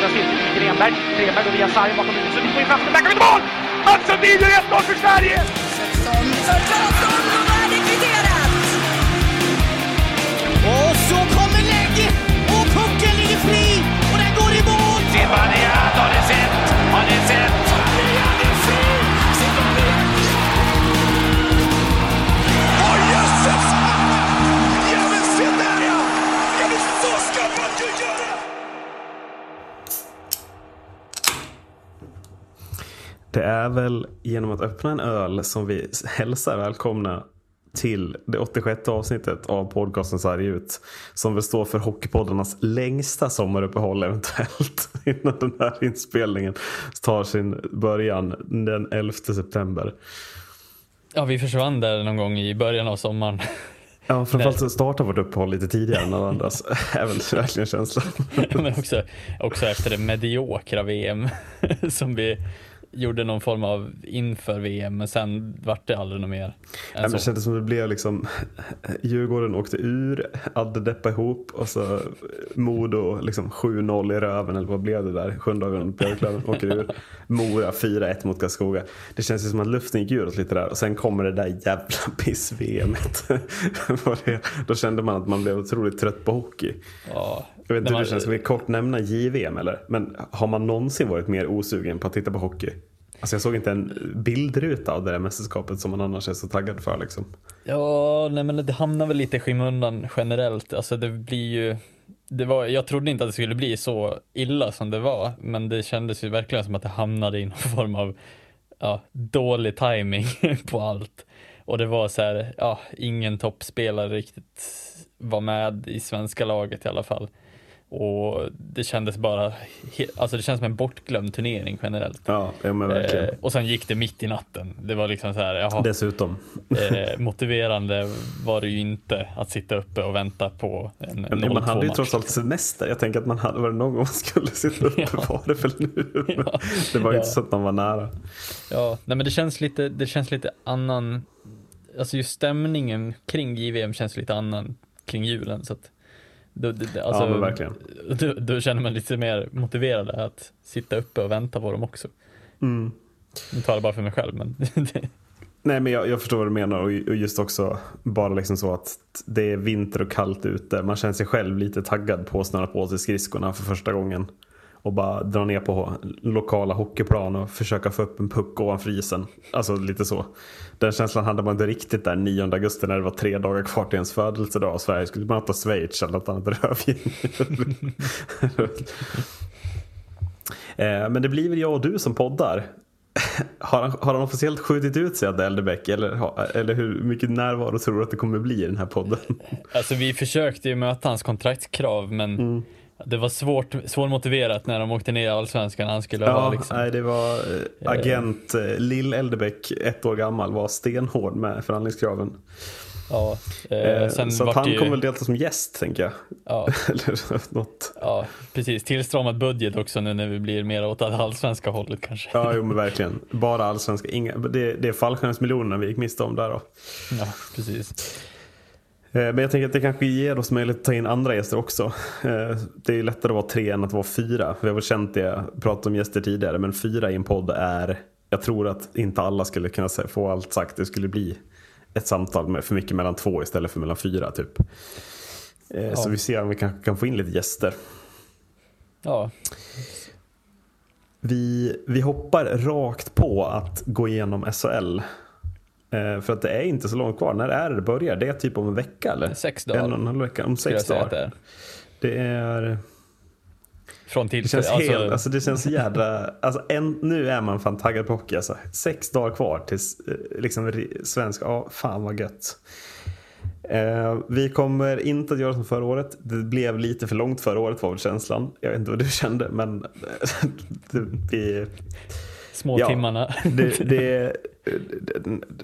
Öppnas in till Grenberg. Grenberg går via sargen bakom Linus Sundin. Går in framför, backar ut mål! Mats Sundin gör 1-0 för Sverige! 16, 16, 16, 16. Det är väl genom att öppna en öl som vi hälsar välkomna till det 86 avsnittet av podcasten Sarg ut. Som väl står för Hockeypoddarnas längsta sommaruppehåll eventuellt. Innan den här inspelningen tar sin början den 11 september. Ja, vi försvann där någon gång i början av sommaren. Ja, framförallt så startar vårt uppehåll lite tidigare än alla andras. väl verkligen känslan. Men också, också efter det mediokra VM som vi gjorde någon form av inför VM, men sen vart det aldrig något mer. Ja, men det kändes som det blev liksom Djurgården åkte ur, Adde deppade ihop och så Modo liksom 7-0 i röven eller vad blev det där? Sjunde avgörande Björklöven åker ur. Mora 4-1 mot Karlskoga. Det känns ju som att luften gick ur lite där och sen kommer det där jävla det- Då kände man att man blev otroligt trött på hockey. Ja, Jag vet inte hur det känns, ska vi kort nämna JVM eller? Men har man någonsin varit mer osugen på att titta på hockey? Alltså jag såg inte en bildruta av det där mästerskapet som man annars är så taggad för liksom. Ja, nej men det hamnar väl lite i skymundan generellt. Alltså det blir ju, det var, jag trodde inte att det skulle bli så illa som det var, men det kändes ju verkligen som att det hamnade i någon form av ja, dålig timing på allt. Och det var så här, ja, ingen toppspelare riktigt var med i svenska laget i alla fall. Och det kändes bara, alltså det känns som en bortglömd turnering generellt. Ja, ja men verkligen. Eh, och sen gick det mitt i natten. Det var liksom så här, jaha. Dessutom. Eh, motiverande var det ju inte att sitta uppe och vänta på en Ja, man hade ju 0-2 trots match. allt semester. Jag tänker att man hade, var det någon gång man skulle sitta uppe Ja. var det väl nu. Ja. Det var ju Ja. inte så att man var nära. Ja, nej men det känns lite, det känns lite annan, alltså just stämningen kring JVM känns lite annan kring julen så att då, det- alltså, Ja, verkligen. Då, då känner man lite mer motiverad att sitta uppe och vänta på dem också. Mm. Nu talar bara för mig själv men Nej men jag, jag förstår vad du menar och och just också bara liksom så att det är vinter och kallt ute. Man känner sig själv lite taggad på att snöra på sig skridskorna för första gången. Och bara dra ner på lokala hockeyplan och försöka få upp en puck ovanför isen. Alltså lite så. Den känslan hade man inte riktigt där 9 augusti när det var tre dagar kvar till ens födelsedag och Sverige skulle möta Schweiz eller något annat rövgäng. Eh, Men det blir väl jag och du som poddar. Har han, har han officiellt skjutit ut sig Adde Eldebäck eller, eller hur mycket närvaro tror du att det kommer bli i den här podden? Alltså vi försökte ju möta hans kontraktskrav men Mm. Det var svårt, svårmotiverat när de åkte ner i Allsvenskan. Han skulle ha Ja, liksom. nej, det var eh, agent eh, Lill Eldebäck, ett år gammal, var stenhård med förhandlingskraven. Ja, eh, Eh, så att han ju, kommer väl delta som gäst tänker jag. ja, eller något. ja, precis. Tillstramad budget också nu när vi blir mer åt det allsvenska hållet kanske. Ja, jo men verkligen. Bara allsvenska. Inga, det, det är fallskärmsmiljonerna vi gick miste om där då. Ja, precis. Eh, Men jag tänker att det kanske ger oss möjlighet att ta in andra gäster också. Eh, Det är lättare att vara tre än att vara fyra. Vi har väl känt det, pratat om gäster tidigare, men fyra i en podd är, jag tror att inte alla skulle kunna få allt sagt. Det skulle bli ett samtal med för mycket mellan två istället för mellan fyra typ. Eh, Så Ja. vi ser om vi kanske kan få in lite gäster. Ja, Vi, vi hoppar rakt på att gå igenom SHL. Eh, För att det är inte så långt kvar. När är det det börjar? Det är typ om en vecka eller? sex En och dagar en halv vecka, om sex det dagar. är. Det är... Från Det till, känns alltså, helt, alltså det känns så jädra, alltså en, nu är man fan taggad på hockey alltså. Sex dagar kvar tills eh, liksom svensk, ja fan vad gött. Eh, vi kommer inte att göra som förra året. Det blev lite för långt förra året var väl känslan. Jag vet inte vad du kände men det, vi, små ja. timmarna. det, det,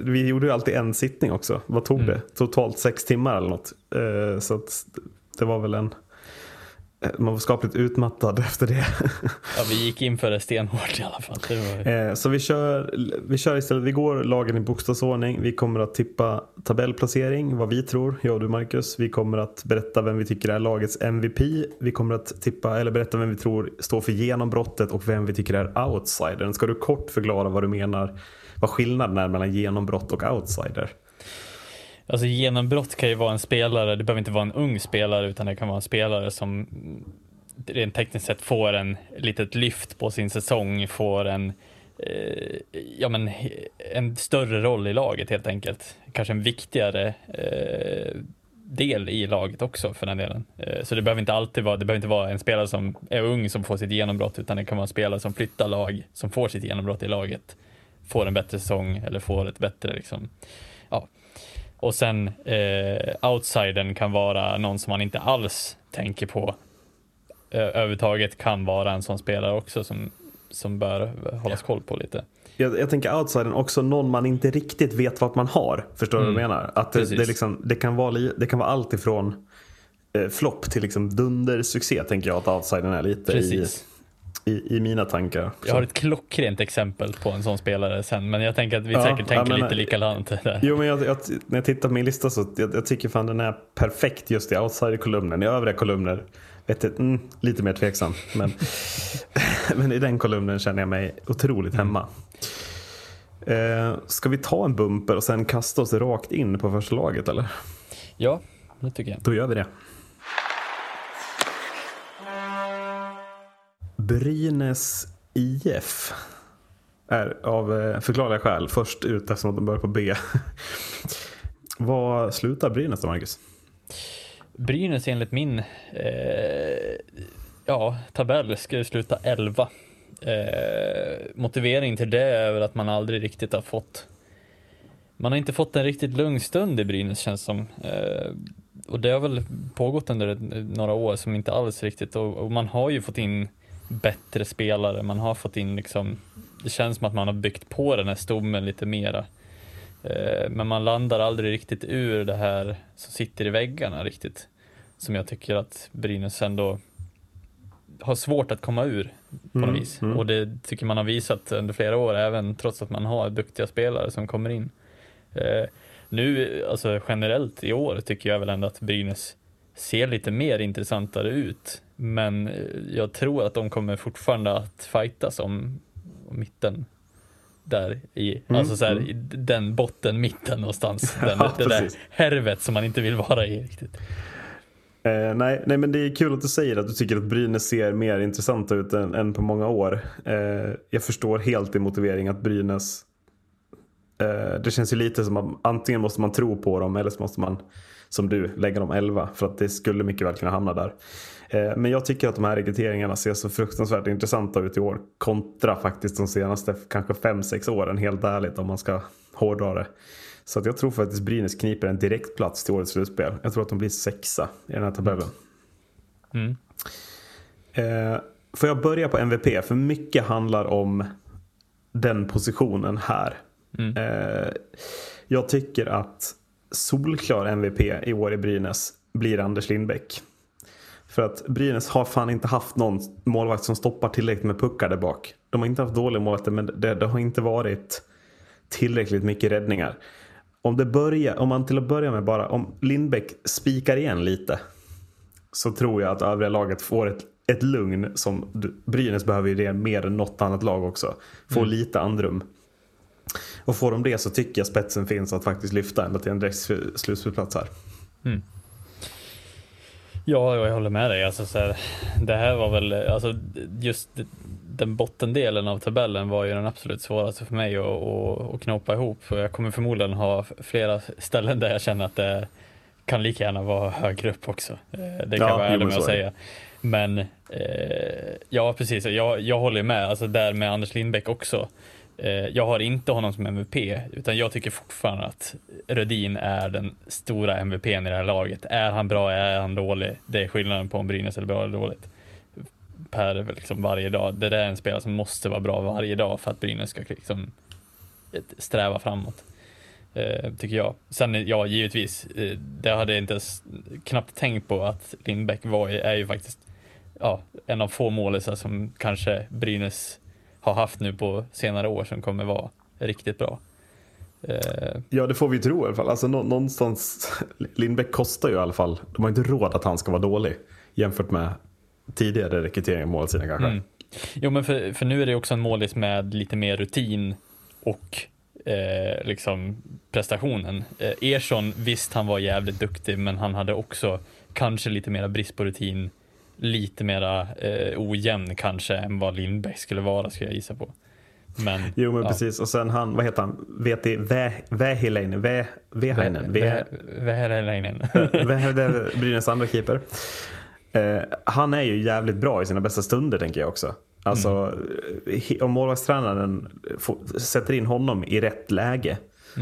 vi gjorde ju alltid en sittning också. Vad tog Mm. det? Totalt sex timmar eller något. Eh, så det var väl en man var skapligt utmattad efter det. Ja, vi gick in för det stenhårt i alla fall. Var... Eh, Så vi kör, vi kör istället, vi går lagen i bokstavsordning. Vi kommer att tippa tabellplacering, vad vi tror, jag och du Marcus. Vi kommer att berätta vem vi tycker är lagets MVP. Vi kommer att tippa, eller berätta vem vi tror står för genombrottet och vem vi tycker är outsidern. Ska du kort förklara vad du menar, vad skillnaden är mellan genombrott och outsider? Alltså genombrott kan ju vara en spelare, det behöver inte vara en ung spelare utan det kan vara en spelare som rent tekniskt sett får en litet lyft på sin säsong, får en, eh, ja men en större roll i laget helt enkelt. Kanske en viktigare eh, del i laget också för den delen. Eh, så det behöver inte alltid vara, det behöver inte vara en spelare som är ung som får sitt genombrott utan det kan vara en spelare som flyttar lag, som får sitt genombrott i laget, får en bättre säsong eller får ett bättre liksom, och sen eh, outsidern kan vara någon som man inte alls tänker på eh, överhuvudtaget kan vara en sån spelare också som, som bör hållas koll på lite. Jag, jag tänker outsidern också någon man inte riktigt vet vad man har. Förstår du vad jag Mm. menar? Att det, det, liksom, det, kan vara, det kan vara allt ifrån eh, flopp till liksom dundersuccé tänker jag att outsidern är lite Precis. i, i mina tankar. Jag har ett klockrent exempel på en sån spelare sen, men jag tänker att vi Ja, säkert ja, tänker men- lite likadant där. Jo men jag, jag, när jag tittar på min lista så jag, jag tycker fan den är perfekt just i outsider-kolumnen. I övriga kolumner vet jag, mm, lite mer tveksam. Men, men i den kolumnen känner jag mig otroligt hemma. Eh, ska vi ta en bumper och sen kasta oss rakt in på första laget eller? Ja, det tycker jag. Då gör vi det. Brynäs IF är av eh, förklarliga skäl först ut eftersom de börjar på B. Vad slutar Brynäs då Marcus? Brynäs enligt min eh, ja, tabell ska ju sluta 11. Eh, motivering till det är väl att man aldrig riktigt har fått man har inte fått en riktigt lugn stund i Brynäs känns som. Eh, och det har väl pågått under några år som inte alls riktigt och, och man har ju fått in bättre spelare. Man har fått in liksom, det känns som att man har byggt på den här stommen lite mera. Eh, men man landar aldrig riktigt ur det här som sitter i väggarna riktigt. Som jag tycker att Brynäs ändå har svårt att komma ur på något Mm, vis. mm. Och det tycker man har visat under flera år, även trots att man har duktiga spelare som kommer in. Eh, nu, alltså generellt i år tycker jag väl ändå att Brynäs ser lite mer intressantare ut. Men eh, jag tror att de kommer fortfarande att fightas om, om mitten där i, Mm, alltså så här, mm. i den botten mitten någonstans. Den, Ja, det där härvet som man inte vill vara i riktigt. Eh, nej, nej, men det är kul att du säger att du tycker att Brynäs ser mer intressanta ut än, än på många år. Eh, jag förstår helt din motivering att Brynäs eh, det känns ju lite som att antingen måste man tro på dem eller så måste man som du lägga dem 11 för att det skulle mycket väl kunna hamna där. Eh, men jag tycker att de här rekryteringarna ser så fruktansvärt intressanta ut i år kontra faktiskt de senaste kanske 5-6 åren helt ärligt om man ska hårdra det. Så att jag tror faktiskt Brynäs kniper en direkt plats till årets slutspel. Jag tror att de blir sexa i den här tabellen. Mm. Eh, får jag börja på MVP? För mycket handlar om den positionen här. Mm. Eh, jag tycker att solklar MVP i år i Brynäs blir Anders Lindbäck. För att Brynäs har fan inte haft någon målvakt som stoppar tillräckligt med puckar där bak. De har inte haft dåliga målvakter men det, det har inte varit tillräckligt mycket räddningar. Om, det börjar, om man till att börja med bara, om Lindbäck spikar igen lite så tror jag att övriga laget får ett, ett lugn som Brynäs behöver ju det mer än något annat lag också. Få lite andrum. Och får de det så tycker jag spetsen finns att faktiskt lyfta ända till en direkt slutspelsplats här. Ja, jag håller med dig. Alltså, så här, det här var väl, alltså, just den bottendelen av tabellen var ju den absolut svåraste för mig att, att, att knåpa ihop. Jag kommer förmodligen ha flera ställen där jag känner att det kan lika gärna vara högre upp också. Eh, Det kan Ja, jag vara ärlig med att säga. Men eh, ja, precis. Jag, jag håller med. Alltså där med Anders Lindbäck också. Eh, jag har inte honom som MVP, utan jag tycker fortfarande att Rödin är den stora MVPn i det här laget. Är han bra, är han dålig? Det är skillnaden på om Brynäs är bra eller dåligt. Per liksom varje dag. Det där är en spelare som måste vara bra varje dag för att Brynäs ska liksom eh, sträva framåt. Eh, tycker jag. Sen, ja, givetvis, eh, det hade jag inte ens knappt tänkt på att Lindbäck var, är ju faktiskt ja, en av få målisar som kanske Brynäs har haft nu på senare år som kommer vara riktigt bra. Eh, Ja, det får vi tro i alla fall. Alltså, nå- någonstans, Lindbäck kostar ju i alla fall. De har inte råd att han ska vara dålig jämfört med tidigare rekrytering av målsidan kanske. Mm. Jo, men för, för nu är det också en målis med lite mer rutin och eh, liksom prestationen. Eh, Ersson, visst han var jävligt duktig, men han hade också kanske lite mera brist på rutin, lite mera eh, ojämn kanske än vad Lindbäck skulle vara, skulle jag gissa på. Men, Jo men ja. precis och sen han, vad heter han, VT Vä- Vähiläinen, Vä- Vähäinen, Vä- Vähäläinen. Vähäinen, Brynäs andra keeper. Eh, han är ju jävligt bra i sina bästa stunder tänker jag också. Alltså he- om målvaktstränaren sätter in honom i rätt läge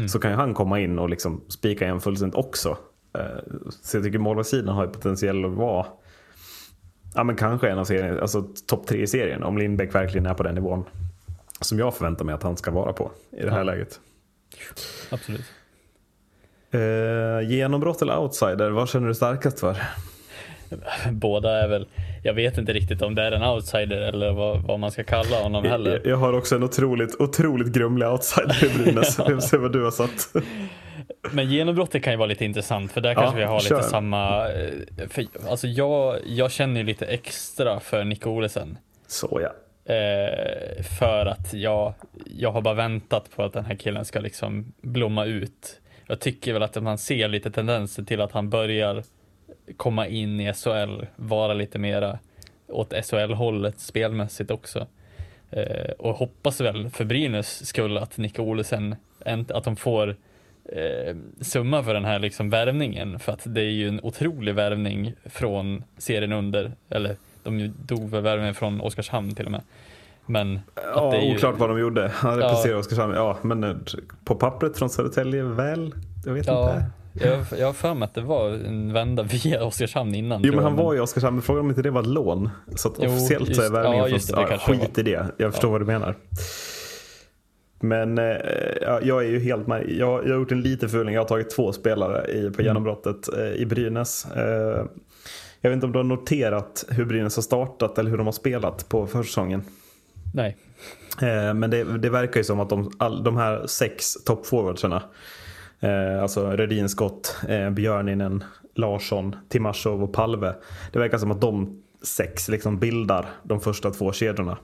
så kan ju han komma in och liksom spika igen fullständigt också. Eh, så jag tycker målvaktssidan har ju potential att vara Ja men kanske en av serien, alltså topp tre i serien om Lindbäck verkligen är på den nivån. Som jag förväntar mig att han ska vara på i det här Ja. läget. Absolut. Eh, genombrott eller outsider, vad känner du starkast för? Båda är väl, jag vet inte riktigt om det är en outsider eller vad, vad man ska kalla honom heller. Jag, jag har också en otroligt, otroligt grumlig outsider i Brynäs. Får se vad du har satt. Men genombrottet kan ju vara lite intressant för där kanske vi har kör. lite samma, eh, för, alltså jag, jag känner ju lite extra för Nico Olesen. Så ja. Eh, för att jag, jag har bara väntat på att den här killen ska liksom blomma ut. Jag tycker väl att man ser lite tendenser till att han börjar komma in i SHL, vara lite mera åt SHL-hållet spelmässigt också. Eh, och hoppas väl för Brynäs skull att Nico Olesen, en- att de får eh, summa för den här liksom värvningen. För att det är ju en otrolig värvning från serien under, eller de tog väl värvningen från Oskarshamn till och med. Men att ja det är ju, oklart vad de gjorde. Han representerar Oskarshamn. Ja, men eh, på pappret från Södertälje, väl? Jag vet Ja, inte. Jag, jag har för mig att det var en vända via Oskarshamn innan. Jo men han var i Oskarshamn, men frågan om inte det var ett lån. Så att Jo, officiellt så är just- värvningen ja, från... just ja, skit i det, jag förstår vad du menar. Men eh, ja, jag är ju helt med. Jag, jag har gjort en liten fuling. Jag har tagit två spelare i, Mm. på genombrottet eh, i Brynäs. Eh, jag vet inte om du har noterat hur Brynäs har startat eller hur de har spelat på försäsongen. Nej. Men det, det verkar ju som att de, all, de här sex toppforwardsarna, eh, alltså Rödin, Skott, eh, Björninen, Larsson, Timashov och Palve. Det verkar som att de sex liksom bildar de första två kedjorna.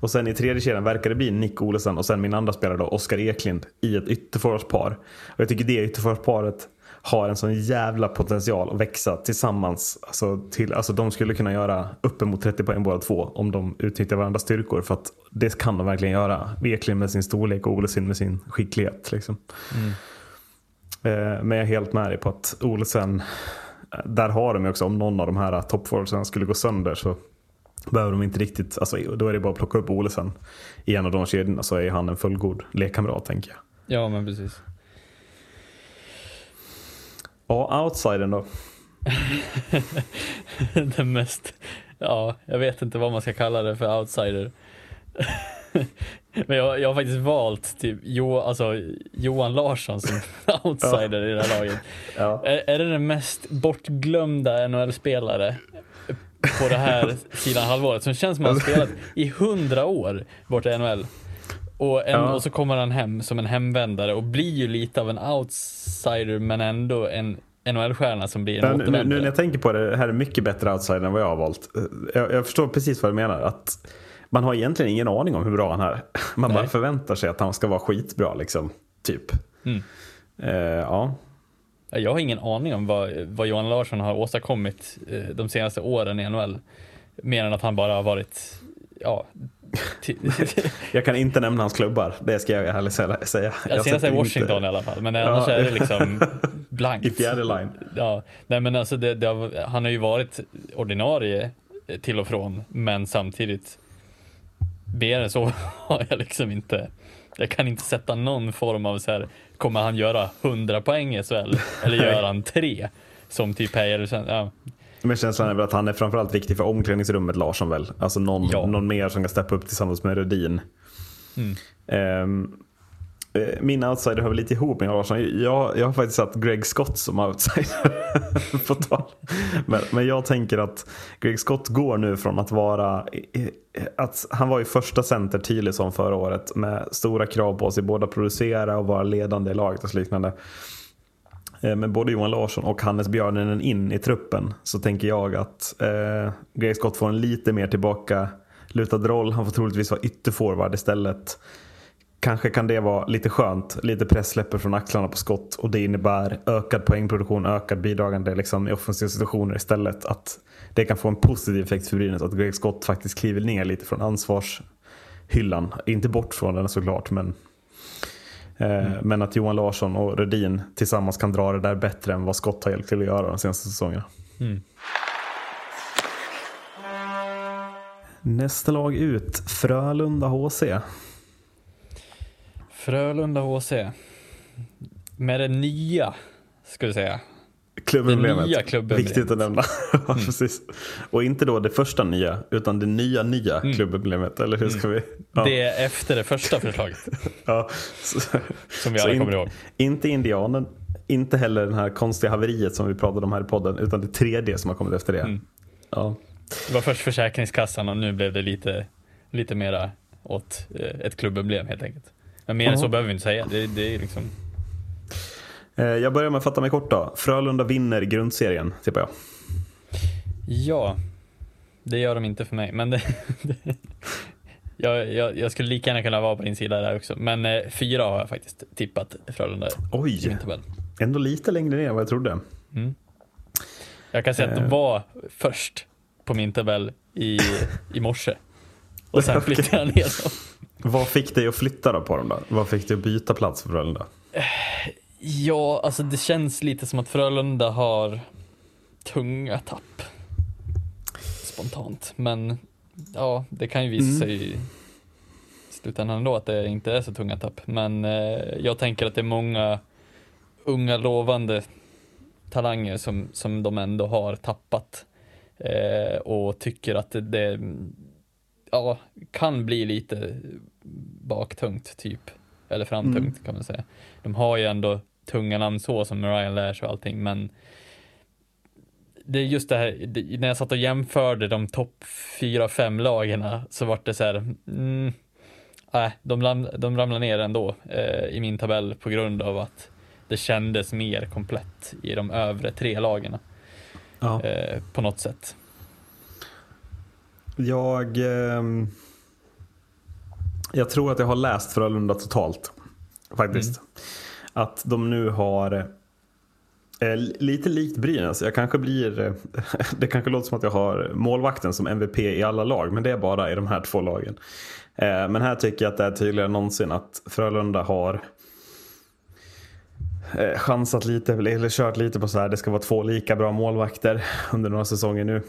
Och sen i tredje kedjan verkar det bli Nick Olesen och sen min andra spelare då, Oskar Eklind i ett ytterforwardspar. Och jag tycker det ytterforwardsparet har en sån jävla potential att växa tillsammans. Alltså, till, alltså de skulle kunna göra uppemot 30 poäng båda två om de utnyttjar varandras styrkor. För att det kan de verkligen göra. Eklind med sin storlek och Olesen med sin skicklighet. Liksom. Eh, Men jag är helt med dig på att Olsen, eh, där har de ju också, om någon av de här toppforwardsen skulle gå sönder så behöver de inte riktigt, alltså, då är det bara att plocka upp Olesen i en av de kedjorna så är han en fullgod lekkamrat tänker jag. Ja, men precis. Ja, outsidern då. Den mest, ja, jag vet inte vad man ska kalla det för outsider. Men jag, jag har faktiskt valt typ jo, alltså, Johan Larsson som outsider i det här laget. Ja. Är, är det den mest bortglömda NHL-spelare på det här sidan halvåret som känns som att han spelat i hundra år borta i NHL. Och, en, Ja. och så kommer han hem som en hemvändare och blir ju lite av en outsider men ändå en NHL-stjärna som blir en Men nu, nu återvändare. när jag tänker på det, det här är mycket bättre outsider än vad jag har valt. Jag, jag förstår precis vad du menar. Att man har egentligen ingen aning om hur bra han är. Man bara Nej. förväntar sig att han ska vara skitbra liksom. Typ. Mm. Eh, ja. Jag har ingen aning om vad, vad Johan Larsson har åstadkommit eh, de senaste åren i NHL. Mer än att han bara har varit, ja, Jag kan inte nämna hans klubbar, det ska jag ärligt säga. Ja, Jag senast sätter i Washington inte- i alla fall, men annars är det liksom blankt. I fjärde line. Ja, nej men alltså det, det har, han har ju varit ordinarie till och från, men samtidigt mer än så har jag liksom inte. Jag kan inte sätta någon form av så här, kommer han göra 100 poäng i SHL? Eller gör han tre? Som typ Pejersen, ja. Men känslan är väl att han är framförallt viktig för omklädningsrummet Larsson väl. Alltså någon, Ja. någon mer som kan steppa upp tillsammans med Rödin. Mm. Eh, Eh, Min outsider hör väl lite ihop med Johan Larsson. Jag, jag har faktiskt satt Greg Scott som outsider. på tal. Men, men jag tänker att Greg Scott går nu från att vara att han var ju första center tidigt som förra året med stora krav på sig både att producera och vara ledande i laget och så liknande. Eh, med både Johan Larsson och Hannes Björninen in i truppen så tänker jag att eh, Greg Scott får en lite mer tillbaka lutad roll. Han får troligtvis vara ytterforward istället. Kanske kan det vara lite skönt, lite press släpper från axlarna på skott och det innebär ökad poängproduktion, ökad bidragande liksom, i offensiva situationer istället. Att det kan få en positiv effekt för Brynäs att Greg Scott faktiskt kliver ner lite från ansvarshyllan. Inte bort från den såklart men Eh, Men att Johan Larsson och Rödin tillsammans kan dra det där bättre än vad Scott har hjälpt till att göra de senaste säsongerna. Mm. Nästa lag ut, Frölunda HC. Frölunda HC. Med det nya, ska vi säga. Klubbemblemet. Det nya klubbemblemet. Viktigt att nämna. Ja, Precis. Och inte då det första nya, utan det nya nya klubbemblemet. Eller hur ska vi? Ja. Det är efter det första förslaget, Ja. Så, som vi alla in- kommer ihåg. Inte indianen, inte heller den här konstiga haveriet som vi pratade om här i podden, utan det tredje som har kommit efter det. Mm. Ja. Det var först Försäkringskassan och nu blev det lite, lite mera åt eh, ett klubbemblem helt enkelt. Men mer än så behöver vi inte säga. Det, det är liksom, Eh, Jag börjar med att fatta mig kort då. Frölunda vinner grundserien, tippar jag. ja, det gör de inte för mig. Men det, det, jag, jag, jag skulle lika gärna kunna vara på din sida där också. Men eh, fyra har jag faktiskt tippat Frölunda i Oj, min tabell. ändå lite längre ner än vad jag trodde. Jag kan säga att de Eh. var först på min tabell i, i morse. Och sen flyttade jag ner dem. Vad fick dig att flytta då på dem då? Vad fick dig att byta plats för Frölunda? Ja, alltså det känns lite som att Frölunda har tunga tapp. Spontant. Men ja, det kan ju visa Mm. sig i slutändan ändå att det inte är så tunga tapp. Men eh, jag tänker att det är många unga lovande talanger som, som de ändå har tappat. Eh, och tycker att det, det ja, kan bli lite baktungt typ. Eller framtungt kan man säga. De har ju ändå tunga namn så som Ryan Lash och allting men det är just det här, det, när jag satt och jämförde de topp 4-5 lagen så vart det så här, mm, nej, de, ram, de ramlade ner ändå eh, i min tabell på grund av att det kändes mer komplett i de övre tre lagen Ja. eh, på något sätt. Jag, ehm, jag tror att jag har läst Frölunda totalt. Faktiskt. Att de nu har eh, lite likt Brynäs. Jag kanske blir, eh, det kanske låter som att jag har målvakten som MVP i alla lag. Men det är bara i de här två lagen. Eh, men här tycker jag att det är tydligare än någonsin att Frölunda har chansat lite, eller kört lite på så här. Det ska vara två lika bra målvakter under några säsonger nu.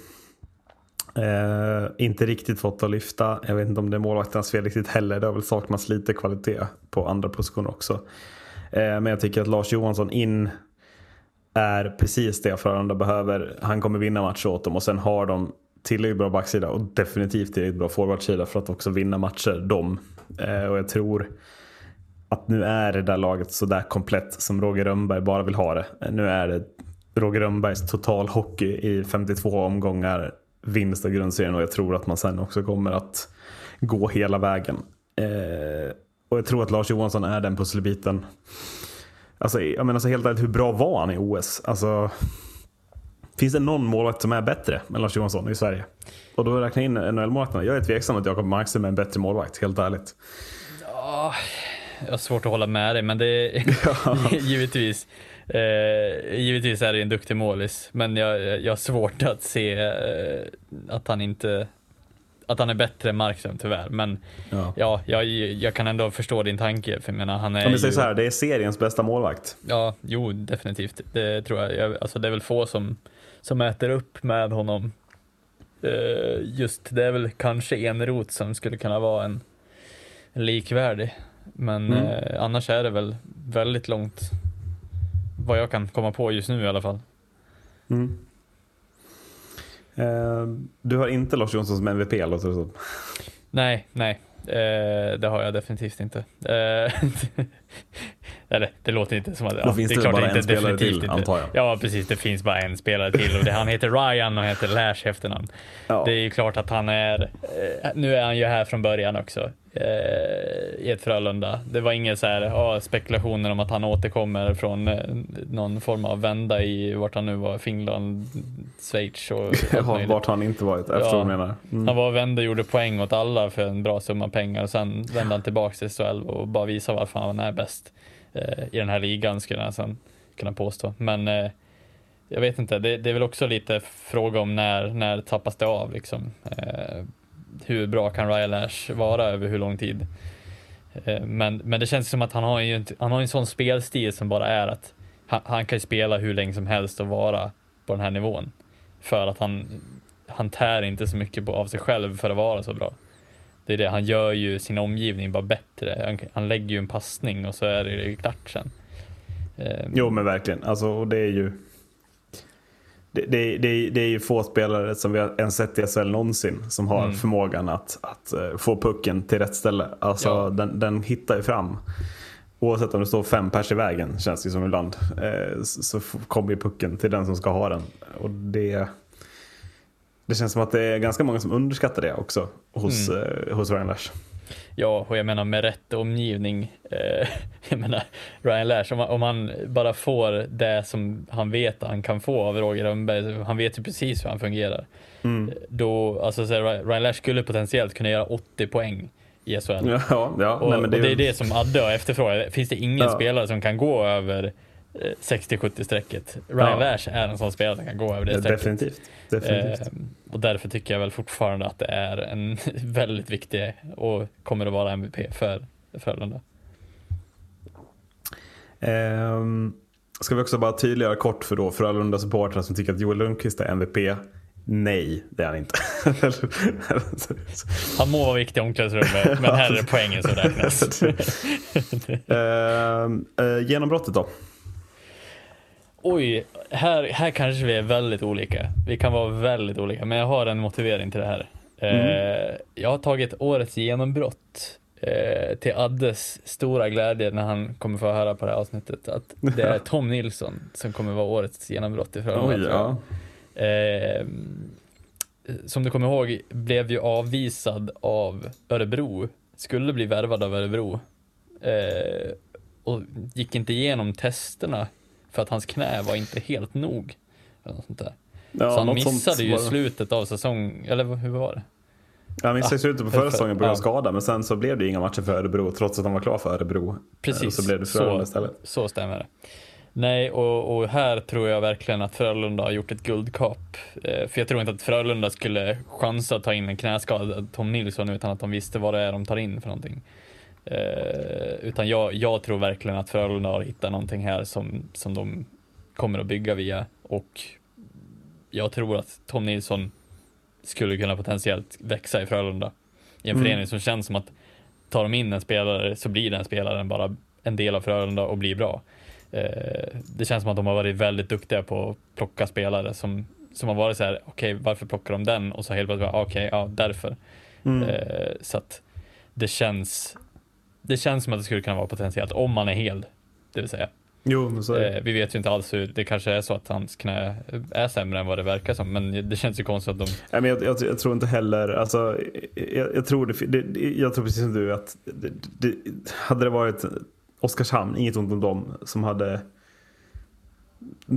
Eh, inte riktigt fått att lyfta. Jag vet inte om det är målvakternas fel riktigt heller. Det har väl saknats lite kvalitet på andra positioner också. Eh, men jag tycker att Lars Johansson in är precis det Frölunda behöver. Han kommer vinna matcher åt dem och sen har de tillräckligt bra backsida och definitivt tillräckligt bra forwardsida för att också vinna matcher de. Eh, och jag tror att nu är det där laget så där komplett som Roger Rönnberg bara vill ha det. Nu är det Roger Rönnbergs totalhockey i 52 omgångar vinst av grundserien och jag tror att man sen också kommer att gå hela vägen. Eh, och jag tror att Lars Johansson är den pusselbiten. Alltså, jag menar så helt ärligt, hur bra var han i OS? Alltså, finns det någon målvakt som är bättre än Lars Johansson i Sverige? Och då räknar jag in NHL-målvakterna. Jag är tveksam att Jakob Markström är en bättre målvakt, helt ärligt. Ja, jag har svårt att hålla med dig, men det är givetvis, eh, givetvis är det en duktig målis, men jag, jag har svårt att se eh, att han inte, att han är bättre än Markström tyvärr. Men Ja. ja, jag, jag kan ändå förstå din tanke, för jag menar han är Om vi säger ju, så här, det är seriens bästa målvakt. ja, jo definitivt. Det tror jag, jag alltså det är väl få som, som äter upp med honom. Eh, just, det är väl kanske Eneroth som skulle kunna vara en, en likvärdig. Men Mm. eh, annars är det väl väldigt långt vad jag kan komma på just nu i alla fall. Mm. Eh, du har inte Lars Johansson som MVP låter det som. Nej, nej. Eh, det har jag definitivt inte. Eh, eller det låter inte som att... Då finns det väl bara en spelare till, antar jag. Ja, precis. Det finns bara en spelare till och det, han heter Ryan och heter Lash efternamn. Ja. Det är ju klart att han är... Eh, nu är han ju här från början också. Eh, I ett Frölunda. Det var inga så här, ja, spekulationer om att han återkommer från eh, någon form av vända i vart han nu var, Finland, Schweiz och Ja, vart han inte varit? Vad du menar. Mm. Han var och gjorde poäng åt alla för en bra summa pengar och sen vände han tillbaka till SHL och bara visade varför han är bäst eh, i den här ligan skulle jag nästan kunna påstå. Men jag vet inte, det, det är väl också lite fråga om när, när tappas det av liksom. Hur bra kan Ryan Lash vara över hur lång tid? Eh, men, men det känns som att han har ju han har en sån spelstil som bara är att han, han kan spela hur länge som helst och vara på den här nivån. För att han, han tär inte så mycket på, av sig själv för att vara så bra. Det är det, han gör ju sin omgivning bara bättre. Han, han lägger ju en passning och så är det ju klart sen. Eh, jo men verkligen. Alltså, och det är ju det, det, det, det är ju få spelare som vi har ens sett i SHL någonsin som har Mm. förmågan att, att eh, få pucken till rätt ställe. Alltså Ja. den, den hittar ju fram. Oavsett om det står fem pers i vägen känns det som ibland. Eh, så kommer ju pucken till den som ska ha den. Och det, det känns som att det är ganska många som underskattar det också hos, Mm. eh, hos Ryan Lash. Ja, och jag menar med rätt omgivning. Eh, jag menar Ryan Lash, om, om han bara får det som han vet att han kan få av Roger Rönnberg, han vet ju precis hur han fungerar. Mm. Då, alltså så här, Ryan Lash skulle potentiellt kunna göra 80 poäng i SHL. Ja, ja. Och, nej, men och det är det som Adde har efterfrågat. Finns det ingen Ja. spelare som kan gå över eh, 60-70 strecket? Ryan Ja. Lash är en sån spelare som kan gå över det Ja, strecket. definitivt. definitivt. Eh, och därför tycker jag väl fortfarande att det är en väldigt viktig och kommer att vara MVP för Frölunda. Ehm, ska vi också bara tydliggöra kort för då Frölunda supportrar som tycker att Joel Lundqvist är MVP. Nej, det är han inte. Han må vara viktig i omklädningsrummet, men här är det poängen som räknas. Ehm, eh, genombrottet då? Oj, här, här kanske vi är väldigt olika. Vi kan vara väldigt olika, men jag har en motivering till det här. Eh, jag har tagit årets genombrott eh, till Addes stora glädje när han kommer få höra på det här avsnittet att det är Tom Nilsson som kommer vara årets genombrott i Frölunda. Jag. ja. Eh, som du kommer ihåg blev ju avvisad av Örebro, skulle bli värvad av Örebro och gick inte igenom testerna för att hans knä var inte helt nog. Eller något sånt där. Ja, så han missade ju slutet av säsong, eller hur var det? Jag minns i slutet på förra för- säsongen på grund av skada men sen så blev det inga matcher för Örebro trots att han var klar för Örebro. Eh, Precis, Och så blev det Frölunda istället. så stämmer det. Nej, och, och här tror jag verkligen att Frölunda har gjort ett guldkap. Eh, för jag tror inte att Frölunda skulle chansa att ta in en knäskadad Tom Nilsson utan att de visste vad det är de tar in för någonting. Eh, utan jag, jag tror verkligen att Frölunda har hittat någonting här som, som de kommer att bygga via och jag tror att Tom Nilsson skulle kunna potentiellt växa i Frölunda. I en Mm. förening som känns som att tar de in en spelare så blir den spelaren bara en del av Frölunda och blir bra. Eh, det känns som att de har varit väldigt duktiga på att plocka spelare som, som har varit så här, okej varför plockar de den? Och så helt plötsligt, okej, ja därför. Mm. Eh, så att det känns, det känns som att det skulle kunna vara potentiellt om man är hel. Det vill säga. Jo, men så är det. Eh, vi vet ju inte alls hur, det kanske är så att hans knä är sämre än vad det verkar som, men det känns ju konstigt att de Nej, men jag, jag, jag tror inte heller, alltså, jag, jag, tror det, det- jag tror precis som du att det, det, hade det varit Oskarshamn, inget ont om dem, som hade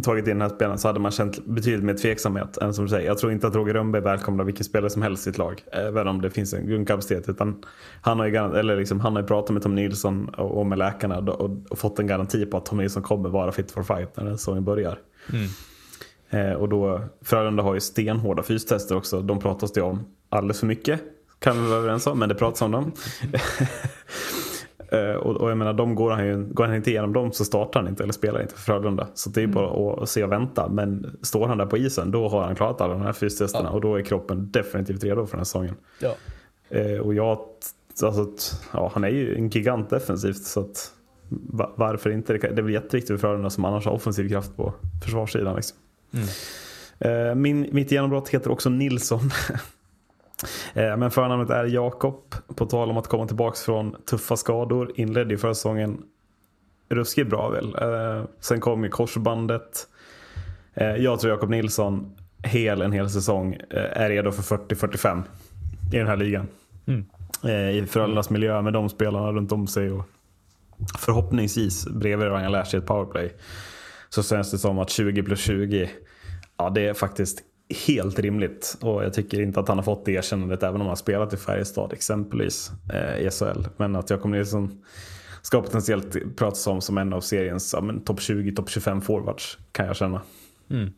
tagit in den här spelaren så hade man känt betydligt mer tveksamhet än som säger. Jag tror inte att Roger Rönnberg välkomnar vilken spelare som helst i ett lag, även om det finns en grundkapacitet. Utan han har ju, eller liksom, han har pratat med Tom Nilsson och, med läkarna och, och, fått en garanti på att Tom Nilsson kommer vara fit for fight när säsongen börjar. Eh, och då, Frölunda har ju stenhårda fystester också. De pratas det om alldeles för mycket. Kan vi vara överens om, men det pratas om dem. eh, och, och jag menar, de går han ju går han inte igenom dem så startar han inte eller spelar inte för Frölunda. Så det är ju bara att, se och vänta. Men står han där på isen då har han klarat alla de här fystesterna Ja. och då är kroppen definitivt redo för den här säsongen. Ja. Eh, och jag, alltså, ja, han är ju en gigant defensivt så att va- varför inte? Det, det blir jätteviktigt för Frölunda som annars har offensiv kraft på försvarssidan. Liksom. Mm. Eh, Min, mitt genombrott heter också Nilsson. Eh, men förnamnet är Jakob. På tal om att komma tillbaka från tuffa skador. Inledde ju förra säsongen ruskigt bra väl. Eh, sen kom ju korsbandet. Eh, jag tror Jakob Nilsson hel en hel säsong är redo för 40-45 i den här ligan. Mm. I Frölundas miljö med de spelarna runt om sig. Och förhoppningsvis bredvid Ryan Lash i ett powerplay. Så känns det som att 20 plus 20, ja det är faktiskt helt rimligt. Och jag tycker inte att han har fått det erkännandet även om han har spelat i Färjestad exempelvis eh, i SHL. Men att Jakob Nilsson ska potentiellt pratas om som en av seriens ja, topp 20, topp 25 forwards kan jag känna. Mm.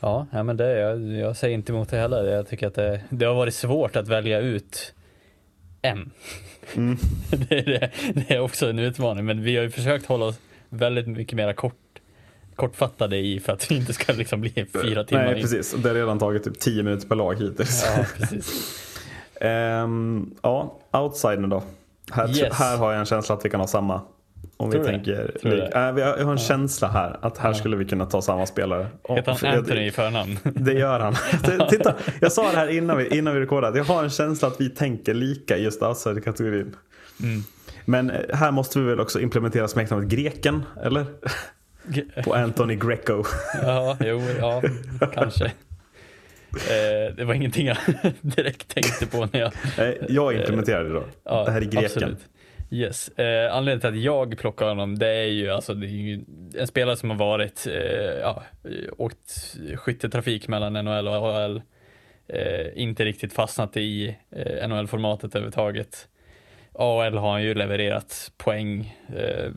Ja, ja, men det, jag, jag säger inte emot det heller. Jag tycker att det, det har varit svårt att välja ut en. Mm. det, är det, det, är också en utmaning, men vi har ju försökt hålla oss väldigt mycket mer kort, kortfattade i för att vi inte ska liksom bli fyra timmar Nej, precis. Det har redan tagit typ tio minuter per lag hittills. Ja, precis. um, ja, outsiden då. Här, yes. här har jag en känsla att vi kan ha samma. Om Tror vi tänker, äh, jag har en ja. känsla här att här ja. skulle vi kunna ta samma spelare. Heter han Anthony i förnamn? Det gör han. Titta, jag sa det här innan vi, innan vi rekordade. Jag har en känsla att vi tänker lika just outside-kategorin. Mm. Men eh, här måste vi väl också implementera smeknamnet greken, eller? På Anthony Greco. ja, jo, ja, kanske. Eh, det var ingenting jag direkt tänkte på när jag... jag implementerade det då. Ja, det här är greken. Absolut. Yes. Eh, anledningen till att jag plockar honom det är ju alltså det är ju en spelare som har varit eh, ja, åkt skyttetrafik mellan NHL och AHL. Eh, inte riktigt fastnat i eh, NHL-formatet överhuvudtaget. AHL har han ju levererat poäng, eh,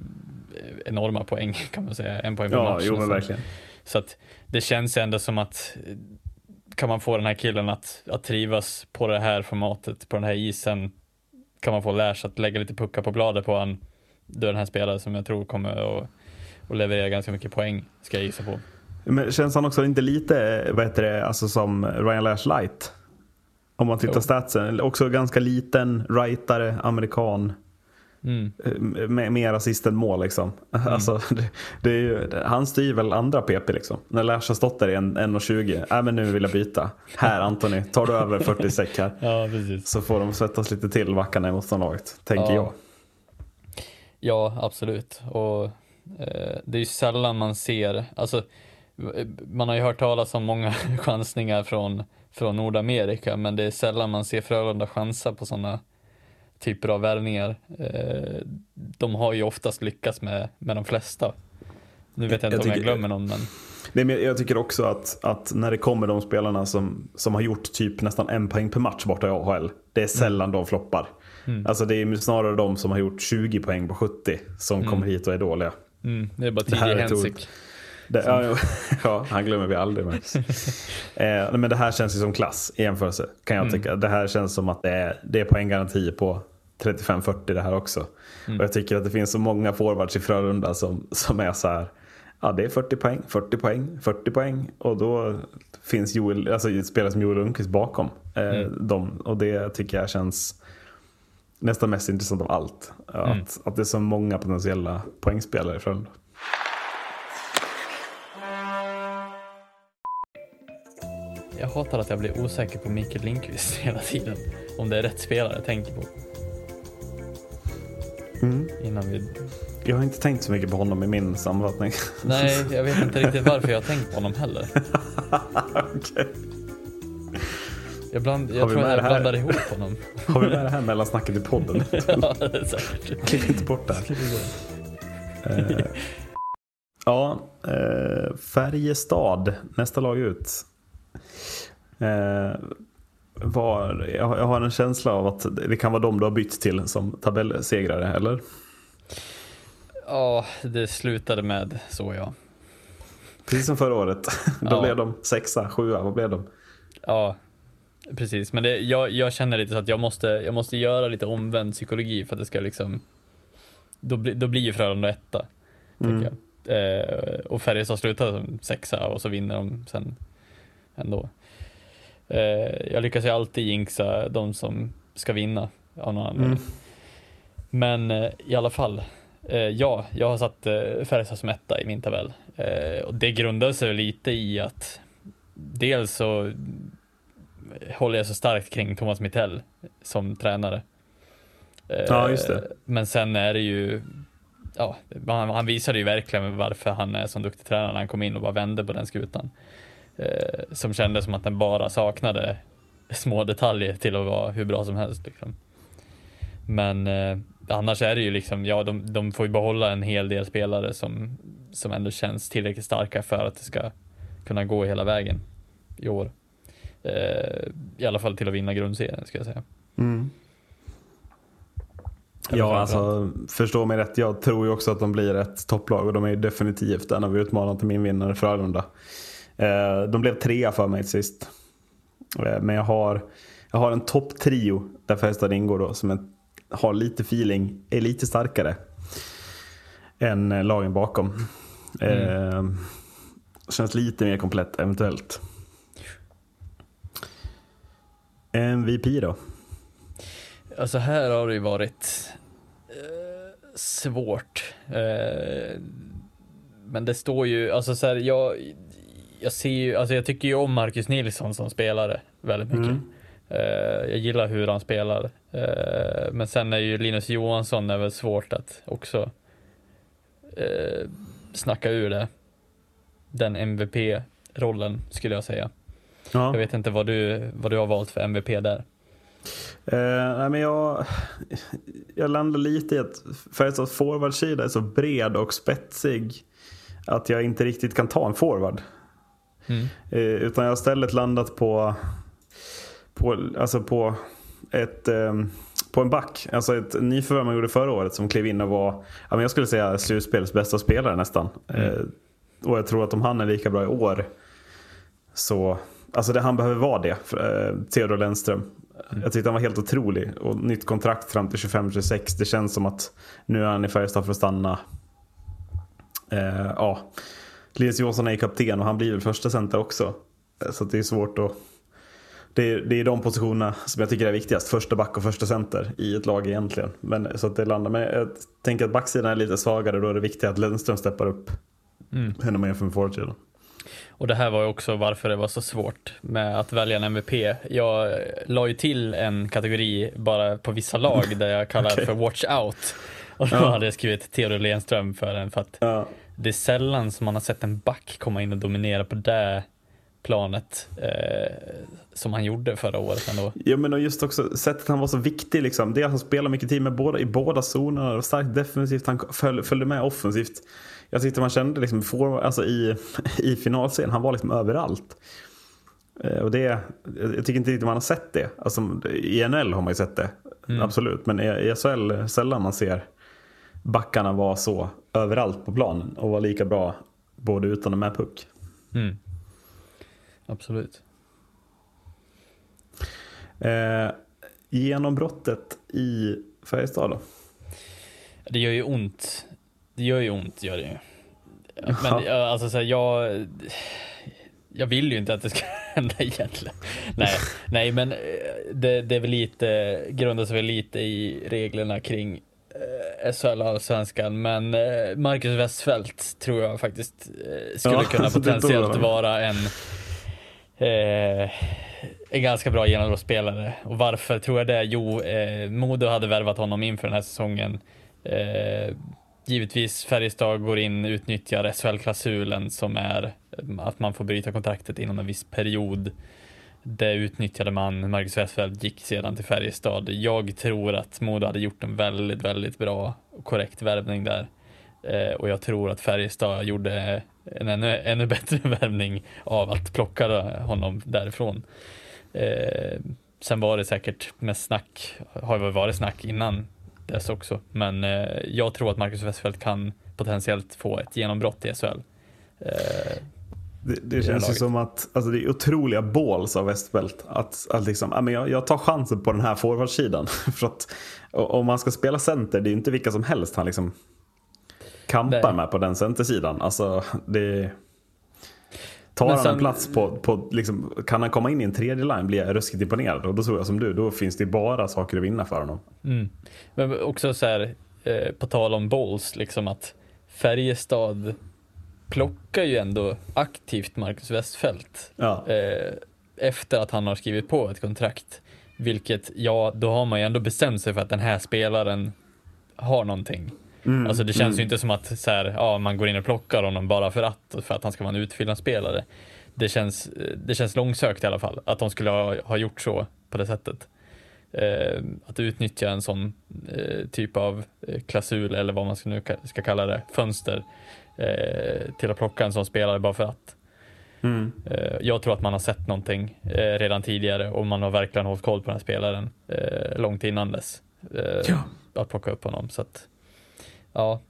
enorma poäng kan man säga, en poäng per ja, match. Jo, men verkligen. Så att det känns ändå som att kan man få den här killen att, att trivas på det här formatet, på den här isen, kan man få Lash att lägga lite puckar på bladet på han, då är den här spelaren som jag tror kommer att, att leverera ganska mycket poäng, ska jag gissa på. Men känns han också inte lite, vad heter det, alltså som Ryan Lash light? Om man tittar jo. statsen. Också ganska liten, rightare, amerikan. Mm. Eh, mer assist än mål liksom. Mm. Alltså, det, det är ju, han styr väl andra PP liksom. När Lash där i 1.20. Äh men nu vill jag byta. Här Antoni, tar du över 40 säck här. ja, precis. Så får de svettas lite till backarna i motståndarlaget. Tänker ja. jag. Ja, absolut. Och eh, det är ju sällan man ser, alltså man har ju hört talas om många chansningar från, från Nordamerika, men det är sällan man ser Frölunda chansa på sådana typer av värvningar. Eh, de har ju oftast lyckats med, med de flesta. Nu vet jag inte jag om tycker, jag glömmer någon men... Nej, men jag tycker också att, att när det kommer de spelarna som, som har gjort typ nästan en poäng per match borta i AHL. Det är sällan mm. de floppar. Mm. Alltså det är snarare de som har gjort 20 poäng på 70 som mm. kommer hit och är dåliga. Mm. Det är bara tidig Hensik. Det, ja, ja, han glömmer vi aldrig Max. eh, men det här känns ju som klass i jämförelse kan jag mm. tycka. Det här känns som att det är, det är poänggaranti på 35-40 det här också. Mm. Och jag tycker att det finns så många forwards i Frölunda som, som är så här. Ja det är 40 poäng, 40 poäng, 40 poäng. Och då finns Joel, alltså spelare som Joel Lundqvist bakom eh, mm. dem. Och det tycker jag känns nästan mest intressant av allt. Mm. Att, att det är så många potentiella poängspelare i Frölunda. Jag hatar att jag blir osäker på Mikael Lindqvist hela tiden. Om det är rätt spelare jag tänker på. Mm. Innan vi... Jag har inte tänkt så mycket på honom i min sammanfattning. Nej, jag vet inte riktigt varför jag har tänkt på honom heller. okay. Jag, bland, jag tror jag blandar ihop honom. Har vi med det här mellansnacket i podden? ja, det är säkert. Klipp inte bort det här. uh, ja, uh, Färjestad, nästa lag ut. Uh, var, jag har en känsla av att det kan vara dem du har bytt till som tabellsegrare, eller? Ja, det slutade med så ja. Precis som förra året. Då ja. blev de sexa, sjua, vad blev de? Ja, precis. Men det, jag, jag känner lite så att jag måste, jag måste göra lite omvänd psykologi för att det ska liksom Då, bli, då blir ju Frölunda etta. Mm. Eh, och Färjestad slutar som sexa och så vinner de sen ändå. Eh, jag lyckas ju alltid jinxa de som ska vinna av någon anledning. Mm. Men eh, i alla fall, eh, ja, jag har satt eh, Färjestad som etta i min tabell. Och det grundar sig lite i att dels så håller jag så starkt kring Thomas Mittell som tränare. Ja, just det. Men sen är det ju, ja, han, han visade ju verkligen varför han är så duktig tränare när han kom in och bara vände på den skutan. Eh, som kändes som att den bara saknade små detaljer till att vara hur bra som helst. Liksom. Men eh, annars är det ju liksom, ja de, de får ju behålla en hel del spelare som, som ändå känns tillräckligt starka för att det ska kunna gå hela vägen i år. Eh, I alla fall till att vinna grundserien ska jag säga. Mm. Ja, alltså förstå mig rätt. Jag tror ju också att de blir ett topplag och de är ju definitivt en av utmanarna till min vinnare Frölunda. Eh, de blev trea för mig sist. Eh, men jag har, jag har en topptrio där Färjestad ingår då som är, har lite feeling, är lite starkare än eh, lagen bakom. Eh, känns lite mer komplett eventuellt. MVP då? Alltså här har det ju varit eh, svårt. Eh, men det står ju, alltså så här, jag, jag ser ju, alltså jag tycker ju om Marcus Nilsson som spelare väldigt mycket. Mm. Eh, jag gillar hur han spelar. Eh, men sen är ju Linus Johansson är väl svårt att också eh, snacka ur det. Den MVP-rollen skulle jag säga. Ja. Jag vet inte vad du, vad du har valt för MVP där. Eh, nej men jag, jag landar lite i att Färjestads forwardsida är så bred och spetsig att jag inte riktigt kan ta en forward. Mm. Eh, utan jag har istället landat på, på, alltså på, ett, eh, på en back. Alltså ett nyförvärv man gjorde förra året som klev in och var, ja, men jag skulle säga slutspelets bästa spelare nästan. Eh, och jag tror att om han är lika bra i år så, alltså det, han behöver vara det, eh, Theodor Lennström. Jag tyckte han var helt otrolig och nytt kontrakt fram till 25-26. Det känns som att nu är han i Färjestad för att stanna. Eh, ja. Linus Johansson är kapten och han blir väl första center också. Eh, Så det är svårt att... Det är, det är de positionerna som jag tycker är viktigast. Första back och första center i ett lag egentligen. Men, så att det landar. Men jag tänker att backsidan är lite svagare. Då är det viktigt att Lundström steppar upp. Mm. Ännu mer från forwardsidan. Och det här var ju också varför det var så svårt med att välja en MVP. Jag la ju till en kategori bara på vissa lag där jag kallar Okej. för Watch Out. Och då Ja. hade jag skrivit Theodor Lenström för den för att Ja. Det är sällan som man har sett en back komma in och dominera på det planet eh, som han gjorde förra året ändå. Ja men och just också sättet han var så viktig liksom. Det är att han spelar mycket tid med båda, i båda zonerna och starkt defensivt. Han föl, följde med offensivt. Jag tyckte man kände liksom for, alltså i, i finalserien, han var liksom överallt. Eh, Och det, jag tycker inte riktigt man har sett det. Alltså, I NHL har man ju sett det, absolut. Men i, i SHL sällan man ser backarna vara så överallt på planen och vara lika bra både utan och med puck. Mm. Absolut. Eh, genombrottet i Färjestad då? Det gör ju ont. Det gör ju ont, gör det ju. Men ja, alltså så här, jag, jag vill ju inte att det ska hända egentligen. Nej, nej men eh, det, det är väl lite, grundar sig väl lite i reglerna kring eh, SHL och Allsvenskan. Men eh, Marcus Westfeldt tror jag faktiskt eh, skulle Ja, kunna potentiellt vara en eh, en ganska bra genombrottsspelare. Och varför tror jag det? Jo, eh, Modo hade värvat honom inför den här säsongen. Eh, givetvis Färjestad går in, utnyttjar SHL-klausulen som är att man får bryta kontraktet inom en viss period. Det utnyttjade man. Marcus Westfeldt gick sedan till Färjestad. Jag tror att Modo hade gjort en väldigt, väldigt bra och korrekt värvning där. Eh, och jag tror att Färjestad gjorde en ännu, ännu bättre värvning av att plocka honom därifrån. Eh, sen var det säkert mest snack, har väl varit snack innan dess också. Men eh, jag tror att Marcus Westfeldt kan potentiellt få ett genombrott i SHL. Eh, det, det det känns ju som att alltså det är otroliga balls av Westbelt. Att, att liksom, men jag, jag tar chansen på den här forwardsidan. För att om man ska spela center, det är ju inte vilka som helst han liksom kampar Nej. med på den centersidan. Alltså, det... Tar Men han sen- en plats på, på liksom, kan han komma in i en tredje line blir jag ruskigt imponerad. Och då tror jag som du, då finns det bara saker att vinna för honom. Mm. Men också så här, eh, på tal om balls, liksom att Färjestad plockar ju ändå aktivt Marcus Westfeldt. Ja. Eh, efter att han har skrivit på ett kontrakt. Vilket, ja, då har man ju ändå bestämt sig för att den här spelaren har någonting. Mm, Alltså det känns ju inte som att så här, ja, man går in och plockar honom bara för att, för att han ska vara en utfyllnadsspelare. Det känns, det känns långsökt i alla fall, att de skulle ha, ha gjort så på det sättet. Eh, att utnyttja en sån eh, typ av eh, klausul eller vad man ska, nu ka- ska kalla det, fönster eh, till att plocka en sån spelare bara för att. Mm. Eh, jag tror att man har sett någonting eh, redan tidigare och man har verkligen hållit koll på den här spelaren eh, långt innan dess. Eh, Ja. Att plocka upp honom. Så att, ja,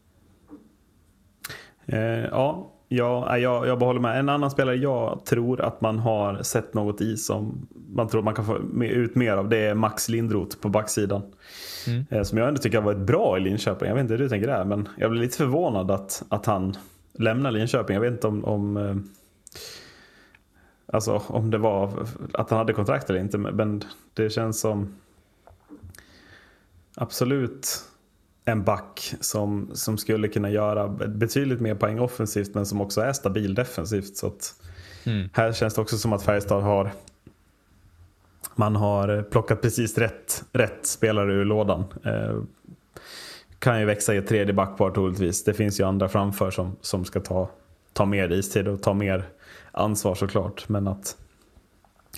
Eh, ja, ja jag, jag behåller med. En annan spelare jag tror att man har sett något i som man tror man kan få ut mer av det är Max Lindroth på backsidan. Mm. Eh, som jag ändå tycker har varit bra i Linköping. Jag vet inte hur du tänker där men jag blir lite förvånad att, att han lämnar Linköping. Jag vet inte om, om eh, Alltså om det var att han hade kontrakt eller inte men det känns som Absolut en back som, som skulle kunna göra betydligt mer poäng offensivt men som också är stabil defensivt. Så att Mm. Här känns det också som att Färjestad har man har plockat precis rätt, rätt spelare ur lådan. Eh, kan ju växa i ett tredje backpar troligtvis. Det finns ju andra framför som, som ska ta, ta mer istid och ta mer ansvar såklart. Men att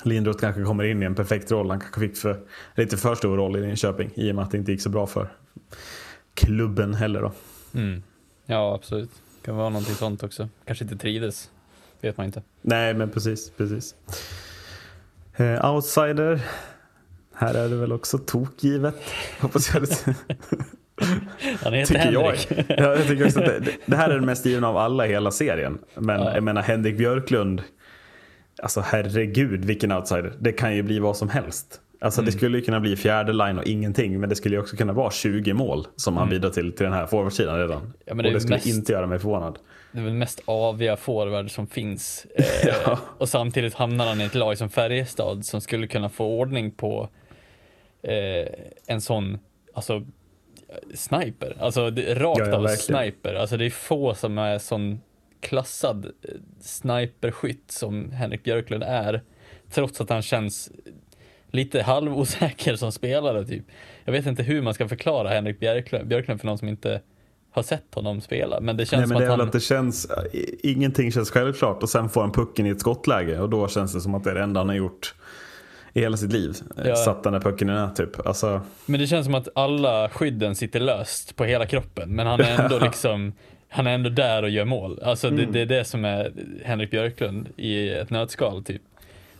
Lindroth kanske kommer in i en perfekt roll. Han kanske fick för, lite för stor roll i Linköping i och med att det inte gick så bra för klubben heller då. Mm. Ja, absolut. Kan vara någonting sånt också. Kanske inte trivdes. Vet man inte. Nej, men precis. precis. Eh, outsider. Här är det väl också tokgivet. Hoppas jag det. Han heter tycker jag. Henrik. Ja, jag tycker också att det, det här är den mest givna av alla i hela serien. Men Ja. jag menar Henrik Björklund. Alltså herregud vilken outsider. Det kan ju bli vad som helst. Alltså Mm. det skulle ju kunna bli fjärde line och ingenting. Men det skulle ju också kunna vara 20 mål som han bidrar till till den här forwardsidan redan. Mm. Ja, och det är det skulle mest- inte göra mig förvånad. Det är väl mest aviga forward som finns. Eh, Ja. Och samtidigt hamnar han i ett lag som Färjestad som skulle kunna få ordning på eh, en sån, alltså sniper. Alltså det, rakt Ja, ja, av verkligen. sniper. Alltså det är få som är sån klassad eh, sniperskytt som Henrik Björklund är. Trots att han känns lite halvosäker som spelare typ. Jag vet inte hur man ska förklara Henrik Björklund, Björklund för någon som inte har sett honom spela. Men det känns Nej, men som det att han... att det känns, ingenting känns självklart och sen får han pucken i ett skottläge och då känns det som att det är det enda han har gjort i hela sitt liv. Ja. Satt den där pucken i nät typ. Alltså, Men det känns som att alla skydden sitter löst på hela kroppen. Men han är ändå liksom, han är ändå där och gör mål. Alltså det, det är det som är Henrik Björklund i ett nötskal typ.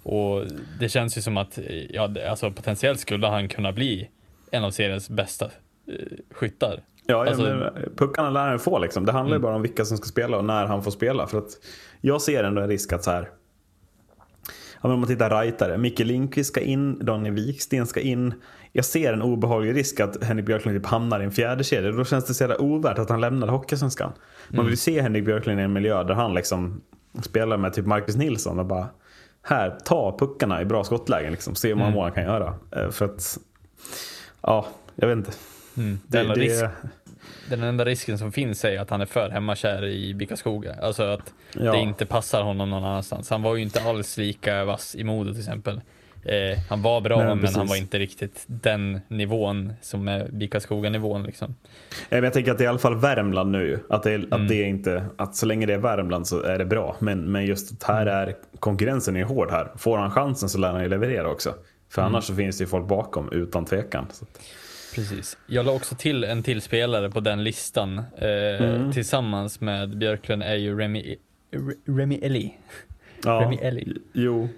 Och det känns ju som att, ja, alltså potentiellt skulle han kunna bli en av seriens bästa eh, skyttar. Ja, Alltså- men puckarna lär han få liksom. Det handlar ju Mm. bara om vilka som ska spela och när han får spela. För att jag ser ändå en risk att så här. Ja, om man tittar rightare. Micke Lindqvist ska in, Daniel Wiksten ska in. Jag ser en obehaglig risk att Henrik Björklund typ hamnar i en fjärde kedja. Då känns det så jävla ovärt att han lämnade Hockeysvenskan. Man Mm. vill ju se Henrik Björklund i en miljö där han liksom spelar med typ Marcus Nilsson och bara här, ta puckarna i bra skottlägen liksom. Se hur många Mm. mål han kan göra. Eh, För att, ja, jag vet inte. Mm. Det, Den, det, risk, den enda risken som finns är att han är för hemmakär i Bickaskoga. Alltså att Ja. det inte passar honom någon annanstans. Han var ju inte alls lika vass i Modo till exempel. Eh, han var bra Nej, men precis. han var inte riktigt den nivån som är Bickaskoga-nivån liksom. Jag tänker att det är i alla fall Värmland nu. Att det, är, Mm. att det är inte, att så länge det är Värmland så är det bra. Men, men just att här Mm. är konkurrensen är hård här. Får han chansen så lär han ju leverera också. För Mm. annars så finns det ju folk bakom utan tvekan. Så Precis. Jag la också till en till spelare på den listan. Eh, Tillsammans med Björklund är ju Remy, Re- Remy Eli. ja, Remy Eli. Jo,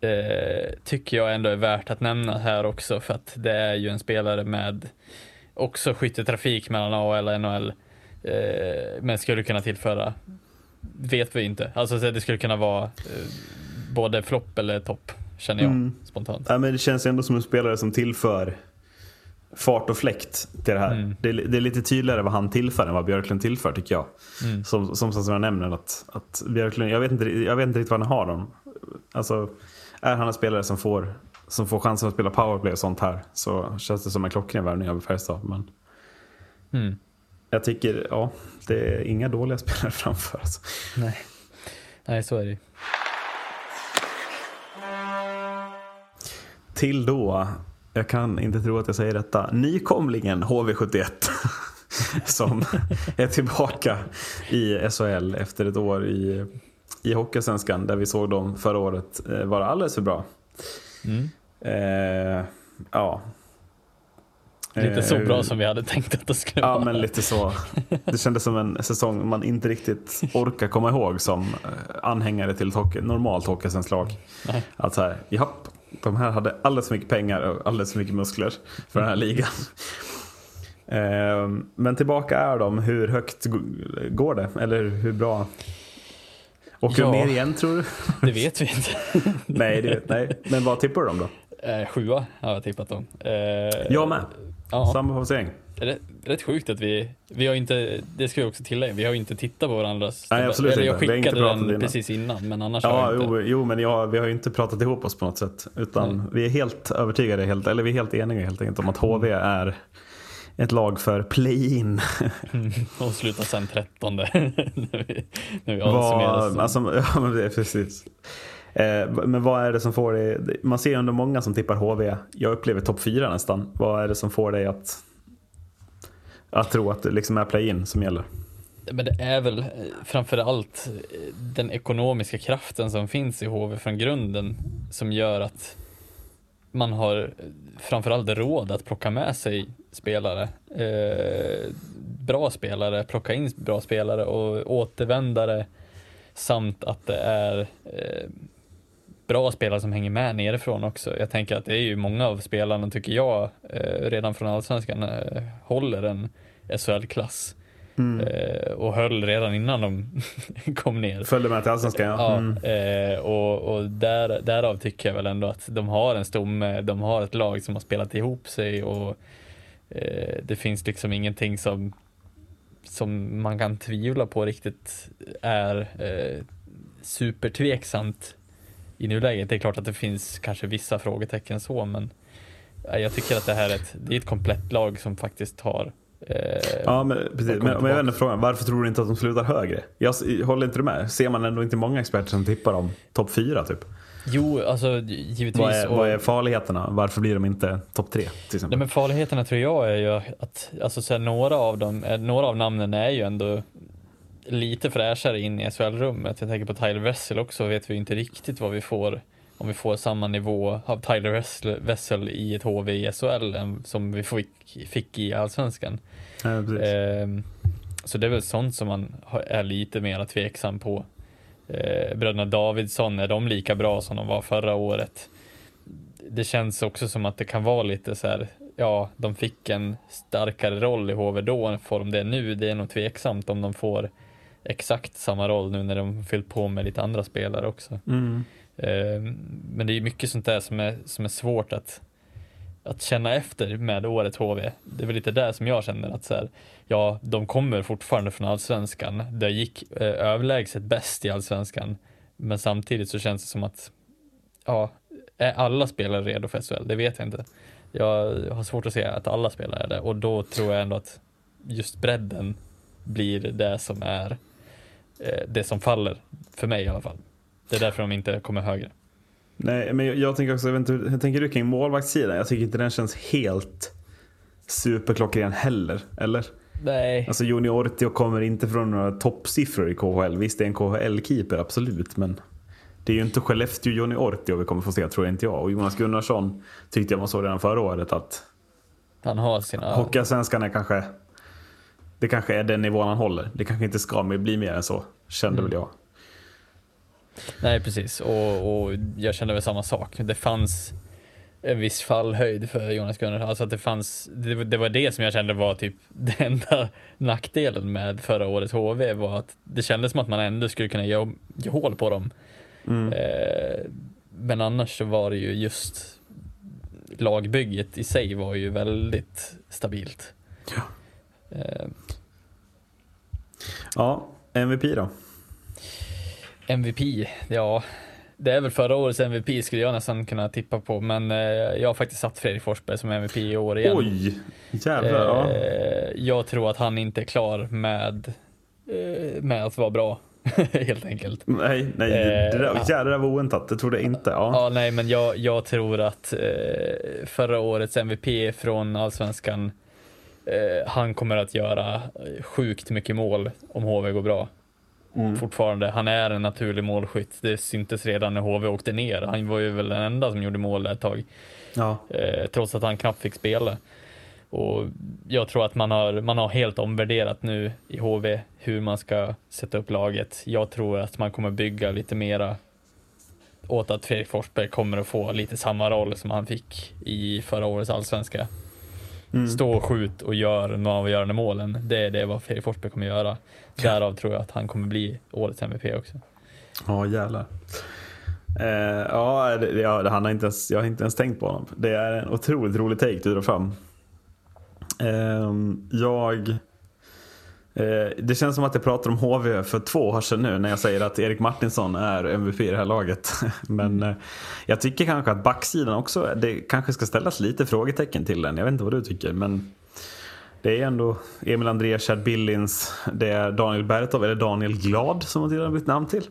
eh, tycker jag ändå är värt att nämna här också för att det är ju en spelare med också skyttetrafik mellan AHL och NHL. Eh, men skulle kunna tillföra, vet vi inte. Alltså så det skulle kunna vara eh, både flopp eller topp, känner jag Mm. spontant. ja, men det känns ändå som en spelare som tillför fart och fläkt till det här. Mm. Det, är, det är lite tydligare vad han tillför än vad Björklund tillför tycker jag. Mm. Som, som, som jag nämner att, att Björklund, jag vet, inte, jag vet inte riktigt vad han har dem. Alltså, är han en spelare som får, som får chansen att spela powerplay och sånt här så känns det som en klockren värvning av Färjestad. Men Mm. jag tycker, ja, det är inga dåliga spelare framför. Alltså. Nej. Nej, så är det till då, jag kan inte tro att jag säger detta, nykomlingen HV71. som är tillbaka i SHL efter ett år i, i Hockeysvenskan där vi såg dem förra året eh, vara alldeles för bra. Mm. Eh, ja. Lite så Eh, bra som vi hade tänkt att det skulle Ja vara. men lite så. Det kändes som en säsong man inte riktigt orkar komma ihåg som eh, anhängare till ett hockey, normalt hockeysvenskt lag. Att så här, japp, de här hade alldeles för mycket pengar och alldeles för mycket muskler för den här ligan. Eh, Men tillbaka är de. Hur högt går det? Eller hur bra? Åker Ja. de ner igen tror du? Det vet vi inte. nej, det nej. Men vad tippar du dem då? Eh, sjua har jag tippat dem. Eh, Jag med. Ja, Samma placering. Rätt, rätt sjukt att vi, vi har inte, det ska vi också tillägga, vi har ju inte tittat på varandras Nej, absolut Eller jag inte. Vi har inte skickade den innan. precis innan, men annars har Ja, jag inte. jo, jo men jag, vi har ju inte pratat ihop oss på något sätt. Utan Nej. vi är helt övertygade, helt, eller vi är helt eniga helt enkelt om att HV är ett lag för play-in. Och slutar sen 13 när vi, när vi säsongen. alltså, ja, men det är precis. Eh, men vad är det som får dig, man ser ju ändå många som tippar HV, jag upplever topp 4 nästan. Vad är det som får dig att, att tro att det liksom är play-in som gäller? Men det är väl framför framförallt eh, den ekonomiska kraften som finns i HV från grunden som gör att man har eh, framförallt råd att plocka med sig spelare. Eh, bra spelare, plocka in bra spelare och återvändare samt att det är eh, bra spelare som hänger med nerifrån också. Jag tänker att det är ju många av spelarna, tycker jag, eh, redan från allsvenskan eh, håller en SHL-klass. Eh, och höll redan innan de kom ner. Följde med till Allsvenskan? Ja. Ja, Mm. eh, och, och där, därav tycker jag väl ändå att de har en stomme, de har ett lag som har spelat ihop sig och eh, det finns liksom ingenting som, som man kan tvivla på riktigt är eh, supertveksamt i nuläget. Det är klart att det finns kanske vissa frågetecken så, men eh, jag tycker att det här är ett, det är ett komplett lag som faktiskt har eh, Ja, men, precis. Men, men jag vänder frågan, varför tror du inte att de slutar högre? Jag håller inte du med? Ser man ändå inte många experter som tippar om topp 4 typ? Jo, alltså givetvis. Vad är, och- vad är farligheterna? Varför blir de inte topp 3 till exempel? Nej, men farligheterna tror jag är ju att alltså, så här, några, av dem, eh, några av namnen är ju ändå lite fräschare in i SHL-rummet. Jag tänker på Tyler Wessel också, vet vi inte riktigt vad vi får om vi får samma nivå av Tyler Wessel, Wessel i ett HV i SHL som vi fick, fick i Allsvenskan. Ja. Ehm, så det är väl sånt som man är lite mer tveksam på. Eh, bröderna Davidsson, är de lika bra som de var förra året? Det känns också som att det kan vara lite så här, ja, de fick en starkare roll i HV då får de det nu. Det är nog tveksamt om de får exakt samma roll nu när de fyllt på med lite andra spelare också. Mm. Eh, Men det är mycket sånt där som är, som är svårt att, att känna efter med årets HV. Det är väl lite där som jag känner att så här, ja, de kommer fortfarande från allsvenskan. Det gick eh, överlägset bäst i allsvenskan. Men samtidigt så känns det som att, ja, är alla spelare redo för SHL? Det vet jag inte. Jag har svårt att se att alla spelare är det och då tror jag ändå att just bredden blir det som är det som faller, för mig i alla fall. Det är därför de inte kommer högre. Nej, men jag, jag tänker också, jag vet inte, hur hur tänker du kring målvaktssidan? Jag tycker inte den känns helt superklockren heller, eller? Nej. Alltså Joni Ortio kommer inte från några toppsiffror i KHL. Visst, det är en KHL-keeper, absolut, men det är ju inte Skellefteå Joni Ortio vi kommer få se, tror jag inte jag. Och Jonas Gunnarsson tyckte jag man såg redan förra året att Han har sina... Hockeyallsvenskan är kanske, det kanske är den nivån han håller. Det kanske inte ska bli mer än så, kände väl jag. Nej, precis. Och, och jag kände väl samma sak. Det fanns en viss fallhöjd för Jonas Gunnarsson. Alltså att det fanns, det, det var det som jag kände var typ den enda nackdelen med förra årets HV var att det kändes som att man ändå skulle kunna ge, ge hål på dem. Eh, men annars så var det ju just lagbygget i sig var ju väldigt stabilt. Ja. Eh, Ja, MVP då? MVP, ja. Det är väl förra årets MVP skulle jag nästan kunna tippa på, men eh, jag har faktiskt satt Fredrik Forsberg som MVP i år igen. Oj, jävlar. Ja. Eh, jag tror att han inte är klar med, eh, med att vara bra. helt enkelt. Nej, nej det där, jävlar var oväntat. Det trodde jag inte. Ja. Ja, nej, men jag, jag tror att förra årets MVP från Allsvenskan, eh, han kommer att göra eh, sjukt mycket mål om HV går bra. Fortfarande. Han är en naturlig målskytt. Det syntes redan när HV åkte ner. Han var ju väl den enda som gjorde mål ett tag. Ja. eh, trots att han knappt fick spela. Och jag tror att man har, man har helt omvärderat nu i HV hur man ska sätta upp laget. Jag tror att man kommer bygga lite mera åt att Fredrik Forsberg kommer att få lite samma roll som han fick i förra årets allsvenska. Stå och skjut och gör de avgörande målen. Det är det vad Fredrik Forsberg kommer göra. Därav tror jag att han kommer bli årets MVP också. Ja, jävlar. Eh, ja, det, ja det, han har inte ens, jag har inte ens tänkt på honom. Det är en otroligt rolig take du drar fram. Eh, jag... Eh, det känns som att jag pratar om HV för två år sedan nu när jag säger att Erik Martinsson är MVP i det här laget. Men eh, jag tycker kanske att backsidan också, det kanske ska ställas lite frågetecken till den. Jag vet inte vad du tycker. Men det är ändå Emil André, Chad Billings, det är Daniel Bertov, eller Daniel Glad som han med bytt namn till.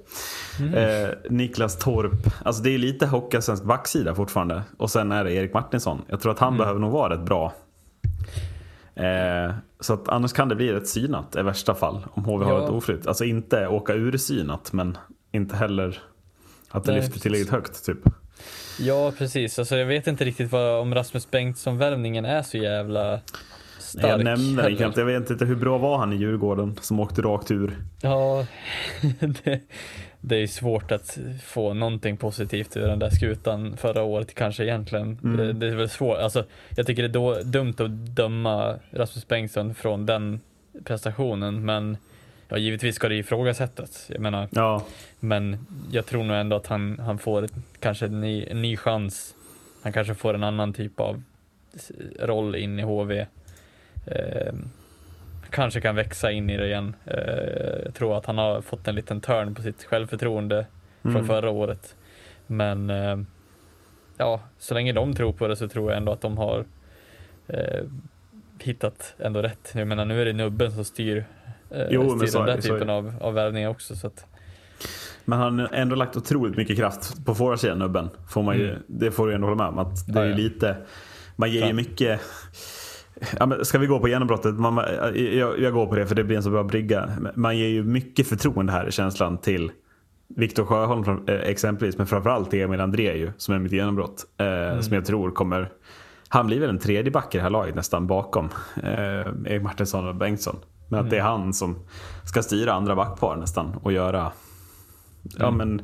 Eh, Niklas Torp. Alltså det är lite Hockeyallsvensk backsida fortfarande. Och sen är det Erik Martinsson. Jag tror att han behöver nog vara rätt bra. Eh, så att annars kan det bli rätt synat i värsta fall. Om HV har Ja. ett oflytt. Alltså inte åka ur synat men inte heller att det Nej, lyfter tillräckligt högt typ. Ja, precis. Alltså, jag vet inte riktigt vad, om Rasmus Bengtsson-värvningen är så jävla stark. jag nämnde den knappt. Jag vet inte hur bra var han i Djurgården som åkte rakt ur. Ja, det, det är svårt att få någonting positivt ur den där skutan förra året kanske egentligen. Mm. Det, det är väl svårt, alltså jag tycker det är då, dumt att döma Rasmus Bengtsson från den prestationen men ja, givetvis ska det ifrågasättas. Jag menar, Ja, men jag tror nog ändå att han, han får kanske en ny, en ny chans. Han kanske får en annan typ av roll in i HV. Eh, kanske kan växa in i det igen. Eh, jag tror att han har fått en liten turn på sitt självförtroende från Mm. förra året. Men eh, ja, så länge de tror på det så tror jag ändå att de har eh, hittat ändå rätt. Jag menar nu är det nubben som styr, eh, Jo, styr så den är där typen av, av värvningar också. Så att, Men han har ändå lagt otroligt mycket kraft på forwardsidan nubben. Får man ju, Mm. Det får du ändå hålla med om. Att det är Ja, ja. lite, man ger ju mycket... Ja, ska vi gå på genombrottet? Man, jag, jag går på det för det blir en så bra brygga. Man ger ju mycket förtroende här i känslan till Viktor Sjöholm eh, exempelvis. Men framförallt till Emil André ju, som är mitt genombrott. Eh, Som jag tror kommer... Han blir väl en tredje back i det här laget nästan bakom eh, Erik Martinsson och Bengtsson. Men att det är han som ska styra andra backpar nästan och göra Ja men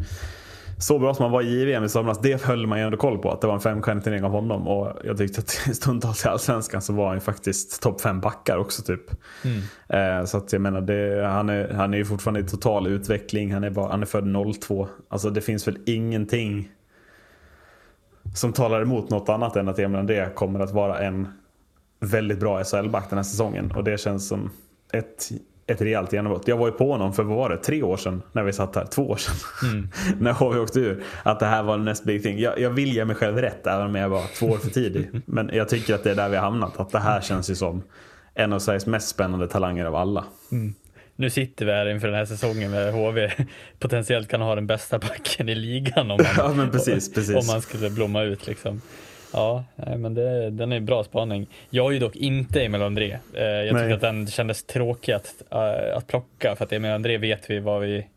så bra som han var i JVM i somras, det höll man ju ändå koll på. Att det var en femstjärnig turnering av honom. Och jag tyckte att stundtals i Allsvenskan så var han ju faktiskt topp fem backar också typ. Eh, så att jag menar, det, han, är, han är ju fortfarande i total utveckling. Han är, bara, han är född 02. Alltså det finns väl ingenting som talar emot något annat än att Emil André kommer att vara en väldigt bra SHL-back den här säsongen. Och det känns som ett, ett rejält genombrott. Jag var ju på honom för vad var det, tre år sedan när vi satt här. Två år sedan. när HV åkte ur. Att det här var näst big thing. Jag, jag vill ge mig själv rätt även om jag var två år för tidig. Men jag tycker att det är där vi har hamnat. Att det här känns ju som en av Sveriges mest spännande talanger av alla. Nu sitter vi här inför den här säsongen med HV potentiellt kan ha den bästa backen i ligan om man, Ja, men precis, precis. om man skulle blomma ut liksom. Ja, nej, men det, den är bra spaning. Jag har ju dock inte Emil André. Eh, jag Nej. tyckte att den kändes tråkig att, eh, att plocka för att Emil André vet vi vad vi,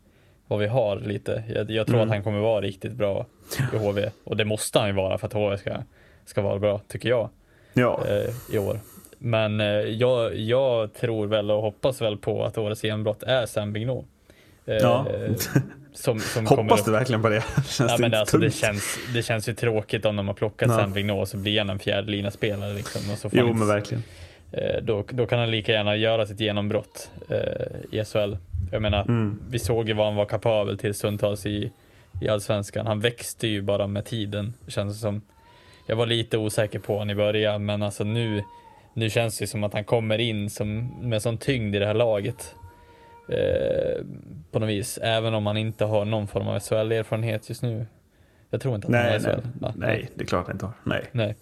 vad vi har lite. Jag, jag tror Mm. att han kommer vara riktigt bra i HV och det måste han ju vara för att HV ska, ska vara bra, tycker jag Ja, eh, i år. Men jag, jag tror väl och hoppas väl på att årets genombrott är Sam Bignot. Ja. som, som hoppas du verkligen på det? Känns Ja, det men inte alltså, det, känns, det känns ju tråkigt om de har plockat Ja. Sam Bignot så blir han en fjärde lina spelare liksom. Och så får Jo men verkligen. eh, då, då kan han lika gärna göra sitt genombrott eh, i SHL. Jag menar, Mm. vi såg ju vad han var kapabel till stundtals i, i Allsvenskan. Han växte ju bara med tiden, känns det som. Jag var lite osäker på honom i början, men alltså nu, nu känns det som att han kommer in som, med sån tyngd i det här laget. Eh, på något vis, även om han inte har någon form av SHL-erfarenhet just nu. Jag tror inte att han Nej, har nej, SHL. va? nej, det är klart jag inte har. Nej. nej.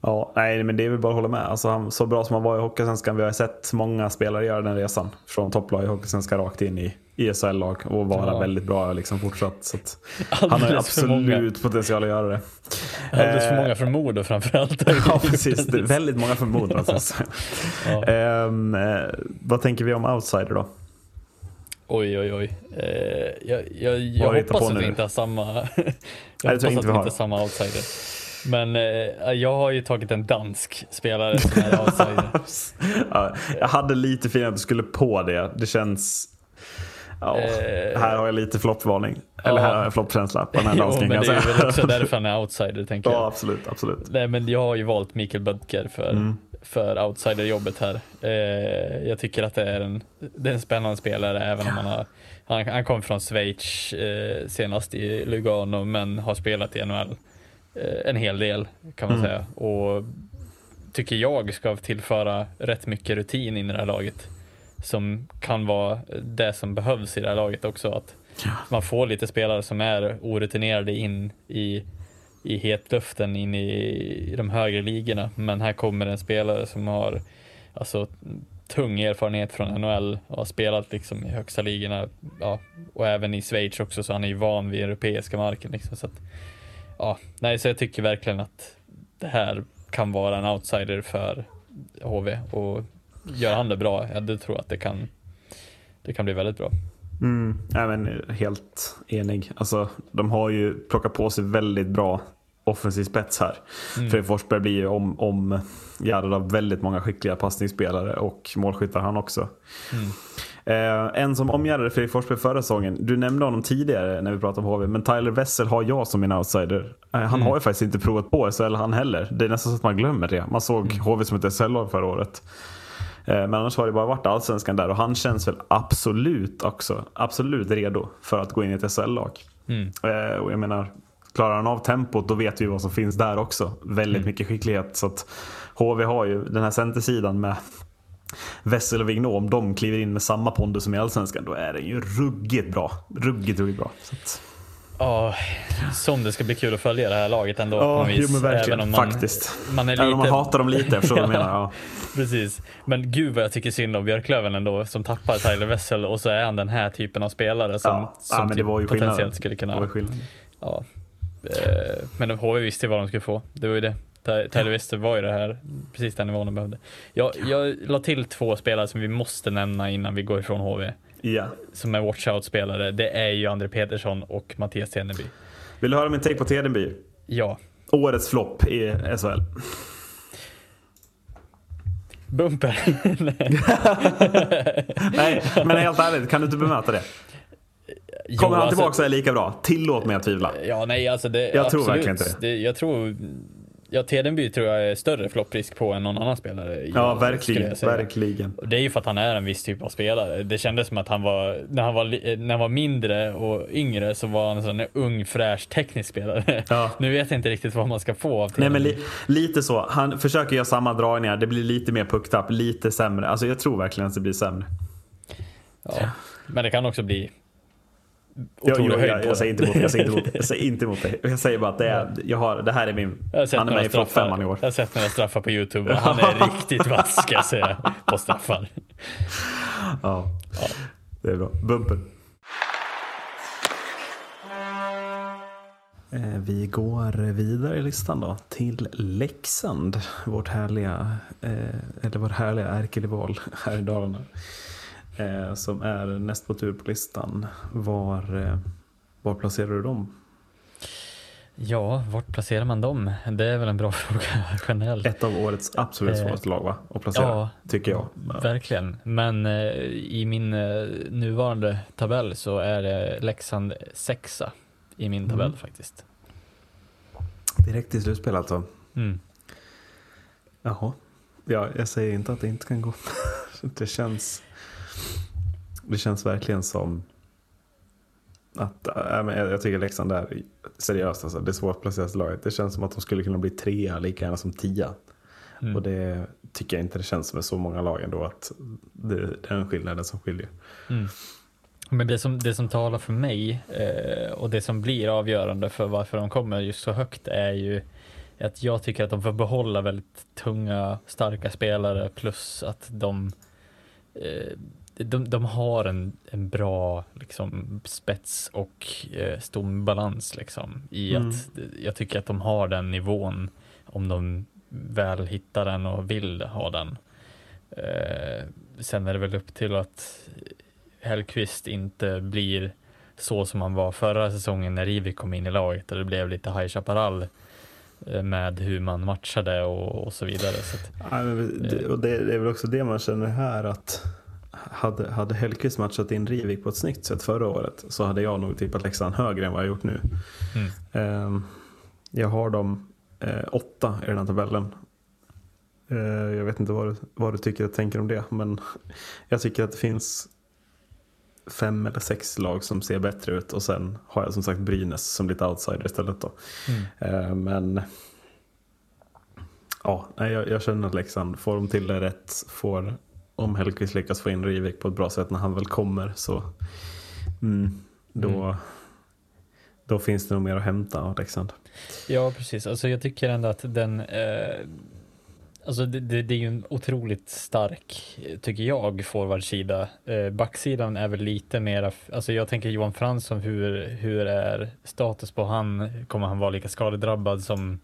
Ja, nej men det är väl bara att hålla med. Alltså, han, så bra som han var i Hockeysvenskan, vi har sett många spelare göra den resan. Från topplag i Hockeysvenskan rakt in i ESL-lag och vara Ja. väldigt bra liksom fortsatt. Så han har absolut potential att göra det. Alldeles för Eh, många för Modo framförallt. Ja, precis. Väldigt många förmodar. Alltså. Ja. Ehm, eh, vad tänker vi om outsider då? Oj, oj, oj. Eh, jag jag, jag hoppas att vi inte har samma, jag tror hoppas att vi inte har samma outsider. Men eh, jag har ju tagit en dansk spelare som är outsider. ja, jag hade lite feeling att du skulle på det. Det känns... Ja, Eh, här har jag lite floppvarning. Eller ja. här har jag floppkänsla på den här jo, dansken men kan det jag är säga. väl också därför han är outsider, tänker Ja, jag. absolut. absolut. Nej, men jag har ju valt Mikael Bödker för, Mm. för outsiderjobbet här. Eh, jag tycker att det är en, det är en spännande spelare, även om han har han, han kom från Schweiz eh, senast i Lugano, men har spelat i NHL en hel del kan man Mm. säga. Och tycker jag ska tillföra rätt mycket rutin in i det här laget. Som kan vara det som behövs i det här laget också. Att man får lite spelare som är orutinerade in i, i hetluften, in i, i de högre ligorna. Men här kommer en spelare som har alltså, tung erfarenhet från NHL och har spelat liksom i högsta ligorna ja, och även i Schweiz också så han är ju van vid europeiska marken. Liksom, så att, ja, nej, så jag tycker verkligen att det här kan vara en outsider för HV och gör han det bra, ja, då tror jag att det kan, det kan bli väldigt bra. Mm, men helt enig. Alltså, de har ju plockat på sig väldigt bra offensiv spets här. Mm. Fredrik Forsberg blir ju om, om gärdad av väldigt många skickliga passningsspelare och målskyttar han också. Mm. Eh, en som omgärdade Fredrik Forsberg förra säsongen, du nämnde honom tidigare när vi pratade om HV, men Tyler Wessel har jag som min outsider. Eh, han Mm. har ju faktiskt inte provat på SHL han heller. Det är nästan så att man glömmer det. Man såg Mm. HV som ett SHL-lag förra året. Eh, Men annars har det bara varit allsvenskan där och han känns väl absolut också, absolut redo för att gå in i ett SHL-lag. Mm. Eh, Och jag menar, klarar han av tempot då vet vi vad som finns där också. Väldigt Mm. mycket skicklighet. Så att HV har ju den här centersidan med Wessel och Vigneault. Om de kliver in med samma pondus som i Allsvenskan då är det ju ruggigt bra. Ruggigt, ruggigt bra. Ja, som det ska bli kul att följa det här laget ändå. ja, något jo, men verkligen. även man, faktiskt. Man är Även om man lite, hatar dem lite, jag förstår vad du menar. Ja. precis. Men gud vad jag tycker synd om Björklöven ändå, som tappar Tyler Wessel och så är han den här typen av spelare som, Ja, som ja, men det typ var ju skillnad. potentiellt skulle Det var ju kunna... skillnad. Ja. Eh, Men HV visste ju vad de skulle få. Det var ju det. Ty- Tyler Wester var ju det här, precis den nivån de behövde. Jag, jag la till två spelare som vi måste nämna innan vi går ifrån HV. Ja. Som är watchout-spelare. Det är ju André Petersson och Mattias Teneby. Vill du höra min take på Tedenby? Ja, Årets flopp i SHL. Bumper. Nej, men helt ärligt, kan du inte bemöta det? Jo, Kommer han alltså- tillbaka så är det lika bra. Tillåt mig att tvivla. Ja, nej, alltså det, Jag tror absolut. verkligen inte det. Jag tror, ja, Tedenby tror jag är större flopprisk på än någon annan spelare. Ja, skulle verkligen. Verkligen. Det är ju för att han är en viss typ av spelare. Det kändes som att han var, när han var, li- när han var mindre och yngre så var han en sån ung fräsch teknisk spelare. Ja. Nu vet jag inte riktigt vad man ska få av Nej men Tedenby. li, lite så. Han försöker göra samma dragningar. Det blir lite mer pucktapp, lite sämre. Alltså jag tror verkligen att det blir sämre. ja. Men det kan också bli Jag, jag, jag, jag, säger inte emot, jag säger inte emot, jag säger inte emot det. Jag säger bara att det, är, jag har, det här är min... Han är med i femman i år. Jag har sett några straffar på Youtube och han är riktigt vass ska jag säga på straffar. Ja, det är bra. Bumper. Eh, Vi går vidare i listan då till Leksand. Vårt härliga, eh, eller vår härliga ärkerival här i Dalarna. Eh, som är näst på tur på listan. Var, eh, var placerar du dem? Ja, vart placerar man dem? Det är väl en bra fråga generellt. Ett av årets absolut Eh, svåraste lag va? Att placera, ja, tycker jag. Verkligen, men eh, i min eh, nuvarande tabell så är det Leksand sexa i min tabell Mm. faktiskt. Direkt i slutspel alltså. Mm. Jaha. Ja, jag säger inte att det inte kan gå. det känns... Det känns verkligen som att, äh, men jag, tycker Leksand är seriöst alltså. Det svårt placerat laget. Det känns som att de skulle kunna bli trea lika gärna som tia. Mm. Och det tycker jag inte det känns med så många lag ändå att det, det är den skillnaden som skiljer. Mm. Men det som, det som talar för mig eh, och det som blir avgörande för varför de kommer just så högt är ju att jag tycker att de får behålla väldigt tunga, starka spelare plus att de eh, de, de har en, en bra liksom, spets och eh, stombalans liksom, i Mm. att jag tycker att de har den nivån om de väl hittar den och vill ha den. Eh, sen är det väl upp till att Hellqvist inte blir så som han var förra säsongen när Rivik kom in i laget och det blev lite High Chaparral eh, med hur man matchade och, och så vidare. Så att, Ja, det, och det, det är väl också det man känner här att hade, hade Hellkvist matchat in Rivik på ett snyggt sätt förra året så hade jag nog tippat Leksand högre än vad jag gjort nu. mm. Ehm, jag har dem eh, åtta i den här tabellen. Eh, jag vet inte vad du, vad du tycker och tänker om det men jag tycker att det finns fem eller sex lag som ser bättre ut och sen har jag som sagt Brynäs som lite outsider istället då. Mm. Eh, men ja, jag, jag känner att Leksand får de till det rätt, får om Hellkvist lyckas få in Rivik på ett bra sätt när han väl kommer så mm, då, Mm. då finns det nog mer att hämta av Leksand. Ja, precis. Alltså jag tycker ändå att den, eh, alltså det, det, det är ju en otroligt stark, tycker jag, forwardsida. Eh, backsidan är väl lite mera, alltså jag tänker Johan Fransson, hur, hur är status på han? Kommer han vara lika skadedrabbad som,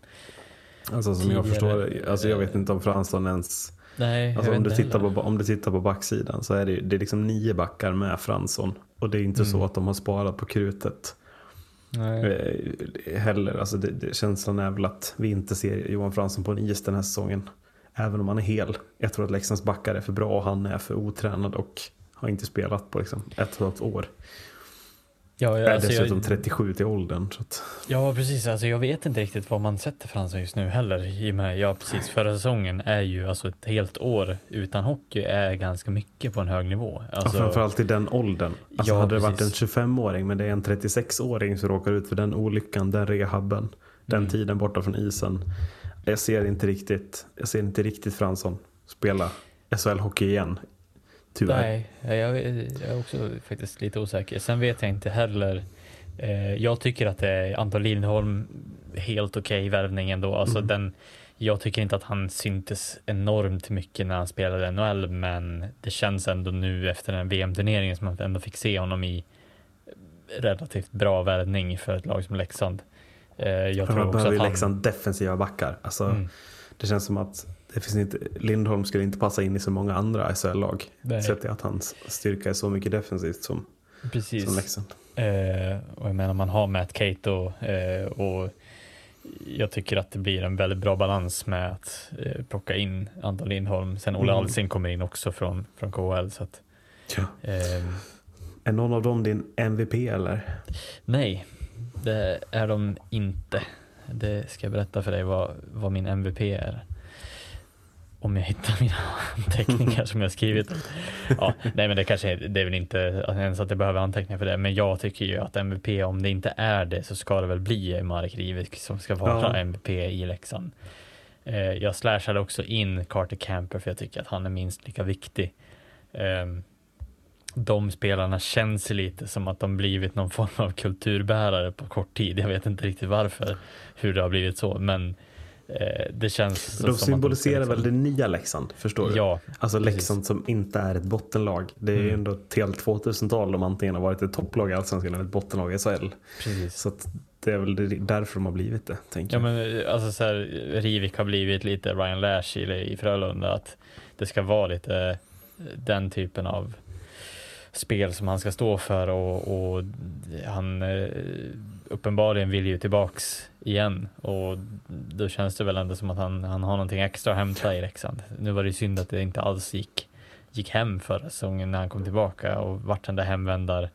Alltså som jag Tidigare, förstår alltså jag vet inte om Fransson ens nej, Alltså om, du tittar heller. på, om du tittar på backsidan så är det, det är liksom nio backar med Fransson. Och det är inte så Mm. att de har sparat på krutet Nej. eh, heller. Alltså det, det, känslan är väl att vi inte ser Johan Fransson på en is den här säsongen. Även om han är hel. Jag tror att Leksands backar är för bra och han är för otränad och har inte spelat på liksom ett och ett halvt år. Ja, är ja, alltså dessutom jag, 37 till åldern. Så att, ja, precis. Alltså jag vet inte riktigt vad man sätter Fransson just nu heller. I med, ja, precis. Förra säsongen är ju alltså ett helt år utan hockey är ganska mycket på en hög nivå. Alltså, ja, framförallt i den åldern. Alltså Ja, hade det varit en precis. 25-åring men det är en 36-åring som råkar ut för den olyckan, den rehabben, den Mm. tiden borta från isen. Jag ser inte riktigt, jag ser inte riktigt Fransson spela SHL-hockey igen. Tyvärr. Nej, jag, är också faktiskt lite osäker. Sen vet jag inte heller. Eh, jag tycker att det är Anton Lindholm helt okej värvning ändå. Alltså Mm. den, jag tycker inte att han syntes enormt mycket när han spelade NHL, men det känns ändå nu efter den VM-turneringen som man ändå fick se honom i relativt bra värvning för ett lag som Leksand. Eh, jag tror också att han... Leksand defensiva backar. Alltså, Mm. Det känns som att det finns inte, Lindholm skulle inte passa in i så många andra SHL-lag. Sett att hans styrka är så mycket defensivt som, Precis. som Leksand. Eh, och jag menar man har Matt Cato eh, och jag tycker att det blir en väldigt bra balans med att eh, plocka in Anton Lindholm. Sen Olle Mm. Alsing kommer in också från, från KHL. Så att, Ja. eh, Är någon av dem din MVP eller? nej, det är de inte. Det ska jag berätta för dig vad, vad min MVP är. Om jag hittar mina anteckningar som jag skrivit. Ja, nej men det kanske är, det är väl inte ens att jag behöver anteckningar för det. Men jag tycker ju att MVP, om det inte är det så ska det väl bli Marek Rivik som ska vara Ja. MVP i Leksand. Eh, jag slashade också in Carter Camper för jag tycker att han är minst lika viktig. Ehm, de spelarna känns lite som att de blivit någon form av kulturbärare på kort tid. Jag vet inte riktigt varför, hur det har blivit så, men eh, det känns De symboliserar ska väl det nya Leksand, förstår du? Ja, Alltså precis. Leksand som inte är ett bottenlag. Det är ju Mm. ändå ett helt 2000-tal de antingen har varit ett topplag i Allsvenskan eller ett bottenlag i SHL. precis. Så det är väl därför de har blivit det, tänker Ja jag. men eh, alltså så här, Rivik har blivit lite Ryan Lash i, i Frölunda, att det ska vara lite eh, den typen av spel som han ska stå för och, och han eh, uppenbarligen vill ju tillbaks igen och då känns det väl ändå som att han, han har någonting extra att hämta i Leksand. Nu var det synd att det inte alls gick, gick hem förra säsongen när han kom tillbaka och vart den där hemvändar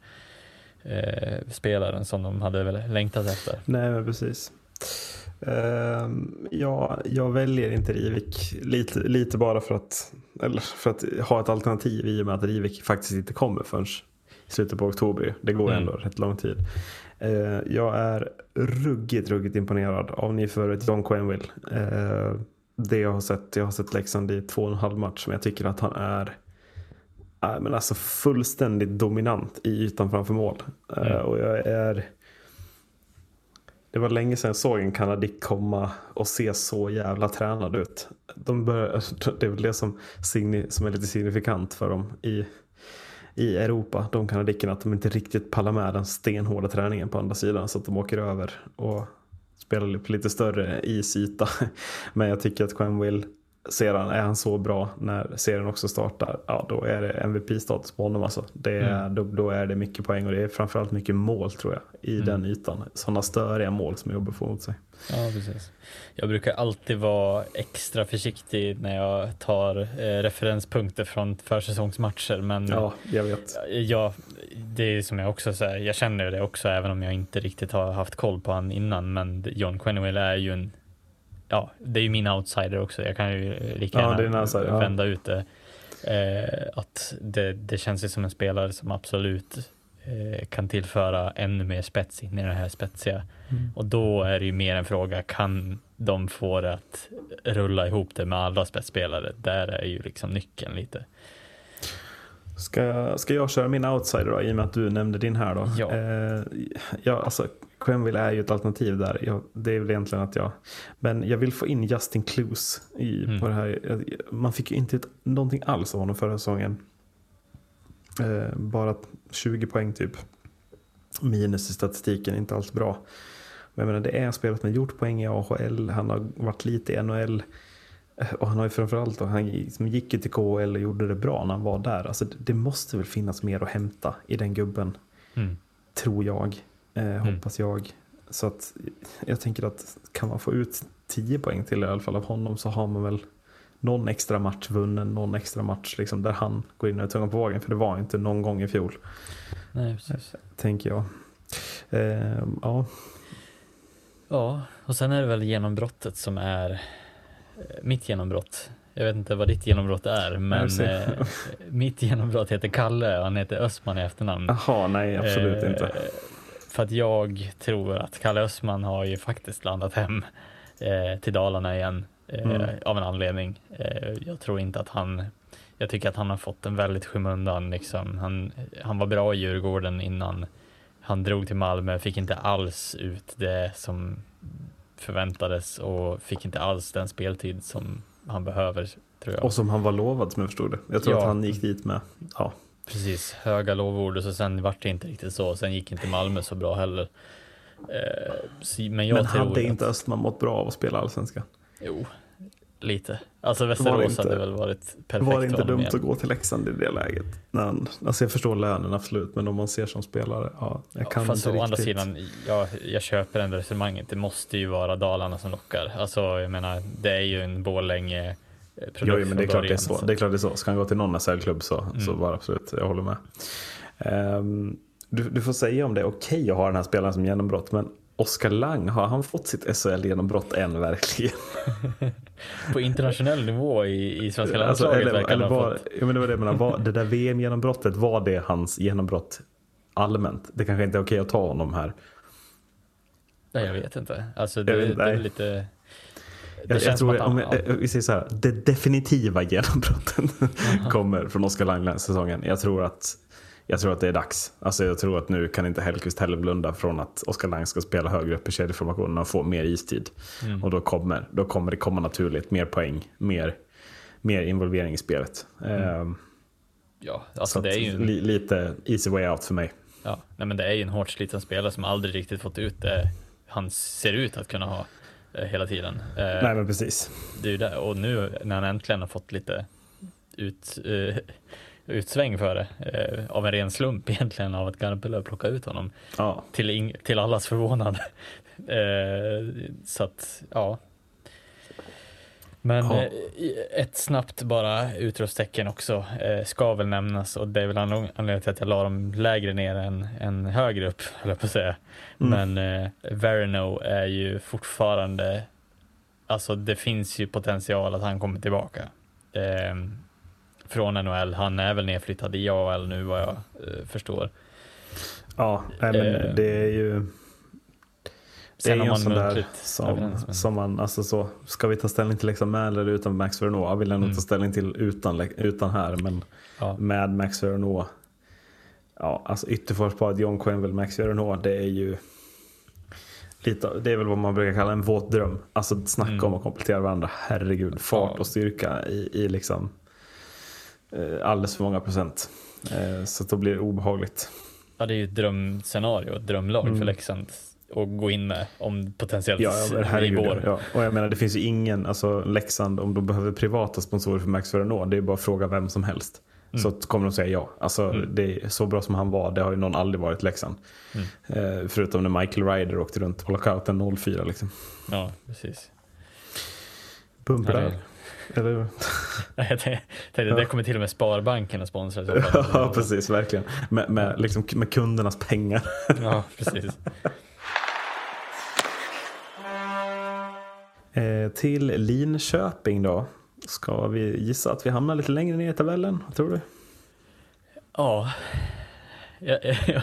eh, spelaren som de hade väl längtat efter. Nej, men precis. Ehm, ja, jag väljer inte Rivik lite, lite bara för att, eller för att ha ett alternativ i och med att Rivik faktiskt inte kommer förrän i slutet på oktober. Det går Mm. ändå rätt lång tid. Eh, jag är ruggigt, ruggigt imponerad av nyförvärvet John Quenville. Uh, det jag har sett, jag har sett Leksand i två och en halv match, men jag tycker att han är äh, men alltså fullständigt dominant i ytan framför mål. Eh, Mm. och jag är det var länge sedan jag såg en kanadick komma och se så jävla tränad ut. De bör, det är väl det som, signi, som är lite signifikant för dem i, i Europa, de kanadickerna, att de inte riktigt pallar med den stenhårda träningen på andra sidan så att de åker över och spelar på lite större isyta. Men jag tycker att Quenville sedan är han så bra när serien också startar, ja då är det MVP-status på honom alltså. Det är, Mm. då, då är det mycket poäng och det är framförallt mycket mål tror jag i Mm. den ytan. Sådana störiga mål som jobbar får mot sig. Ja, precis. Jag brukar alltid vara extra försiktig när jag tar eh, referenspunkter från försäsongsmatcher, men Ja, jag vet. Ja, det är som jag också säger, jag känner det också även om jag inte riktigt har haft koll på han innan, men John Quenneville är ju en, ja, det är ju min outsider också, jag kan ju lika Ja, gärna outsider, ja. vända ut det. Eh, att det, det känns ju som en spelare som absolut kan tillföra ännu mer spets in i det här spetsiga. Mm. Och då är det ju mer en fråga, kan de få det att rulla ihop det med alla spetsspelare? Där är ju liksom nyckeln lite. Ska, ska jag köra min outsider då, i och med att du nämnde din här då? Ja. Eh, ja, alltså Quenville är ju ett alternativ där. Jag, det är väl egentligen att jag... Men jag vill få in Justin Clues i, Mm. på det här. Man fick ju inte ett, någonting alls av honom förra säsongen. Eh, bara 20 poäng typ. Minus i statistiken, inte alls bra. Men jag menar, det är som har gjort poäng i AHL, han har varit lite i NHL. Eh, Och han har ju framförallt han liksom gick ju till KHL och gjorde det bra när han var där. Alltså det, det måste väl finnas mer att hämta i den gubben, Mm. tror jag. Eh, Mm. Hoppas jag. Så att jag tänker att kan man få ut 10 poäng till i alla fall av honom så har man väl någon extra match vunnen, någon extra match liksom, där han går in och är tunga på vågen. För det var inte någon gång i fjol, Nej, precis. tänker jag. Eh, ja, Ja, och sen är det väl genombrottet som är eh, mitt genombrott. Jag vet inte vad ditt genombrott är, men eh, mitt genombrott heter Kalle och han heter Östman i efternamn. Jaha, nej absolut Eh, inte. För att jag tror att Kalle Östman har ju faktiskt landat hem eh, till Dalarna igen Mm. av en anledning. Eh, jag tror inte att han, jag tycker att han har fått en väldigt skymundan liksom. Han, han var bra i Djurgården innan han drog till Malmö, fick inte alls ut det som förväntades och fick inte alls den speltid som han behöver tror jag. Och som han var lovad som jag förstod det. Jag tror Ja. att han gick dit med. Ja, Precis, höga lovord och så sen vart det inte riktigt så. Sen gick inte Malmö så bra heller. Eh, men jag Men tror hade att, inte Östman mått bra av att spela allsvenskan? Jo, lite. Alltså Var Västerås inte- hade väl varit perfekt Var det inte dumt igen. att gå till Leksand i det läget? Han, alltså jag förstår lönen absolut, men om man ser som spelare, ja, jag kan Ja, fast inte å andra riktigt. sidan, jag, jag köper ändå resonemanget. Det måste ju vara Dalarna som lockar. Alltså, jag menar, det är ju en Borlänge eh, Jo, produkt jo, men det är klart det är början, så. Det är klart det är så. Ska han gå till någon SHL-klubb så, så Mm. var det absolut, jag håller med. Ehm, du, du får säga om det är okej att ha den här spelaren som genombrott, men Oskar Lang, har han fått sitt SHL-genombrott än verkligen? På internationell nivå i, i svenska Alltså, landslaget eller, verkar han ha fått. ja, men det jag menade, var, det där VM-genombrottet, var det hans genombrott allmänt? Det kanske inte är okej att ta honom här. Nej, jag vet inte. Alltså, det, Jag vet det är lite... Det Jag, jag tror, han, om jag, eh, vi säger så här, det definitiva genombrottet kommer från Oskar Lang säsongen. Jag tror att jag tror att det är dags. Alltså jag tror att nu kan inte Hellkvist heller blunda från att Oskar Lang ska spela högre upp i kedjeformationen och få mer istid. Mm. Och då kommer, då kommer det komma naturligt mer poäng, mer, mer involvering i spelet. Ehm, ja, så alltså det är ju li, lite easy way out för mig. ja, nej, men det är ju en hårt sliten spelare som aldrig riktigt fått ut det han ser ut att kunna ha eh, hela tiden. Eh, Nej men precis. Det är ju det. Och nu när han äntligen har fått lite ut, eh, utsväng för det, eh, av en ren slump egentligen, av att Garpenlöv plockade ut honom, Ja. till, ing- till allas förvånad. eh, så att, ja. Men Ja. eh, ett snabbt bara utropstecken också eh, ska väl nämnas och det är väl anled- anledningen till att jag la dem lägre ner än, än högre upp, höll jag på att säga. Mm. Men eh, Verino är ju fortfarande, alltså det finns ju potential att han kommer tillbaka. Från NHL, han är väl nedflyttad i AHL nu vad jag eh, förstår. Ja, nej, men Eh, det är ju... Det är ju en sån där som, som man, alltså så, ska vi ta ställning till liksom med eller utan Max Verneau? Jag vill ändå Mm. ta ställning till utan, utan här, men Ja. med Max Verneau. Ja, alltså ytterforsparet John Quenville, Max Verneau, det är ju... lite, det är väl vad man brukar kalla en våt dröm. Alltså snacka Mm. om att komplettera varandra. Herregud, fart Ja. och styrka i, i liksom alldeles för många procent. Eh, så då blir det obehagligt. Ja, det är ju ett drömscenario, ett drömlag Mm. för Leksand att gå in med om potentiellt Ja, ja, herregud. i vår. Ja. Och jag menar det finns ju ingen, alltså Leksand om de behöver privata sponsorer för Max Vernon, det är bara att fråga vem som helst. Mm. Så kommer de säga ja. Alltså Mm. det är så bra som han var, det har ju någon aldrig varit Leksand. Mm. Eh, förutom när Michael Ryder åkte runt på lockouten 04 liksom. Ja, precis. Bumper där. Eller? Jag tänkte, det kommer till och med Sparbanken att sponsra. ja precis, verkligen. Med, med, liksom, med kundernas pengar. Ja, precis. Eh, till Linköping då. Ska vi gissa att vi hamnar lite längre ner i tabellen? Vad tror du? Ja. Jag, jag,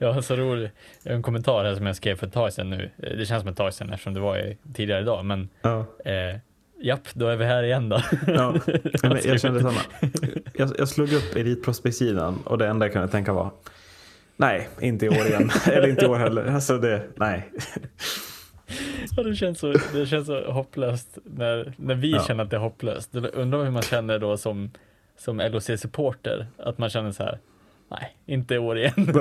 jag har så rolig, jag en kommentar här som jag skrev för ett tag sedan nu. Det känns som ett tag sedan eftersom det var tidigare idag, men Ja. eh, japp, då är vi här igen då. Ja, men jag kände samma. Jag, jag slog upp Elitprospektsidan och det enda jag kunde tänka var Nej, inte i år igen. Eller inte i år heller. Alltså det, nej. Ja, det, känns så, det känns så hopplöst när, när vi Ja. känner att det är hopplöst. Jag Undrar hur man känner då som, som LOC-supporter, att man känner så här, nej, inte i år igen.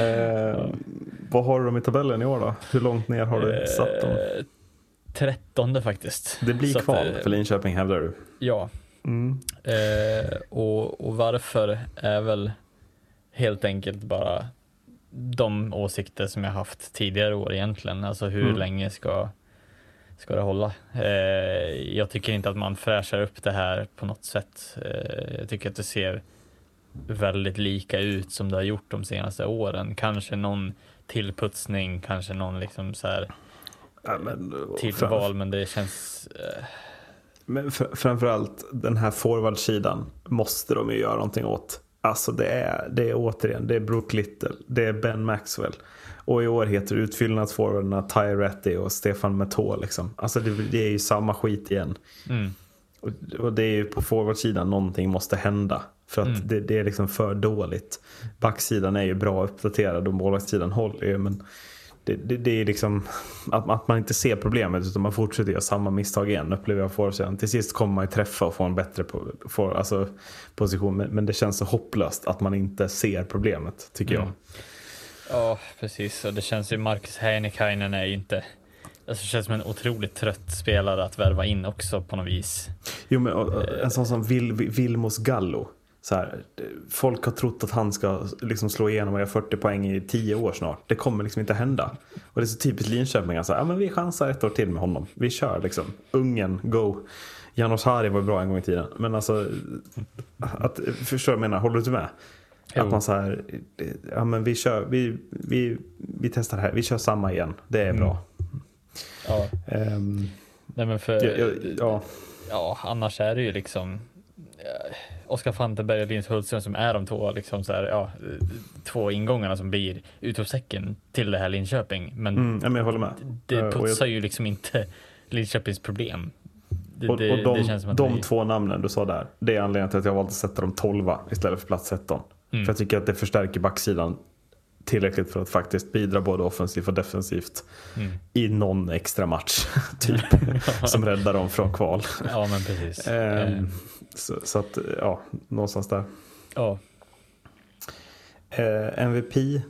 Eh, vad har du dem i tabellen i år då? Hur långt ner har du satt dem? Eh, Trettonde faktiskt. Det blir Så att, kval eh, för Linköping hävdar du? Ja, Mm. Eh, och, och varför är väl helt enkelt bara de åsikter som jag haft tidigare år egentligen. Alltså hur Mm. länge ska, ska det hålla? Eh, jag tycker inte att man fräschar upp det här på något sätt. Eh, jag tycker att det ser väldigt lika ut som det har gjort de senaste åren. Kanske någon tillputsning, kanske någon liksom så här Ja, men, tillval, men det känns eh, Men fr- framförallt den här forwardsidan måste de ju göra någonting åt. Alltså det är, det är återigen, det är Brook Little, det är Ben Maxwell. Och i år heter utfyllnadsforwarderna Ty Ratty och Stefan Metå liksom. Alltså det, det är ju samma skit igen. mm, Och, och det är ju på forwardsidan någonting måste hända. För att Mm. det, det är liksom för dåligt. Backsidan är ju bra uppdaterad och målvaktssidan håller ju. Men det, det, det är liksom att, att man inte ser problemet utan man fortsätter göra samma misstag igen upplever jag forwardsidan. Till sist kommer man ju träffa och få en bättre po, for, alltså, position. Men, men det känns så hopplöst att man inte ser problemet tycker jag. Ja, precis. Och det känns ju, Marcus Heinekainen är ju inte, alltså det känns som en otroligt trött spelare att värva in också på något vis. Jo, men, och, och, en sån som Vil, Vilmos Gallo. Så här, folk har trott att han ska liksom slå igenom och göra 40 poäng i 10 år snart. Det kommer liksom inte hända. Och det är så typiskt Linköping. Alltså, ja, men vi chansar ett år till med honom. Vi kör liksom. Ungen, go. Janos Hari var bra en gång i tiden. Men alltså, att, förstår du vad jag menar? Håller du inte med? Jo. Att man så här, ja men vi kör, vi, vi, vi testar det här. Vi kör samma igen. Det är bra. Ja, Ehm, nej men för, ja, ja, ja. annars är det ju liksom eh, Oskar Fantenberg och Linus Hultström som är de två, liksom så här, ja, två ingångarna som blir utropstecken till det här Linköping. Men Mm, men jag håller med. det Eh, putsar ju liksom inte Linköpings problem. Det, Och, det, och de, det känns som att de vi- två namnen du sa där, det är anledningen till att jag valde att sätta dem 12 istället för plats 13. Mm. För jag tycker att det förstärker backsidan tillräckligt för att faktiskt bidra både offensivt och defensivt Mm. i någon extra match. typ, som räddar dem från kval. Ja men precis. Eh, Ehm, så, så att, ja, någonstans där. ja. Eh, MVP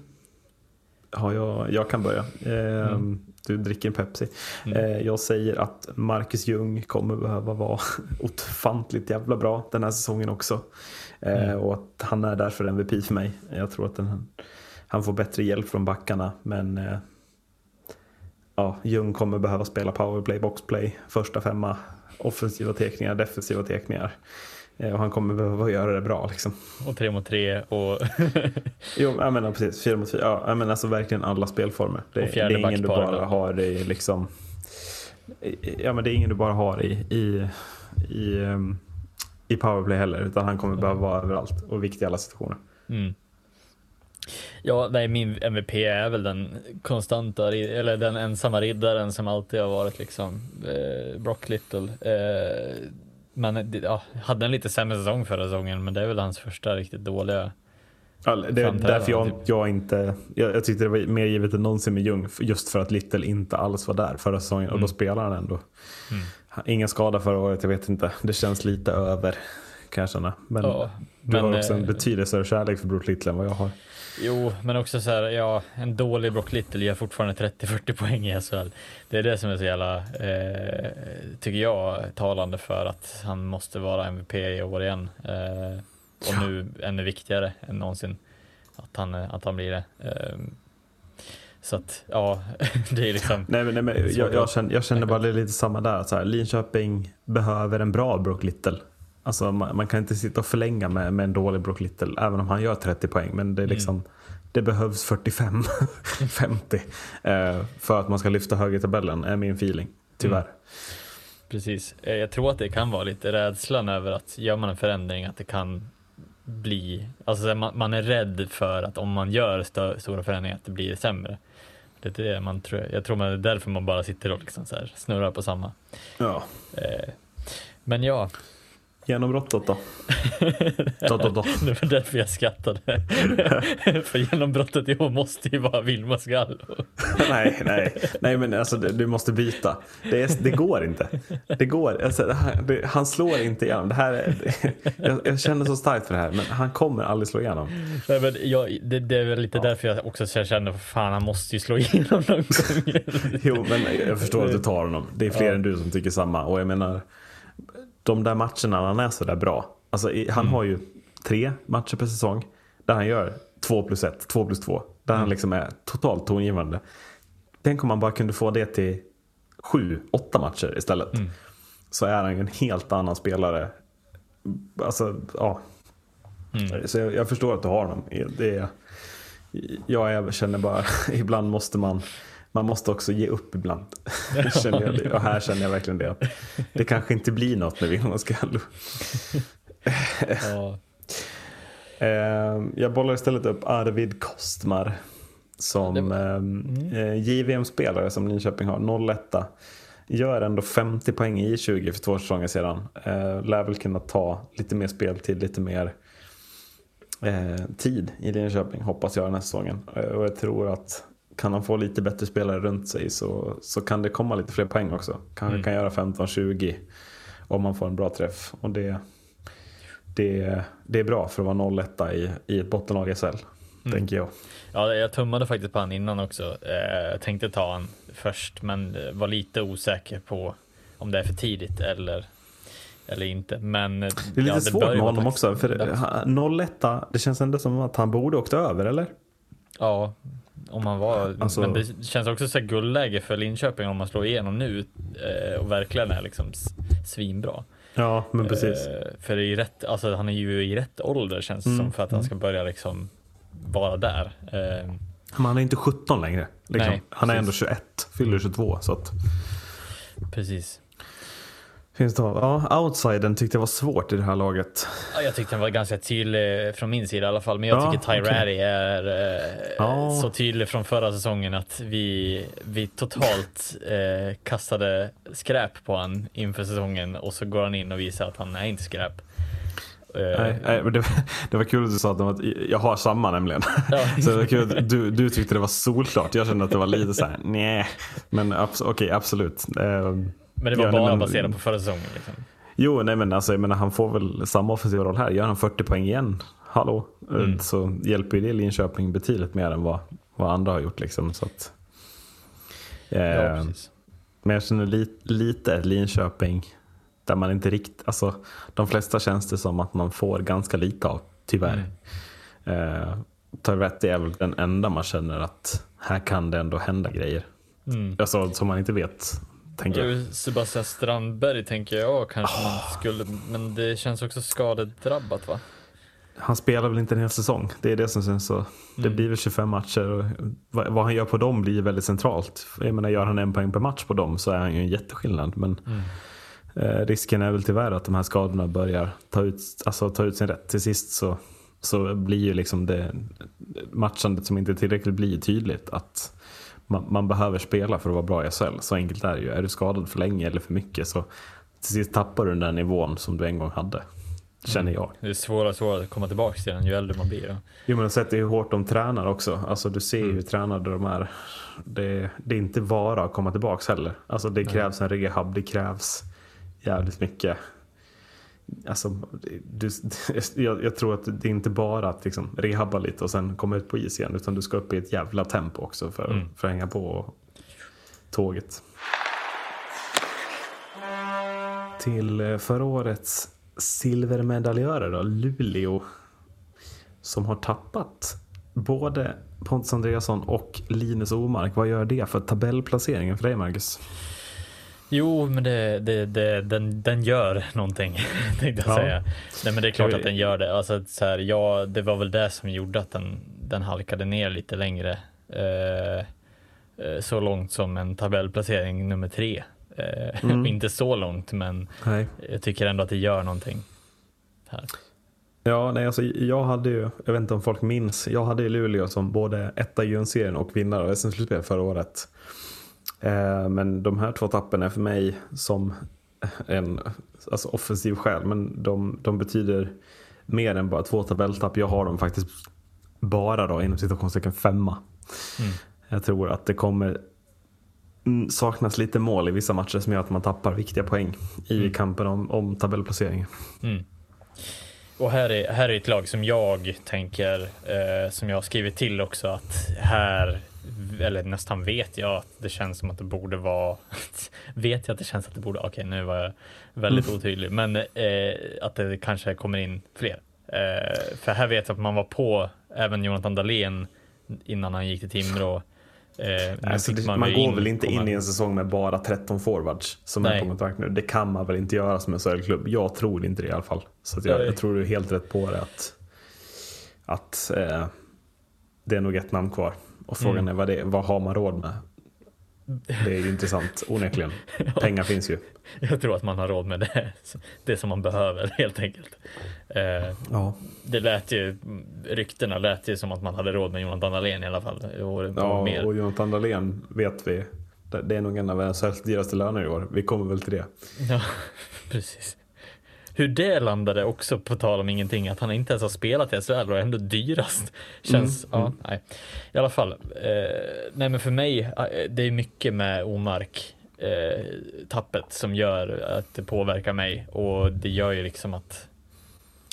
har jag, jag kan börja. Eh, Du dricker en Pepsi. Mm. Eh, jag säger att Marcus Ljung kommer behöva vara ofantligt jävla bra den här säsongen också. Eh, Mm. Och att han är därför MVP för mig. Jag tror att den, han får bättre hjälp från backarna men eh, ja, Ljung kommer behöva spela powerplay, boxplay, första femma, offensiva tekningar, defensiva tekningar. Eh, Och han kommer behöva göra det bra liksom. Och tre mot tre och Jo, jag menar precis. Fyra mot fyra. Ja, jag menar alltså verkligen alla spelformer. Det, det är ingen du bara har i liksom... Ja, men det är ingen du bara har i, i, i, ehm, i powerplay heller. Utan han kommer behöva vara överallt och viktig i alla situationer. Mm. Ja, nej, min MVP är väl den konstanta, eller den ensamma riddaren som alltid har varit liksom eh, Brock Little. Eh, men ja, hade en lite sämre säsong förra säsongen, men det är väl hans första riktigt dåliga Ja, det är därför jag, typ. jag inte... Jag, jag tyckte det var mer givet än någonsin med Ljung. Just för att Little inte alls var där förra säsongen. Och Mm. då spelar han ändå. Ingen skada förra året, jag vet inte. Det känns lite över kan jag känna. Men Ja, du men, har också en eh, betydligt större kärlek för Brook Little än vad jag har. Jo, men också så här, ja, en dålig Brock Little gör fortfarande 30-40 poäng i SHL. Det är det som är så jävla, eh, tycker jag, talande för att han måste vara MVP i år igen. Eh, och nu ännu viktigare än någonsin att han, att han blir det. Eh, så att, ja, det är liksom, Nej, men, nej, men jag, jag, känner, jag känner bara lite samma där. Så här, Linköping behöver en bra Brook Little. Alltså, man, man kan inte sitta och förlänga med, med en dålig Brook Little, även om han gör 30 poäng. Men det, är liksom, det behövs 45, 50 eh, för att man ska lyfta högre i tabellen, är min feeling. Tyvärr. Precis. Eh, Jag tror att det kan vara lite rädslan över att gör man en förändring att det kan bli, alltså man, man är rädd för att om man gör stö, stora förändringar att det blir sämre. Det är det man tror, jag tror man det är därför man bara sitter och liksom så här snurrar på samma. Ja. Eh, men ja, Genombrottet då? då, då, då. det var därför jag skrattade. för genombrottet i år måste ju vara Vilma Gallo. nej, nej, nej, men alltså du, du måste byta. Det, är, det går inte. Det går. Alltså, det här, det, han slår inte igenom. Det här är, jag, jag känner så starkt för det här, men han kommer aldrig slå igenom. Nej, men jag, det, det är väl lite därför jag också känner, fan han måste ju slå igenom någon gång. Jo, men jag förstår att du tar honom. Det är fler än du som tycker samma. Och jag menar, de där matcherna när han är så där bra. Alltså, han har ju tre matcher per säsong där han gör två plus ett, två plus två. Där han liksom är totalt tongivande. Tänk om man bara kunde få det till sju, åtta matcher istället. Så är han ju en helt annan spelare. Alltså, ja. Så jag, jag förstår att du har honom. Det är, jag är, känner bara, ibland måste man man måste också ge upp ibland. känner jag det. Och här känner jag verkligen det. Att det kanske inte blir något med Wilhelm Skallo. ja. Eh, jag bollar istället upp Arvid Kostmar. Som var- eh, JVM-spelare som Linköping har. 01 Gör ändå 50 poäng i 20 för två säsonger sedan. Eh, lär väl kunna ta lite mer speltid, lite mer eh, tid i Linköping hoppas jag den här säsongen. Eh, och jag tror att kan han få lite bättre spelare runt sig så, så kan det komma lite fler poäng också. Kanske Mm. kan göra 15-20 om man får en bra träff. Och det, det, det är bra för att vara 01 i, i ett bottenlag SL. Mm. Tänker jag. Ja, jag tummade faktiskt på han innan också. Eh, jag tänkte ta han först, men var lite osäker på om det är för tidigt eller, eller inte. Men Det är lite ja, svårt bör ju med honom också. För dags. han- 01 det känns ändå som att han borde åkt över eller? Ja, om man var. Alltså- Men det känns också så här guldläge för Linköping om man slår igenom nu eh, och verkligen är liksom svinbra. Ja, men precis. Eh, för i rätt, alltså han är ju i rätt ålder känns det Mm, som för att han ska börja liksom vara där. Eh, Men han är inte 17 längre. Liksom. Nej, han är ändå precis. 21, fyller 22. Så att, precis. Finns det, ja, outsidern tyckte jag var svårt i det här laget. Ja, jag tyckte den var ganska tydlig från min sida i alla fall, men jag Ja, tycker Tyrari är eh, Ja. så tydlig från förra säsongen att vi, vi totalt eh, kastade skräp på han inför säsongen och så går han in och visar att han är inte skräp. Eh, Nej, nej, men det, det var kul att du sa att, var- jag har samma nämligen. Ja. Så det var kul att du, du tyckte det var solklart. Jag kände att det var lite så här, nej. Men abs- okej, absolut. Eh, Men det var bara baserat på förra säsongen. Liksom. Jo, nej men alltså, jag menar, han får väl samma offensiva roll här. Gör han 40 poäng igen, hallå, eh, Mm. så hjälper ju det Linköping betydligt mer än vad, vad andra har gjort. Liksom, så att, eh, Ja, men jag känner li, lite Linköping där man inte riktigt, alltså de flesta känns det som att man får ganska lite av, tyvärr. Mm. Eh, Tourette är väl den enda man känner att här kan det ändå hända grejer. Mm. Alltså som man inte vet, tänker jag. Sebastian Strandberg tänker jag kanske man skulle, men det känns också skadedrabbat va? Han spelar väl inte en hel säsong. Det är det som känns så. Det Mm. blir väl 25 matcher och vad, han gör på dem blir väldigt centralt. Jag menar, gör han en poäng per match på dem så är han ju en jätteskillnad. Men Mm. eh, risken är väl tyvärr att de här skadorna börjar ta ut, alltså, ta ut sin rätt. Till sist så, så blir ju liksom det matchandet som inte tillräckligt blir tydligt. Att man, man behöver spela för att vara bra i SHL. Så enkelt är det ju. Är du skadad för länge eller för mycket så till sist tappar du den där nivån som du en gång hade. Känner jag. Det är svårare och svårare att komma tillbaka till den ju äldre man blir. Jo men sett hur hårt de tränar också. Alltså du ser Mm. hur tränade de är. Det, det är inte bara att komma tillbaks heller. Alltså det krävs en rehab, det krävs jävligt mycket. Alltså, du, jag, jag tror att det är inte bara att liksom rehabba lite och sen komma ut på is igen. Utan du ska upp i ett jävla tempo också för, Mm. för att hänga på tåget. Till eh, förra årets silvermedaljörer då, Luleå. Som har tappat både Pontus Andreasson och Linus Omark. Vad gör det för tabellplaceringen för dig Marcus? Jo, men det, det, det, den, den gör någonting, tänkte jag Ja. säga. Nej, men det är klart att den gör det. Alltså, så här, ja, det var väl det som gjorde att den, den halkade ner lite längre. Eh, eh, så långt som en tabellplacering nummer tre. Eh, Mm. Inte så långt, men Nej. jag tycker ändå att det gör någonting. Här. Ja, nej, alltså, jag hade ju, jag vet inte om folk minns, jag hade ju Luleå som både etta i grundserien och vinnare av SM-slutspel förra året. Eh, men de här två tappen är för mig som en alltså offensiv själ, men de, de betyder mer än bara två tabelltapp. Jag har dem faktiskt bara då inom situationstecken femma. Mm. Jag tror att det kommer mm, saknas lite mål i vissa matcher som gör att man tappar viktiga poäng i kampen om, om tabellplaceringen. Mm. Och här är, här är ett lag som jag tänker, eh, som jag har skrivit till också, att här, eller nästan vet jag att det känns som att det borde vara, vet jag att det känns att det borde, okej nu var jag väldigt otydlig, men eh, att det kanske kommer in fler. Eh, för här vet jag att man var på även Jonathan Dahlén innan han gick till Timrå. Eh, Alltså, det, man väl går väl inte in i en säsong med bara 13 forwards som är Nej. på kontrakt nu. Det kan man väl inte göra som en SHL-klubb. Jag tror inte det i alla fall. Så jag, jag tror du är helt rätt på det. Att, att eh, det är nog ett namn kvar. Och frågan Mm. är vad, det, vad har man råd med? Det är ju intressant, onekligen. Pengar finns ju. Jag tror att man har råd med det, det som man behöver helt enkelt. Eh, Ja. det lät ju, ryktena lät ju som att man hade råd med Jonathan Dahlén i alla fall. Och, Ja, mer. och Jonathan Dahlén vet vi. Det är nog en av SHLs dyraste löner i år. Vi kommer väl till det. Ja, precis. Hur det landade också på tal om ingenting, att han inte ens har spelat i SHL och är ändå dyrast. Känns, ja, nej. I alla fall, eh, nej men för mig, eh, det är mycket med Omark eh, tappet som gör att det påverkar mig och det gör ju liksom att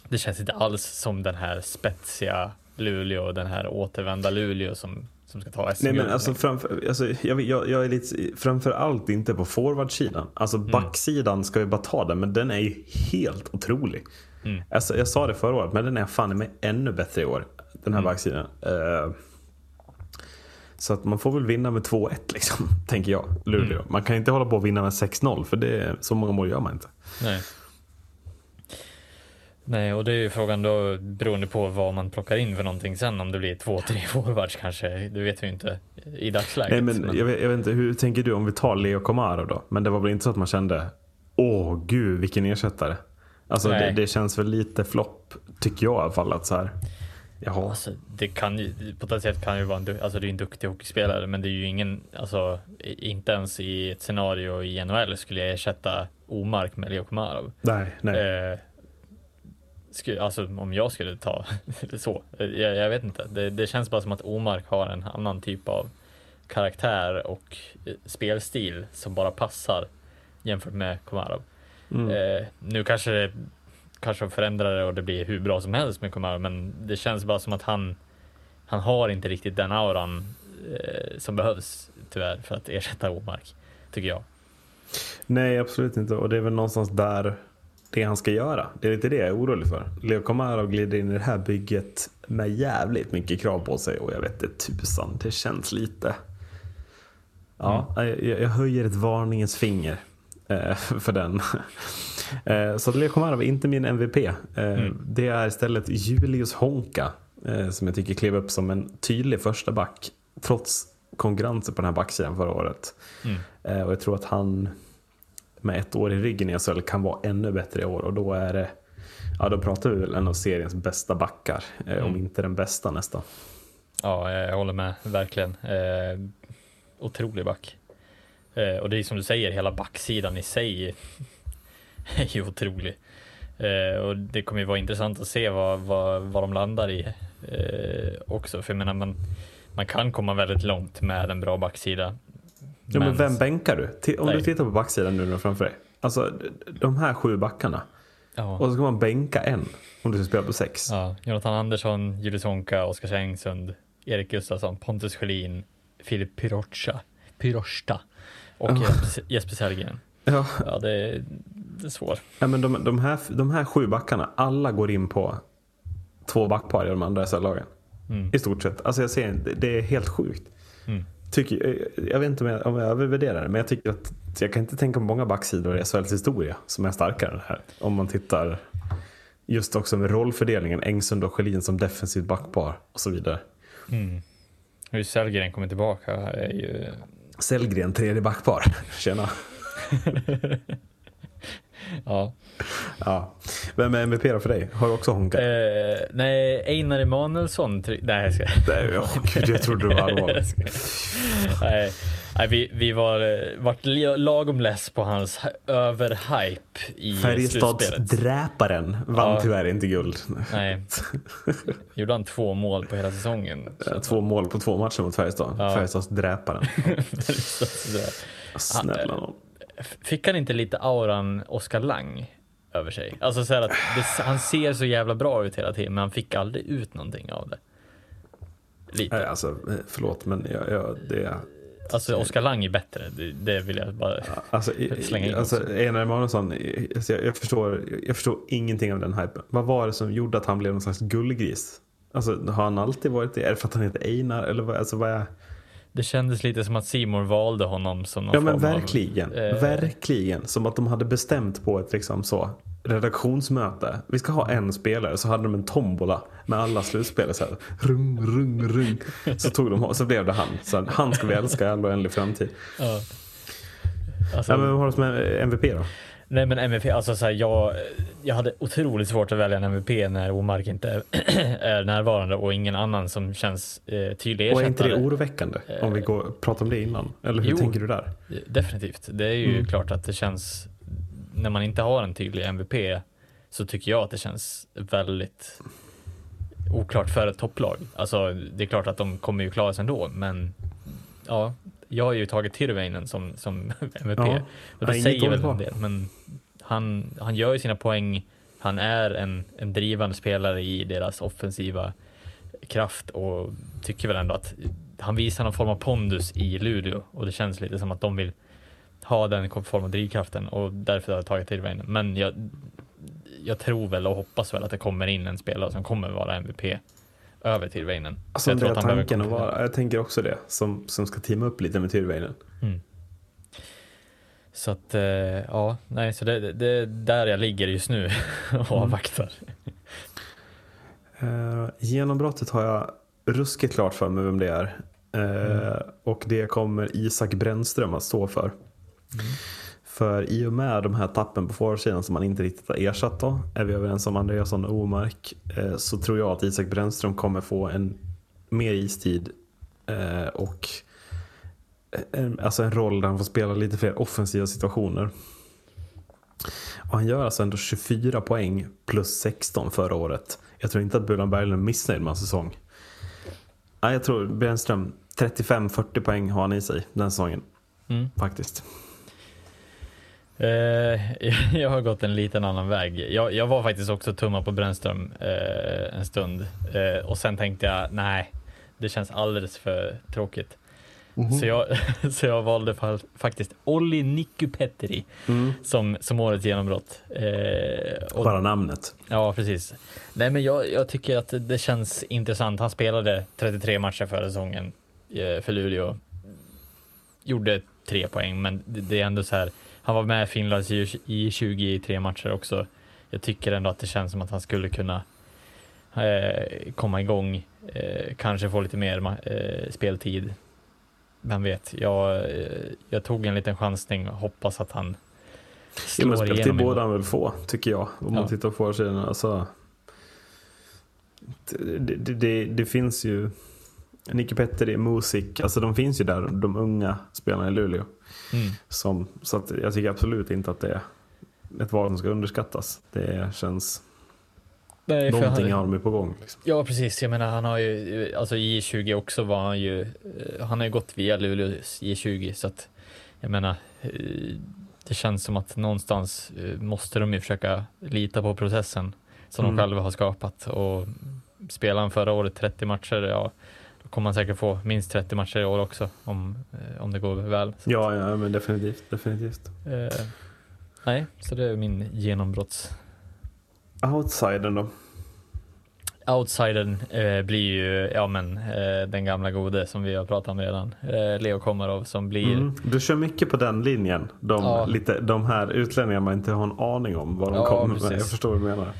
det känns inte alls som den här spetsiga Luleå, den här återvända Luleå som, som ska ta SM. Nej men alltså, framför, alltså jag, jag, jag är lite, framför allt inte på forwardsidan. Alltså Mm. backsidan ska ju bara ta den, men den är ju helt otrolig. Mm. Alltså, jag sa det förra året, men den är fan med ännu bättre i år. Den här Mm. backsidan. Eh, så att man får väl vinna med 2-1 liksom, tänker jag. Luleå. Mm. Man kan inte hålla på och vinna med 6-0, för det, så många mål gör man inte. Nej. Nej, och det är ju frågan då beroende på vad man plockar in för någonting sen. Om det blir två, tre forwards kanske. Det vet vi ju inte i dagsläget. Nej, men, Jag, vet, jag vet inte, hur tänker du om vi tar Leo Komaro då? Men det var väl inte så att man kände, åh gud vilken ersättare. Alltså det, det känns väl lite flopp, tycker jag i alla fall. Att så här, jaha. Alltså, det kan ju, potentiellt kan ju vara en, alltså det är en duktig hockeyspelare, men det är ju ingen, alltså inte ens i ett scenario i NHL skulle jag ersätta Omark med Leo Komarov. Nej, nej. Eh, sku, alltså om jag skulle ta så, jag, jag vet inte. Det, det känns bara som att Omark har en annan typ av karaktär och eh, spelstil som bara passar jämfört med Komarov. Mm. Eh, nu kanske det kanske de förändrar det och det blir hur bra som helst med Komarov, men det känns bara som att han han har inte riktigt den auran eh, som behövs tyvärr för att ersätta Omark, tycker jag. Nej, absolut inte. Och det är väl någonstans där det han ska göra. Det är lite det jag är orolig för. Leo Komaro glider in i det här bygget med jävligt mycket krav på sig och jag vet inte tusan, det känns lite... Ja, jag, jag höjer ett varningens finger eh, för den. eh, så Leo Komaro är inte min MVP. Eh, Det är istället Julius Honka eh, som jag tycker klev upp som en tydlig första back trots konkurrensen på den här backsidan förra året. Mm. Eh, och jag tror att han med ett år i ryggen i SHL kan vara ännu bättre i år och då är det Ja då pratar vi väl en av seriens bästa backar, eh, om inte den bästa nästan. Ja, jag håller med, verkligen. Eh, otrolig back. Eh, och det är som du säger, hela backsidan i sig är ju otrolig. Eh, och det kommer ju vara intressant att se vad, vad, vad de landar i eh, också. För jag menar, man, man kan komma väldigt långt med en bra backsida. Ja, men vem bänkar du? Om Nej. du tittar på backsidan nu nu framför dig. Alltså de här sju backarna. Ja. Och så ska man bänka en om du ska spela på sex. Ja, Jonathan Andersson, Julius Honka, Oskar Engsund, Erik Gustafsson, Pontus Schelin, Filip Pyrocha, Pyrosta och Jesper, Jesper Sellgren. Ja. Ja, det är, det är svårt. Ja, men de, de, här, de här sju backarna, alla går in på två backpar i de andra SHL-lagen. Mm. I stort sett. Alltså jag ser, det, det är helt sjukt. Mm. Tycker, jag vet inte om jag, om jag övervärderar det, men jag tycker att jag kan inte tänka på många backsidor i SHLs historia som är starkare än det här. Om man tittar just också med rollfördelningen, Engsund och Schelin som defensivt backpar och så vidare. Mm. Hur Sellgren kommer tillbaka är ju... Sellgren, tredje backpar. Tjena. Ja. Ja. Vem är MVP då för dig? Har du också Honka? Eh, nej, Einar Emanuelsson. Nej, jag ska... Nej, åh, gud, jag trodde det var allvar. Jag skojar. nej, nej, vi, vi var eh, vart lagom less på hans hy- överhype i slutspelet. Färjestadsdräparen vann Ja. tyvärr inte guld. Nej. Gjorde han två mål på hela säsongen? Två mål på två matcher mot Färjestad. Ja. Färjestadsdräparen. Sådär. Snälla nån. Fick han inte lite auran Oskar Lang över sig? Alltså så att det, han ser så jävla bra ut hela tiden men han fick aldrig ut någonting av det. Lite. Nej, alltså, eh, förlåt men jag, jag, det... Alltså Oskar Lang är bättre, det, det vill jag bara... Alltså, Slänga in alltså. Einar Emanuelsson, alltså, jag, jag, förstår, jag förstår ingenting av den hypen. Vad var det som gjorde att han blev någon slags gullgris? Alltså, har han alltid varit det? Är det för att han heter Einar? Eller vad, alltså, vad är... Det kändes lite som att Simon valde honom som någon Ja men verkligen, av... eh, verkligen. Som att de hade bestämt på ett liksom så redaktionsmöte. Vi ska ha en spelare, så hade de en tombola med alla slutspelare. Så här, rung, rung, rung. Så, tog de, så blev det han. Så han ska vi älska i all oändlig framtid. Ja. Alltså, Ja, men vad har du som MVP då? Nej men MVP, alltså så här, jag, jag hade otroligt svårt att välja en MVP när Omark inte är närvarande och ingen annan som känns eh, tydlig Och är inte det ersättare. oroväckande? Om vi går, pratar om det innan. Eller hur Jo. tänker du där? Definitivt. Det är ju Mm. klart att det känns, när man inte har en tydlig MVP så tycker jag att det känns väldigt oklart för ett topplag. Alltså det är klart att de kommer ju klara sig ändå, men ja, jag har ju tagit Tyrväinen som, som MVP. Ja. och det säger väl en del, men han, han gör ju sina poäng. Han är en, en drivande spelare i deras offensiva kraft och tycker väl ändå att han visar någon form av pondus i Luleå och det känns lite som att de vill ha den form av drivkraften och därför har jag tagit till Väinen. Men jag, jag tror väl och hoppas väl att det kommer in en spelare som kommer vara MVP över till Väinen. Alltså, jag tror att han tanken att vara, jag tänker också det. Som, som ska teama upp lite med Tyrväinen. Mm. Så att, eh, ja, nej, så det, det, är där jag ligger just nu och avvaktar. Uh, genombrottet har jag ruskigt klart för mig vem det är. Eh, Och det kommer Isak Brännström att stå för. För i och med de här tappen på forwardsidan som man inte riktigt har ersatt då, är vi överens om Andreasson och Omark, eh, så tror jag att Isak Brännström kommer få en mer istid eh, och en, alltså en roll där han får spela lite fler offensiva situationer. Och han gör alltså ändå 24 poäng plus 16 förra året. Jag tror inte att Bulan Berglund är missnöjd med en säsong. Nej, jag tror Brännström 35-40 poäng har han i sig den säsongen. Mm. Faktiskt. Eh, jag har gått en liten annan väg. Jag, jag var faktiskt också tumma på Brännström eh, en stund eh, och sen tänkte jag nej, det känns alldeles för tråkigt. Så, jag, så jag valde fa- faktiskt Olli Nikypetteri Mm. som, som årets genombrott. Eh, och, Bara namnet. Ja, precis. Nej, men jag, jag tycker att det- det känns intressant. Han spelade 33 matcher förra säsongen eh, för Luleå. Gjorde tre poäng, men det, det är ändå så här. Han var med Finlands i i 20 i tre matcher också. Jag tycker ändå att det känns som att han skulle kunna eh, komma igång, eh, kanske få lite mer eh, speltid. Vem vet, jag, eh, jag tog en liten chansning och hoppas att han Ja, slår men speltid borde han väl få, tycker jag. Om man Ja. tittar på forwardsidan. Alltså, det, det, det, det finns ju Nicky Petteri, Musik, alltså de finns ju där, de unga spelarna i Luleå. Mm. Som, så att jag tycker absolut inte att det ett val som ska underskattas. Det känns... Nej, Någonting har de ju på gång. Liksom. Ja, precis. Jag menar, han har ju, alltså i J20 också var han ju, eh, han har ju gått via Luleås J20 så att jag menar, eh, det känns som att någonstans eh, måste de ju försöka lita på processen som Mm. de själva har skapat och spelar han förra året 30 matcher, ja, kommer han säkert få minst 30 matcher i år också om, eh, om det går väl. Ja, ja, men definitivt. definitivt. eh, nej, så det är min genombrotts Outsidern då? Outsidern eh, blir ju, ja men, eh, den gamla gode som vi har pratat om redan. Eh, Leo Komarov som blir, Mm. Du kör mycket på den linjen. De, Ja. lite, de här utlänningarna man inte har en aning om vad de Ja, kommer med. precis. Jag förstår vad du menar.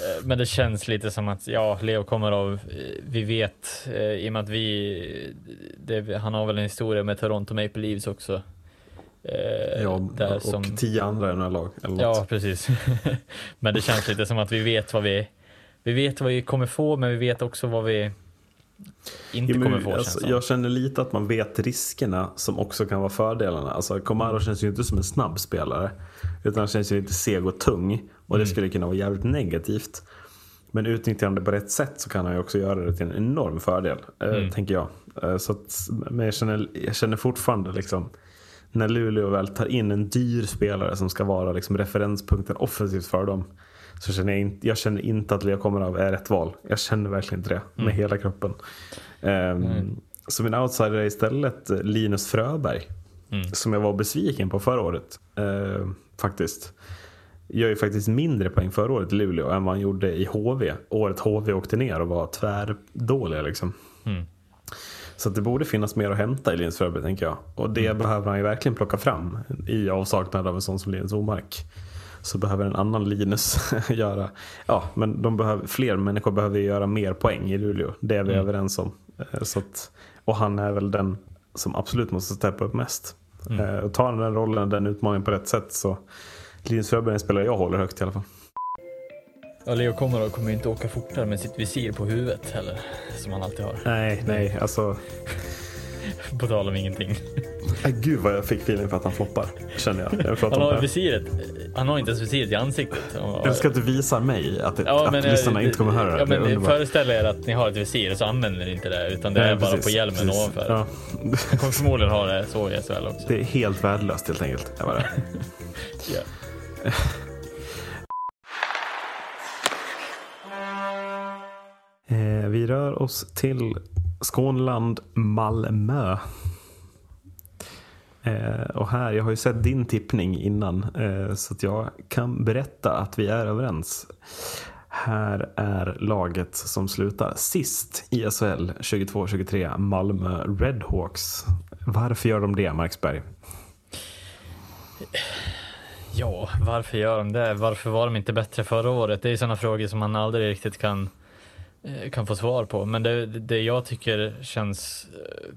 Eh, men det känns lite som att, ja, Leo Komarov, eh, vi vet, eh, i och med att vi, det, han har väl en historia med Toronto Maple Leafs också. Eh, Ja, där och som, tio andra NHL-lag. Eller. Ja, precis. men det känns lite som att vi vet vad vi, vi vet vad vi kommer få, men vi vet också vad vi inte kommer få. alltså, jag känner lite att man vet riskerna som också kan vara fördelarna. Alltså, Komaro känns ju inte som en snabb spelare. Utan han känns ju lite seg och tung. Och det skulle kunna vara jävligt negativt. Men utnyttjar han det på rätt sätt så kan han ju också göra det till en enorm fördel. eh, Tänker jag. Eh, så att, men jag känner, jag känner fortfarande liksom. När Luleå väl tar in en dyr spelare som ska vara liksom referenspunkten offensivt för dem. Så känner jag, inte, jag känner inte att Leo Komarov är rätt val. Jag känner verkligen inte det med hela kroppen. Ehm, Så min outsider är istället Linus Fröberg. Som jag var besviken på förra året. Ehm, faktiskt. Gör ju faktiskt mindre poäng förra året i Luleå än vad han gjorde i HV. Året HV åkte ner och var tvärdåliga liksom. Mm. Så det borde finnas mer att hämta i Linus Fröberg tänker jag. Och det behöver han ju verkligen plocka fram i avsaknad av en sån som Linus Omark. Så behöver en annan Linus göra, ja men de behöver, fler människor behöver göra mer poäng i Luleå. Det är vi överens om. Eh, Så att, och han är väl den som absolut måste steppa upp mest. Eh, Och tar han den rollen, den utmaningen på rätt sätt så Linus Fröberg är en spelare jag håller högt i alla fall. Ja, Leo Komarov kommer inte åka fortare med sitt visir på huvudet heller, som han alltid har. Nej, nej, alltså. På tal om ingenting. Äh, gud vad jag fick feeling för att han floppar. Känner jag. jag Han har det. visiret, han har inte ens visiret i ansiktet. Jag ska att du visar mig att, Ja, att men, lyssnarna eh, inte kommer höra det. Ja, det. men föreställ er att ni har ett visir så använder ni inte det utan det Nej, är bara precis, på hjälmen precis. ovanför. Ja. Kommer förmodligen ha det så i SHL också. Det är helt värdelöst helt enkelt. Jag bara. Ja. Eh, vi rör oss till Skånland, Malmö. Eh, och här, jag har ju sett din tippning innan eh, så att jag kan berätta att vi är överens. Här är laget som slutar sist i SHL 22-23, Malmö Redhawks. Varför gör de det, Marksberg? Ja, varför gör de det? Varför var de inte bättre förra året? Det är sådana frågor som man aldrig riktigt kan, eh, kan få svar på. Men det, det jag tycker känns, eh,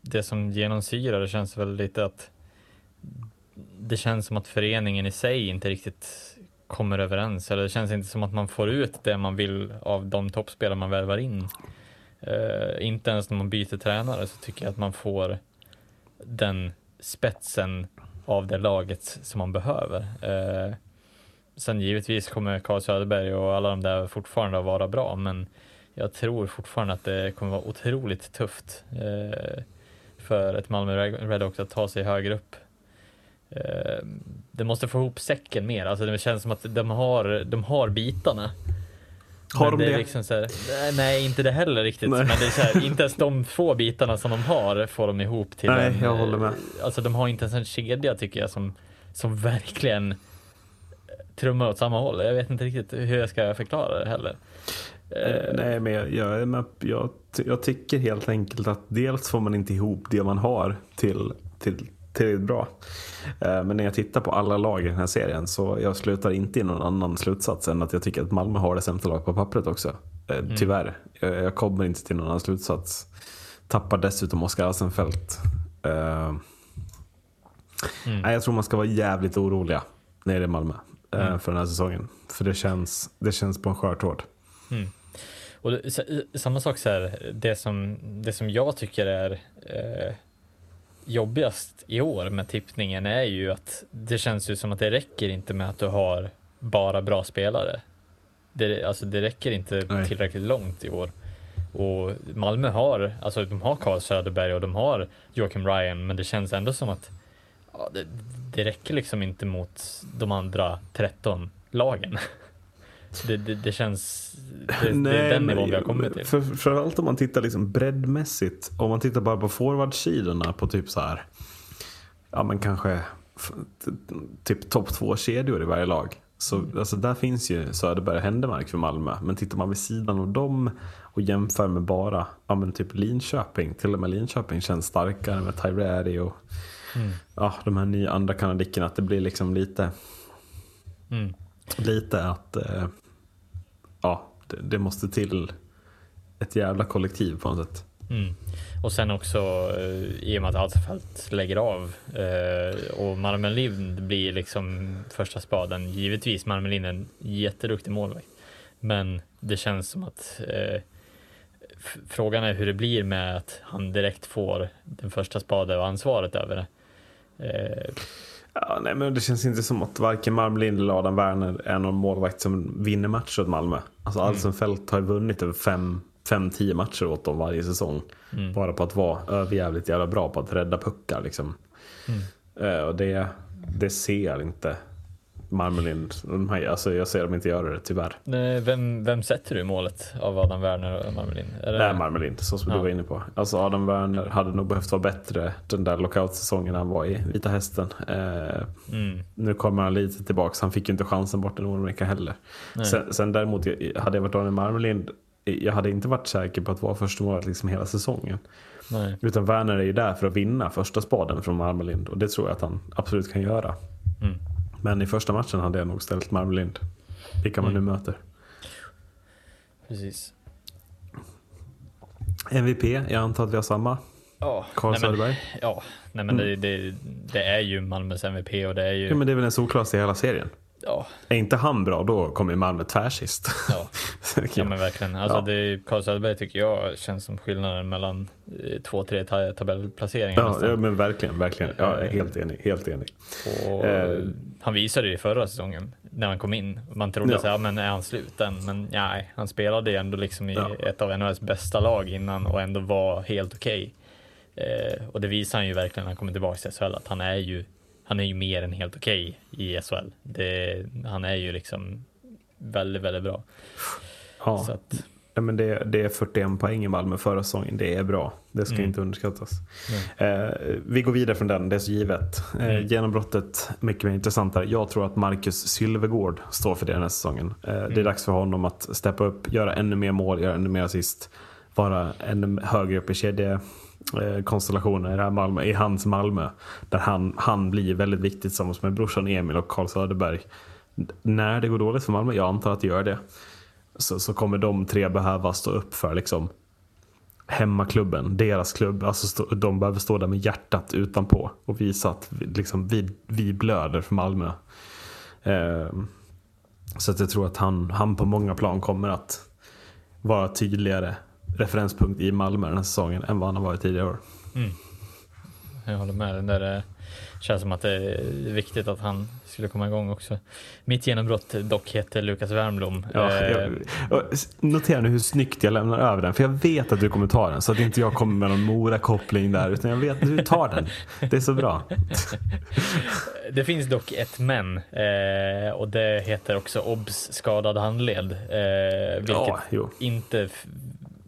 det som genomsyrar det känns väl lite att det känns som att föreningen i sig inte riktigt kommer överens. Eller det känns inte som att man får ut det man vill av de toppspelare man värvar in. Uh, inte ens när man byter tränare så tycker jag att man får den spetsen av det laget som man behöver. Eh, sen givetvis kommer Carl Söderberg och alla de där fortfarande att vara bra, men jag tror fortfarande att det kommer vara otroligt tufft eh, för ett Malmö Redhawks att ta sig högre upp. Eh, det måste få ihop säcken mer, alltså det känns som att de har, de har bitarna. Har de det? Det? liksom så här, nej, inte det heller riktigt. Nej. Men det är så här, inte ens de få bitarna som de har får de ihop till Nej, en, jag håller med. eh, Alltså de har inte ens en kedja tycker jag som, som verkligen trummar åt samma håll. Jag vet inte riktigt hur jag ska förklara det heller. Eh, nej, men jag, jag, jag, jag tycker helt enkelt att dels får man inte ihop det man har till, till tillräckligt bra. Eh, men när jag tittar på alla lag i den här serien så jag slutar inte i någon annan slutsats än att jag tycker att Malmö har det sämsta laget på pappret också. Eh, Tyvärr. Jag, kommer inte till någon annan slutsats. Tappar dessutom Oskar Alsenfelt. Eh, nej, jag tror man ska vara jävligt oroliga det är Malmö eh, för den här säsongen. För det känns, det känns på en skör tråd. Och det, s- samma sak så här, det som, det som jag tycker är eh, jobbigast i år med tippningen är ju att det känns ju som att det räcker inte med att du har bara bra spelare. Det, alltså det räcker inte Nej. tillräckligt långt i år. Och Malmö har, alltså de har Carl Söderberg och de har Joakim Ryan, men det känns ändå som att ja, det, det räcker liksom inte mot de andra 13 lagen. Det, det, det känns, det, det är den nivån vi har kommit till. För, framförallt om man tittar liksom breddmässigt. Om man tittar bara på forwardsidorna på typ så här. Ja men kanske typ topp två kedjor i varje lag. Så Mm. alltså, där finns ju Söderberg och Händemark för Malmö. Men tittar man vid sidan av dem och jämför med bara ja, men typ Linköping. Till och med Linköping känns starkare med Tyreri och Mm. ja, de här nya andra kanadickerna. Att det blir liksom lite, Mm. lite att eh, det, det måste till ett jävla kollektiv på något sätt. Mm. Och sen också eh, i och med att Alsefelt lägger av eh, och Marmelin blir liksom första spaden. Givetvis Marmelin är en jätteduktig målvakt. Men det känns som att eh, frågan är hur det blir med att han direkt får den första spaden och ansvaret över det. Eh, Ja, nej, men det känns inte som att varken Marmelind eller Adam Werner är någon målvakt som vinner matcher åt Malmö. Alltså Alsenfelt har ju vunnit över fem, fem, tio matcher åt dem varje säsong. Bara på att vara överjävligt jävla bra på att rädda puckar liksom. Eh, och det, det ser jag inte Marmelind. De här, alltså, jag ser dem inte göra det tyvärr. nej, vem, vem sätter du målet av Adam Werner och Marmelin? Är det- är Marmelind, så som Ja. du var inne på. Alltså Adam Werner hade nog behövt vara bättre den där lockout-säsongen han var i Vita Hästen. Eh, Mm. Nu kommer han lite tillbaks. Han fick ju inte chansen bort i Nordamerika heller. Nej. Sen, sen däremot, hade jag varit Daniel Marmelind, jag hade inte varit säker på att vara första målet liksom hela säsongen. Nej. Utan Werner är ju där för att vinna första spaden från Marmelind. Och det tror jag att han absolut kan göra. Mm. Men i första matchen hade jag nog ställt Marmelind. Vilka man Mm. nu möter. Precis. MVP, jag antar att vi har samma. Ja, Carl nej, men- Söderberg. Ja, nej men det, det, det är ju Malmös MVP och det är ju... Ja, men det är väl den solklaraste i hela serien. Ja, Är inte han bra, då kommer Malmö tvärsist. ja, ja men verkligen. Alltså Ja. det, Carl Söderberg tycker jag känns som skillnaden mellan eh, två, tre ta tabellplaceringar Ja, nästan. ja, men verkligen, verkligen. Jag är helt enig. Helt enig. Och Eh. Han visade det i förra säsongen när han kom in. Man trodde Ja. så här, ja, men är han slut än? Men nej, han spelade ju ändå liksom i Ja. ett av NHLs bästa lag innan och ändå var helt okej. Eh, och det visar han ju verkligen när han kommer tillbaka till SHL att han är ju, han är ju mer än helt okej i SHL. Det, han är ju liksom väldigt, väldigt bra. Ja. Så att, Ja, men det, det är 41 poäng i Malmö förra säsongen. Det är bra. Det ska Mm. inte underskattas. Eh, vi går vidare från den, det är så givet. Eh, Mm. Genombrottet, mycket mer intressantare. Jag tror att Marcus Sylvegård står för det den här säsongen. Eh, Det är Mm. dags för honom att steppa upp, göra ännu mer mål, göra ännu mer assist. Vara ännu högre upp i kedjekonstellationen Eh, i, det här Malmö, i hans Malmö. Där han, han blir väldigt viktig tillsammans med brorsan Emil och Carl Söderberg. När det går dåligt för Malmö, jag antar att det gör det så, så kommer de tre behöva stå upp för liksom hemmaklubben, deras klubb. Alltså stå, de behöver stå där med hjärtat utanpå och visa att vi, liksom, vi, vi blöder för Malmö. Eh, så att jag tror att han, han på många plan kommer att vara tydligare referenspunkt i Malmö den här säsongen än vad han har varit tidigare år. jag håller med. Den där, eh, känns som att det är viktigt att han skulle komma igång också. Mitt genombrott dock heter Lukas Wernbloom. Ja, Eh, jag, s- notera nu hur snyggt jag lämnar över den. För jag vet att du kommer ta den. Så att inte jag kommer med någon Mora-koppling där. Utan jag vet att du tar den. Det är så bra. Det finns dock ett men eh, och det heter också obs skadad handled. Eh, vilket Ja, inte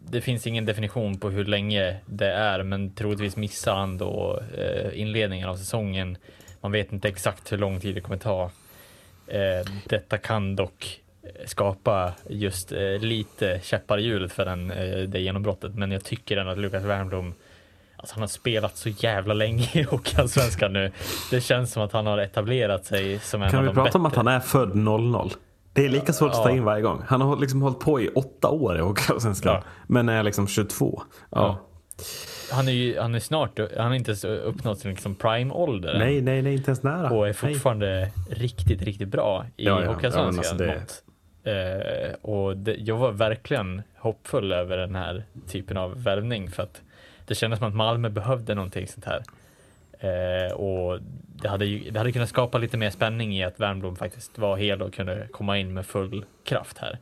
det finns ingen definition på hur länge det är, men troligtvis missar han då eh, inledningen av säsongen. Man vet inte exakt hur lång tid det kommer ta. Eh, detta kan dock skapa just eh, lite käppar i hjulet för den, eh, det genombrottet, men jag tycker ändå att Lukas Wernbloom Alltså han har spelat så jävla länge i Hockeyallsvenskan nu. Det känns som att han har etablerat sig som en Kan av vi de prata bättre. om att han är född 00? Det är lika svårt att ta in varje gång. Han har liksom hållit på i åtta år i Hockeyallsvenskan. Ja. Men är liksom 22. Ja. Han är ju han är snart, han har inte ens uppnått sin liksom prime-ålder. Nej, nej, nej, inte ens nära. och är Nej. fortfarande riktigt, riktigt bra i Ja, ja. Hockeyallsvenskan. Alltså det-. Eh, och det, jag var verkligen hoppfull över den här typen av värvning för att det kändes som att Malmö behövde någonting sånt här. Eh, och det hade, ju, det hade kunnat skapa lite mer spänning i att Wernbloom faktiskt var hel och kunde komma in med full kraft här.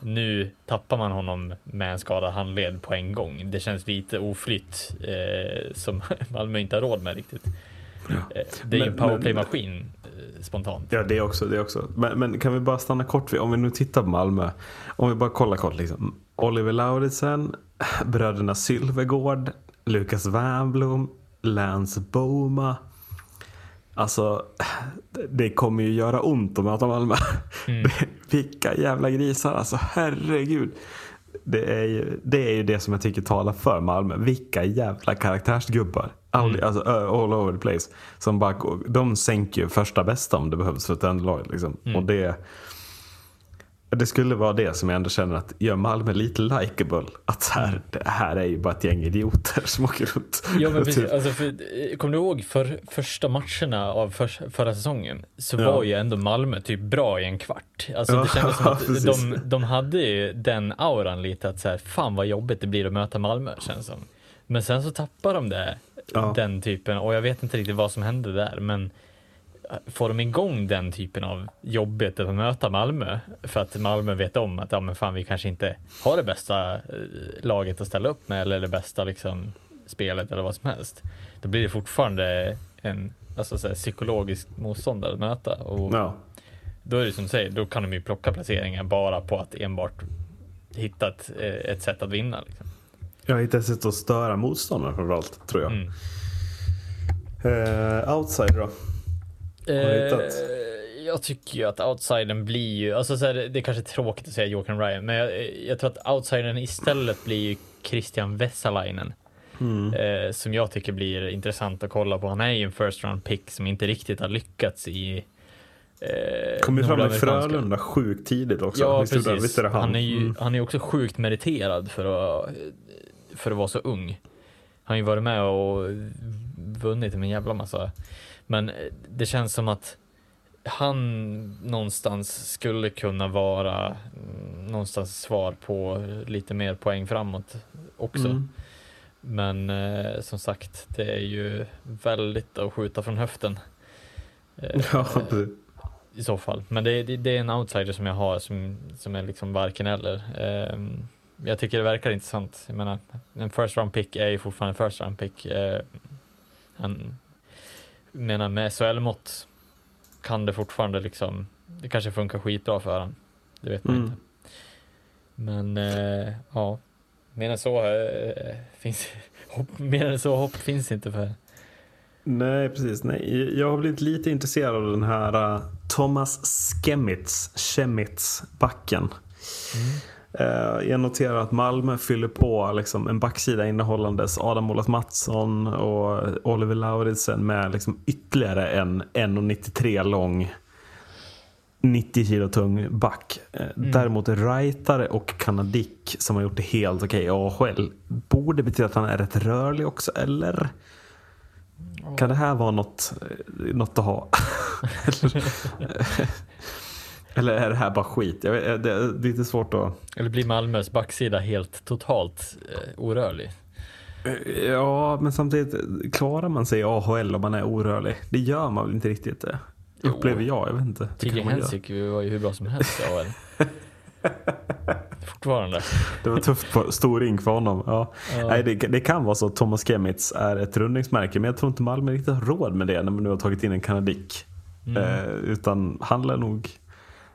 Nu tappar man honom med en skadad handled på en gång. Det känns lite oflytt eh, som Malmö inte har råd med riktigt. Eh, det är ju en powerplay-maskin eh, spontant. Ja, det också. Det också. Men, men kan vi bara stanna kort vid, om vi nu tittar på Malmö. Om vi bara kollar kort liksom. Oliver Lauritsen, bröderna Sylvegård, Lukas Wernbloom, Lance Boma. Alltså, det- kommer ju göra ont att möta Malmö. Vilka jävla grisar alltså, herregud. Det är, ju, det är ju det som jag tycker talar för Malmö. Vilka jävla karaktärsgubbar. All, alltså, ö, all over the place. Som bara, de sänker ju första bästa om det behövs för ett. Liksom. Och det, det skulle vara det som jag ändå känner att gör Malmö lite likeable. Att så här, det här är ju bara ett gäng idioter som åker runt. Ja men precis, Typ. alltså, för, kommer du ihåg för, första matcherna av för, förra säsongen så Ja. var ju ändå Malmö typ bra i en kvart. Alltså det Ja, kändes som att de, de hade ju den auran lite att så här, fan vad jobbigt det blir att möta Malmö känns som. Men sen så tappar de det, Ja. den typen och jag vet inte riktigt vad som hände där men Får de igång den typen av jobbet att möta Malmö för att Malmö vet om att ja, men fan, vi kanske inte har det bästa eh, laget att ställa upp med eller det bästa liksom, spelet eller vad som helst. Då blir det fortfarande en alltså, så här, psykologisk motståndare att möta och Ja. då är det som du säger, då kan de ju plocka placeringar bara på att enbart hitta ett, eh, ett sätt att vinna. Liksom. Jag har hittat ett sätt att störa motståndaren framförallt, tror jag. Mm. Eh, outsider då? Eh, jag tycker ju att outsidern blir ju, alltså så här, det är kanske tråkigt att säga Joakim Ryan, men jag, jag tror att outsidern istället blir ju Christian Vesalainen. Mm. Eh, som jag tycker blir intressant att kolla på. Han är ju en first round pick som inte riktigt har lyckats i eh, Kom ju fram i Frölunda sjukt tidigt också. Ja, Visst precis. Är han? Han är ju Mm. han är också sjukt meriterad för att, för att vara så ung. Han har ju varit med och vunnit en jävla massa. Men det känns som att han någonstans skulle kunna vara mm, någonstans svar på lite mer poäng framåt också. Mm. Men eh, som sagt, det är ju väldigt att skjuta från höften. Eh, Ja, i så fall. Men det, det, det är en outsider som jag har som, som är liksom varken eller. Ehm, jag tycker det verkar intressant. Jag menar, en first round pick är ju fortfarande en first round pick. Han menar med SHL-mått kan det fortfarande liksom, det kanske funkar skitbra för honom. Det vet man Mm. inte. Men eh, ja, mer än så eh, finns hopp, mer än så hopp finns inte för. Nej, precis. Nej. Jag har blivit lite intresserad av den här uh, Thomas Skemitz, Schemitz, backen. Eh, jag noterar att Malmö fyller på liksom, en backsida innehållandes Adam Olof Mattsson och Oliver Lauritsen med liksom, ytterligare en 1,93 lång 90 kilo tung back. Eh, Däremot Raitare och Kanadik som har gjort det helt okej i AHL borde betyda att han är rätt rörlig också, eller? Kan det här vara något, eh, något att ha? eller, är det här bara skit? Jag vet, det är lite svårt att... Eller blir Malmös backsida helt totalt eh, orörlig? Ja, men samtidigt klarar man sig i AHL om man är orörlig? Det gör man väl inte riktigt det? Jo. Upplever jag, jag vet inte. Det, göra. Hensik var ju hur bra som helst i AHL. Fortfarande. det var tufft på stor för honom. Ja. Ja. Nej, det, det kan vara så att Thomas Kemitz är ett rundningsmärke, men jag tror inte Malmö riktigt har råd med det när man nu har tagit in en kanadik. Mm. Eh, utan han lär nog,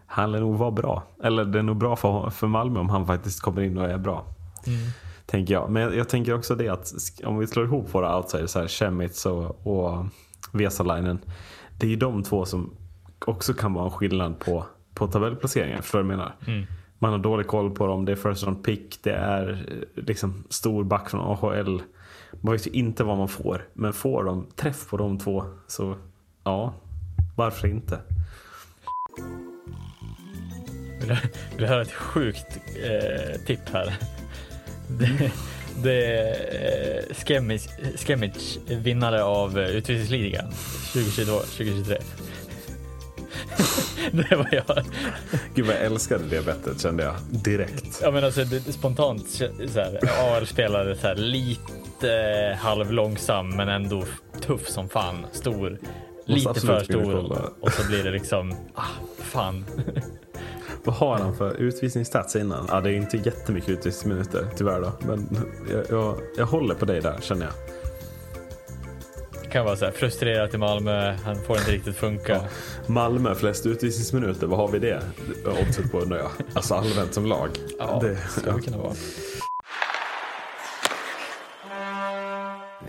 han lär nog vara bra. Eller det är nog bra för, för Malmö om han faktiskt kommer in och är bra. Mm. Tänker jag. Men jag, jag tänker också det att om vi slår ihop våra outsiders här, Chemitz och, och Vesalainen. Det är ju de två som också kan vara en skillnad på, på tabellplaceringen. Förstår du vad jag menar? Mm. Man har dålig koll på dem. Det är first round pick. Det är eh, liksom stor back från AHL. Man vet ju inte vad man får. Men får de träff på de två så ja, varför inte? Vill du, höra ett sjukt eh, tipp här? Det, det är eh, Skemic, Skemic, vinnare av eh, utvisningsligan 2022-2023. det var jag. Gud vad jag älskade det bettet kände jag direkt. Ja men alltså det, spontant så här, AL spelare så här, lite halvlångsam men ändå tuff som fan, stor, lite för stor och så blir det liksom, ah, fan. Vad har han för utvisningsstats innan? Ja, det är inte jättemycket utvisningsminuter tyvärr då. Men jag, jag, jag håller på dig där känner jag. kan vara så här frustrerad i Malmö, han får inte riktigt funka. Malmö flest utvisningsminuter, vad har vi det oddset på undrar jag? Alltså allmänt som lag. Ja, det, skulle det kunna vara.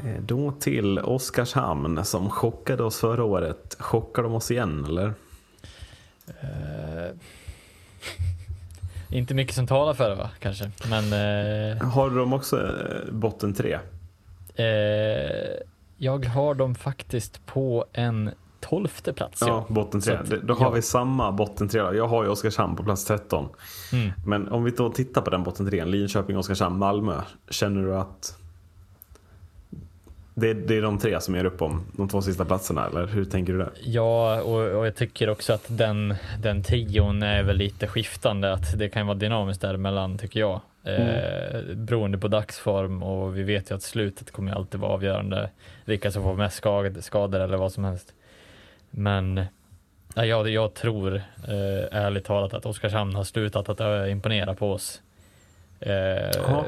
Eh, Då till Oskarshamn som chockade oss förra året. Chockar de oss igen eller? Eh, inte mycket som talar för det va, kanske. Men eh, Har de också eh, botten tre? eh, jag har dem faktiskt på en tolfte plats. Ja, botten tre. Att- Då har ja. vi samma botten tre. Jag har ju Oskarshamn på plats 13. Mm. Men om vi då tittar på den botten tre, Linköping, Oskarshamn, Malmö. Känner du att det är, det är de tre som är upp om de två sista platserna eller hur tänker du där? Ja, och, och jag tycker också att den, den trion är väl lite skiftande, att det kan vara dynamiskt däremellan tycker jag. Eh, beroende på dagsform och vi vet ju att slutet kommer alltid vara avgörande, vilka som får mest skad, skador eller vad som helst. Men ja, jag, jag tror eh, ärligt talat att Oskarshamn har slutat att eh, imponera på oss. Eh.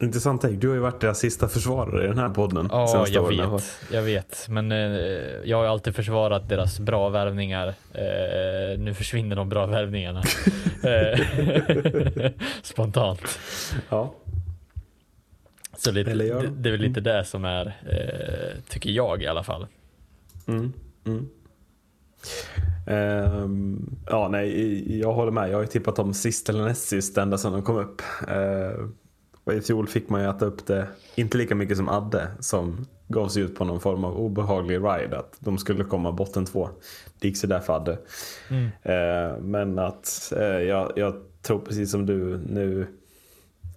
Intressant tänk. Du har ju varit deras sista försvarare i den här podden. Ja, jag åren. vet, jag vet. Men eh, jag har alltid försvarat deras bra värvningar. Eh, nu försvinner de bra värvningarna. Eh, Spontant. Ja. Så lite, det, de? det är väl lite det som är, eh, tycker jag i alla fall. Mm, mm. Ehm, ja, nej, jag håller med. Jag har ju tippat dem sist eller näst sist ända sedan de kom upp. Uh, och I fjol fick man ju äta upp det, inte lika mycket som Adde som gav sig ut på någon form av obehaglig ride. Att de skulle komma botten två. Det gick så där för Adde. Mm. Eh, men att eh, jag, jag tror precis som du nu,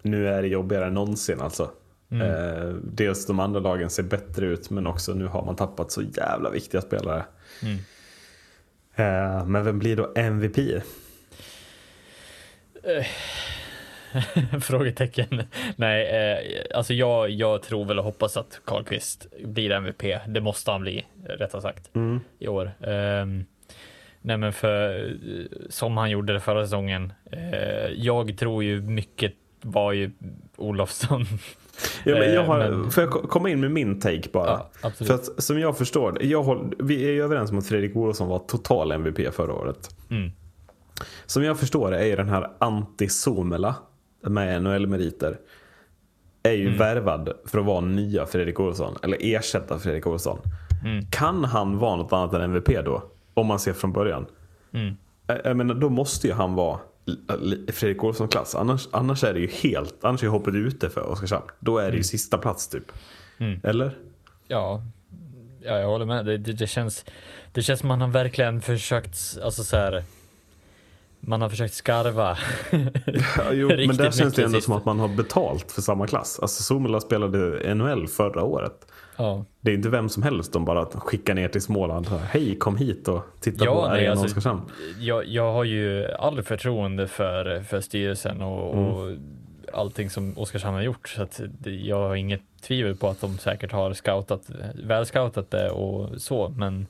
nu är det jobbigare än någonsin alltså. Mm. Eh, dels de andra lagen ser bättre ut men också nu har man tappat så jävla viktiga spelare. Mm. Eh, men vem blir då MVP? Frågetecken. Nej, eh, alltså jag, jag tror väl och hoppas att Karlqvist blir MVP. Det måste han bli, rättare sagt, Mm. i år. Ehm, nej men för eh, som han gjorde det förra säsongen. Eh, jag tror ju mycket var ju Olofsson. Ja, men jag har, Eh, men- Får jag ko- komma in med min take bara? Ja. För att, som jag förstår jag håll, vi är ju överens om att Fredrik Olofsson var total MVP förra året. Mm. Som jag förstår det är ju den här anti-Somela med NHL-meriter är ju Mm. värvad för att vara nya Fredrik Olsson eller ersätta Fredrik Olsson. Mm. Kan han vara något annat än MVP då? Om man ser från början. Mm. Jag- menar, då måste ju han vara Fredrik Olsson-klass. Annars, annars är det ju helt, annars är hoppet ute för Oskarshamn. Då är det ju sista plats typ. Mm. Eller? Ja, ja, jag håller med. Det, det, det, känns, det känns som man har verkligen försökt, alltså så här, man har försökt skarva. Ja, jo, men där känns det ändå som att man har betalt för samma klass. Alltså Somela spelade NHL förra året. Ja, Det är inte vem som helst de bara skickar ner till Småland. Hej, kom hit och titta Ja, på nej, Arenan alltså- Oskarshamn. jag, jag har ju all förtroende för, för styrelsen och, och allting som Oskarshamn har gjort. Så att jag har inget tvivel på att de säkert har scoutat, väl scoutat det och så. Men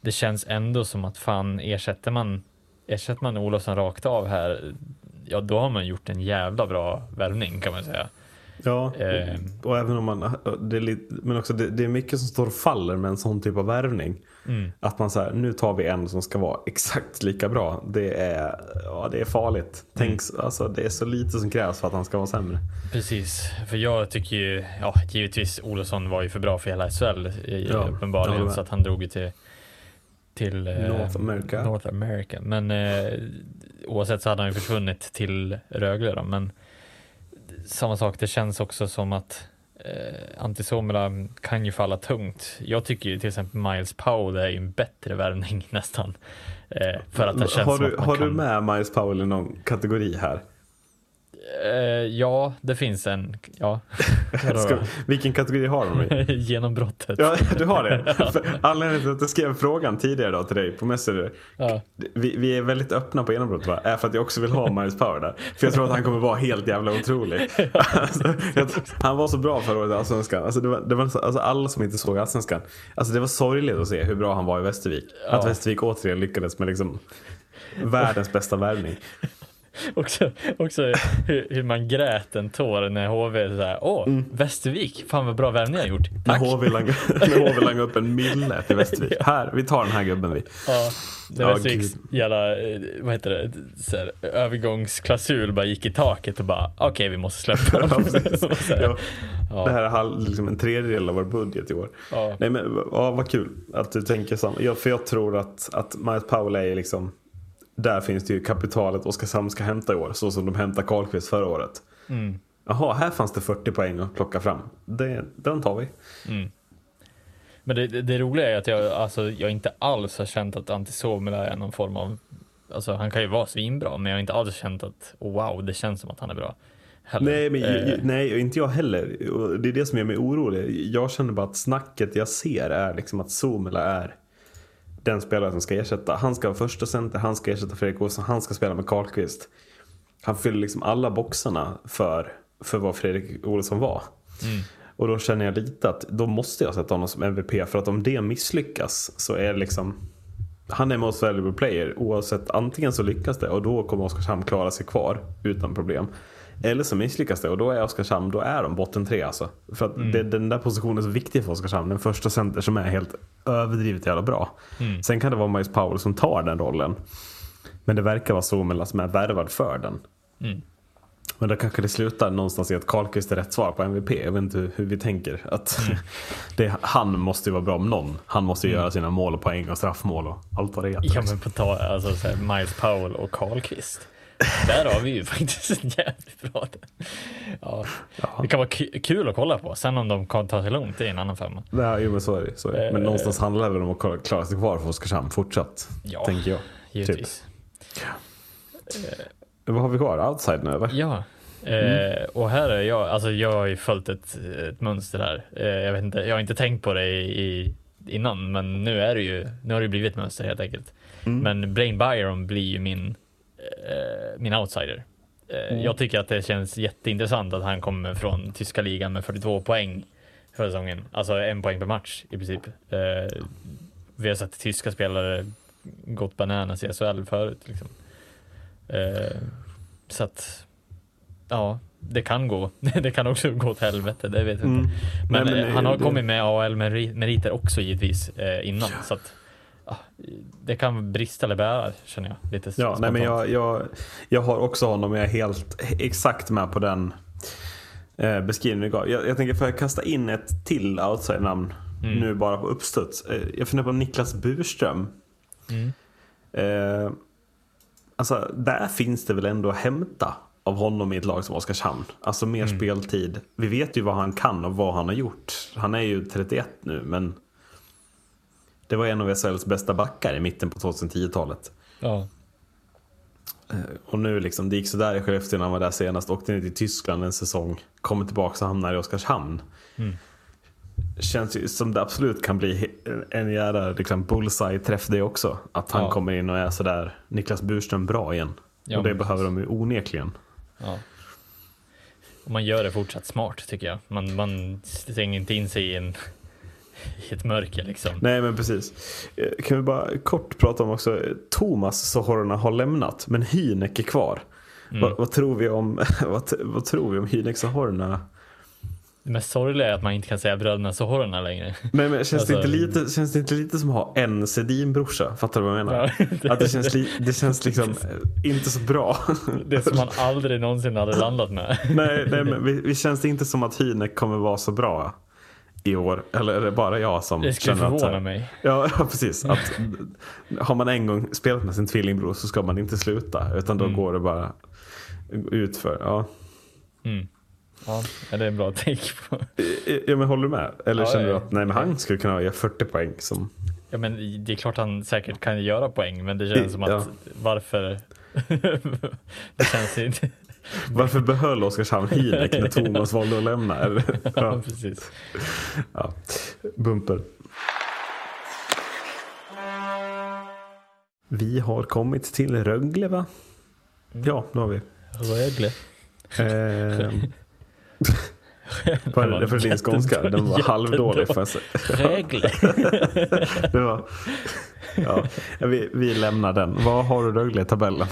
det känns ändå som att fan ersätter man, ersätter man Olofsson rakt av här, ja då har man gjort en jävla bra värvning kan man säga. Ja, Eh. och, även om man, det är lite, men också det, det är mycket som står och faller med en sån typ av värvning. Mm. Att man säger nu tar vi en som ska vara exakt lika bra. Det är, ja, det är farligt. Tänk, Mm. alltså, det är så lite som krävs för att han ska vara sämre. Precis, för jag tycker ju, ja givetvis Olofsson var ju för bra för hela SHL i- Ja, uppenbarligen med. så att han drog ju till till eh, North America. North America. Men eh, oavsett så hade han ju försvunnit till Rögle då. Men samma sak, det känns också som att eh, Antti Suomela kan ju falla tungt. Jag tycker ju till exempel Miles Powell är ju en bättre värvning nästan. Eh, för att det känns har som du, att man har kan... du med Miles Powell i någon kategori här? Eh, ja, det finns en. Ja. Ska, vilken kategori har de i? Genombrottet. Ja, du har det. Anledningen till att jag skrev frågan tidigare då till dig på Messenger. Ja. Vi, vi är väldigt öppna på genombrott va? Är för att jag också vill ha Miles Power där. För jag tror att han kommer vara helt jävla otrolig. Alltså, jag, han var så bra förra året i Allsvenskan. Alltså, det var, det var, så- alltså, alla som inte såg Allsvenskan. Alltså, det var sorgligt att se hur bra han var i Västervik. Att Ja. Västervik återigen lyckades med liksom världens bästa värvning. Också, också hur, hur man grät en tår när HV så här, åh, Västervik, fan vad bra värvning jag gjort. När Tack. När HV langade upp en mille till Västervik. Här, vi tar den här gubben vi. Ja, när Ja, Västerviks jävla, eh, vad heter det, så här, övergångsklausul bara gick i taket och bara, okej vi måste släppa Ja, så här, Ja. Ja. Det här är halv- liksom en tredjedel av vår budget i år. Ja. Nej men ja, vad kul att du tänker samma. Ja, för jag tror att, att Miles Powell är liksom där finns det ju kapitalet Oskarshamn ska hämta i år. Så som de hämtade Karlqvist förra året. Mm. Jaha, här fanns det 40 poäng att plocka fram. Det, den tar vi. Men det, det, det roliga är att jag, alltså, jag inte alls har känt att Antti Suomela är någon form av, alltså han kan ju vara svinbra, men jag har inte alls känt att oh, wow, det känns som att han är bra. Heller. Nej, men, Eh, nej, inte jag heller. Det är det som gör mig orolig. Jag känner bara att snacket jag ser är liksom att Somela är den spelare som ska ersätta. Han ska vara första center, han ska ersätta Fredrik Olsson, han ska spela med Karlqvist. Han fyller liksom alla boxarna för, för vad Fredrik Olsson var. Och då känner jag lite att då måste jag sätta honom som MVP. För att om det misslyckas så är det liksom han är most valuable player oavsett. Antingen så lyckas det och då kommer Oskarshamn klara sig kvar utan problem. Eller så misslyckas det och då är Oskarshamn, då är de botten tre alltså. För att det, den där positionen är så viktig för Oskarshamn. Den första center som är helt överdrivet jävla bra. Sen kan det vara Miles Powell som tar den rollen. Men det verkar vara Somela som är värvad för den. Men då kanske det slutar någonstans i att Karlqvist är rätt svar på MVP. Jag vet inte hur, hur vi tänker. Att det, han måste ju vara bra om någon. Han måste ju göra sina mål och poäng och straffmål och allt vad det heter. Ja men på ta, alltså så här, Miles Powell och Karlqvist. Där har vi ju faktiskt en jävligt bra. Ja. Det kan vara ku- kul att kolla på. Sen om de kan ta sig långt, det är en annan femma. Nej, jo, men så är det. Så är det. Men Eh. någonstans handlar det väl om att klara- sig kvar för Oskarshamn fortsatt. Ja, tänker jag. Givetvis. Vad har vi kvar? Outside nu eller? Ja. Mm. Eh, och här är jag, alltså jag har ju följt ett, ett mönster här. Eh, jag, vet inte, jag har inte tänkt på det i, i, innan, men nu är det ju, nu har det blivit ett mönster helt enkelt. Mm. Men Blaine Byron blir ju min, eh, min outsider. Eh, Mm. Jag tycker att det känns jätteintressant att han kommer från tyska ligan med 42 poäng för säsongen. Alltså en poäng per match i princip. Eh, vi har sett tyska spelare gått bananas i SHL förut. Liksom. Eh, så att, ja, det kan gå. det kan också gå åt helvete, det vet jag Mm. inte. Men, Nej, men, eh, han har det- kommit med AL-meriter också givetvis eh, innan. Så att, ja, det kan brista eller bära känner jag. Lite Ja, nej, men jag, jag, jag har också honom. Jag är helt exakt med på den eh, beskrivningen du gav. Jag, jag tänker, får jag kasta in ett till outside-namn Mm. nu bara på uppstuds? Eh, jag funderar på Niklas Burström. Mm. Eh, alltså, där finns det väl ändå att hämta av honom i ett lag som Oskarshamn. Alltså mer Mm. speltid. Vi vet ju vad han kan och vad han har gjort. Han är ju 31 nu, men det var en av SHLs bästa backar i mitten på 2010-talet. Ja. Och nu liksom, det gick sådär i Skellefteå när han var där senast. Åkte ner till Tyskland en säsong. Kommer tillbaka och hamnar i Oskarshamn. Mm. Känns ju som det absolut kan bli en jävla liksom, bullseye-träff det också. Att han Ja. kommer in och är sådär Niklas Burström bra igen. Ja, och det behöver de ju onekligen. Ja. Och man gör det fortsatt smart tycker jag. Man, man stänger inte in sig i, en, i ett mörker liksom. Nej men precis. Eh, Kan vi bara kort prata om också. eh, Thomas Sohorna har lämnat men Hynek är kvar. Mm. Vad, vad tror vi om, vad, vad tror vi om Hynek Sohorna? Det mest sorgliga är att man inte kan säga bröderna Sohorna längre. Men, men känns, det Alltså- inte lite, känns det inte lite som att ha en Sedin-brorsa? Fattar du vad jag menar? Ja, det- att det känns, li, det känns liksom eh, inte så bra. Det som man aldrig någonsin hade landat med. nej, nej, men vi, vi känns det inte som att Hynek kommer vara så bra i år? Eller är det bara jag som Det skulle känner att... så här- förvåna mig. Ja, precis. Att, har man en gång spelat med sin tvillingbror så ska man inte sluta. Utan då Mm. går det bara ut för. Ja. Mm. Ja, det är en bra take på. Ja, men håller du med? Eller Ja, känner du att nej, men han skulle kunna göra 40 poäng? Som... Ja, men det är klart han säkert kan göra poäng, men det känns som att Ja. varför? det känns inte. Varför behöll Oskarshamn Hinek när Thomas valde att lämna? Ja, precis. ja. Bumper. Vi har kommit till Rögle va? Ja, det har vi. Rögle. Eh, är det för din skånska? Den var halvdålig. Rögle. Det var, ja, vi, vi lämnar den. Vad har du Rögle i tabellen?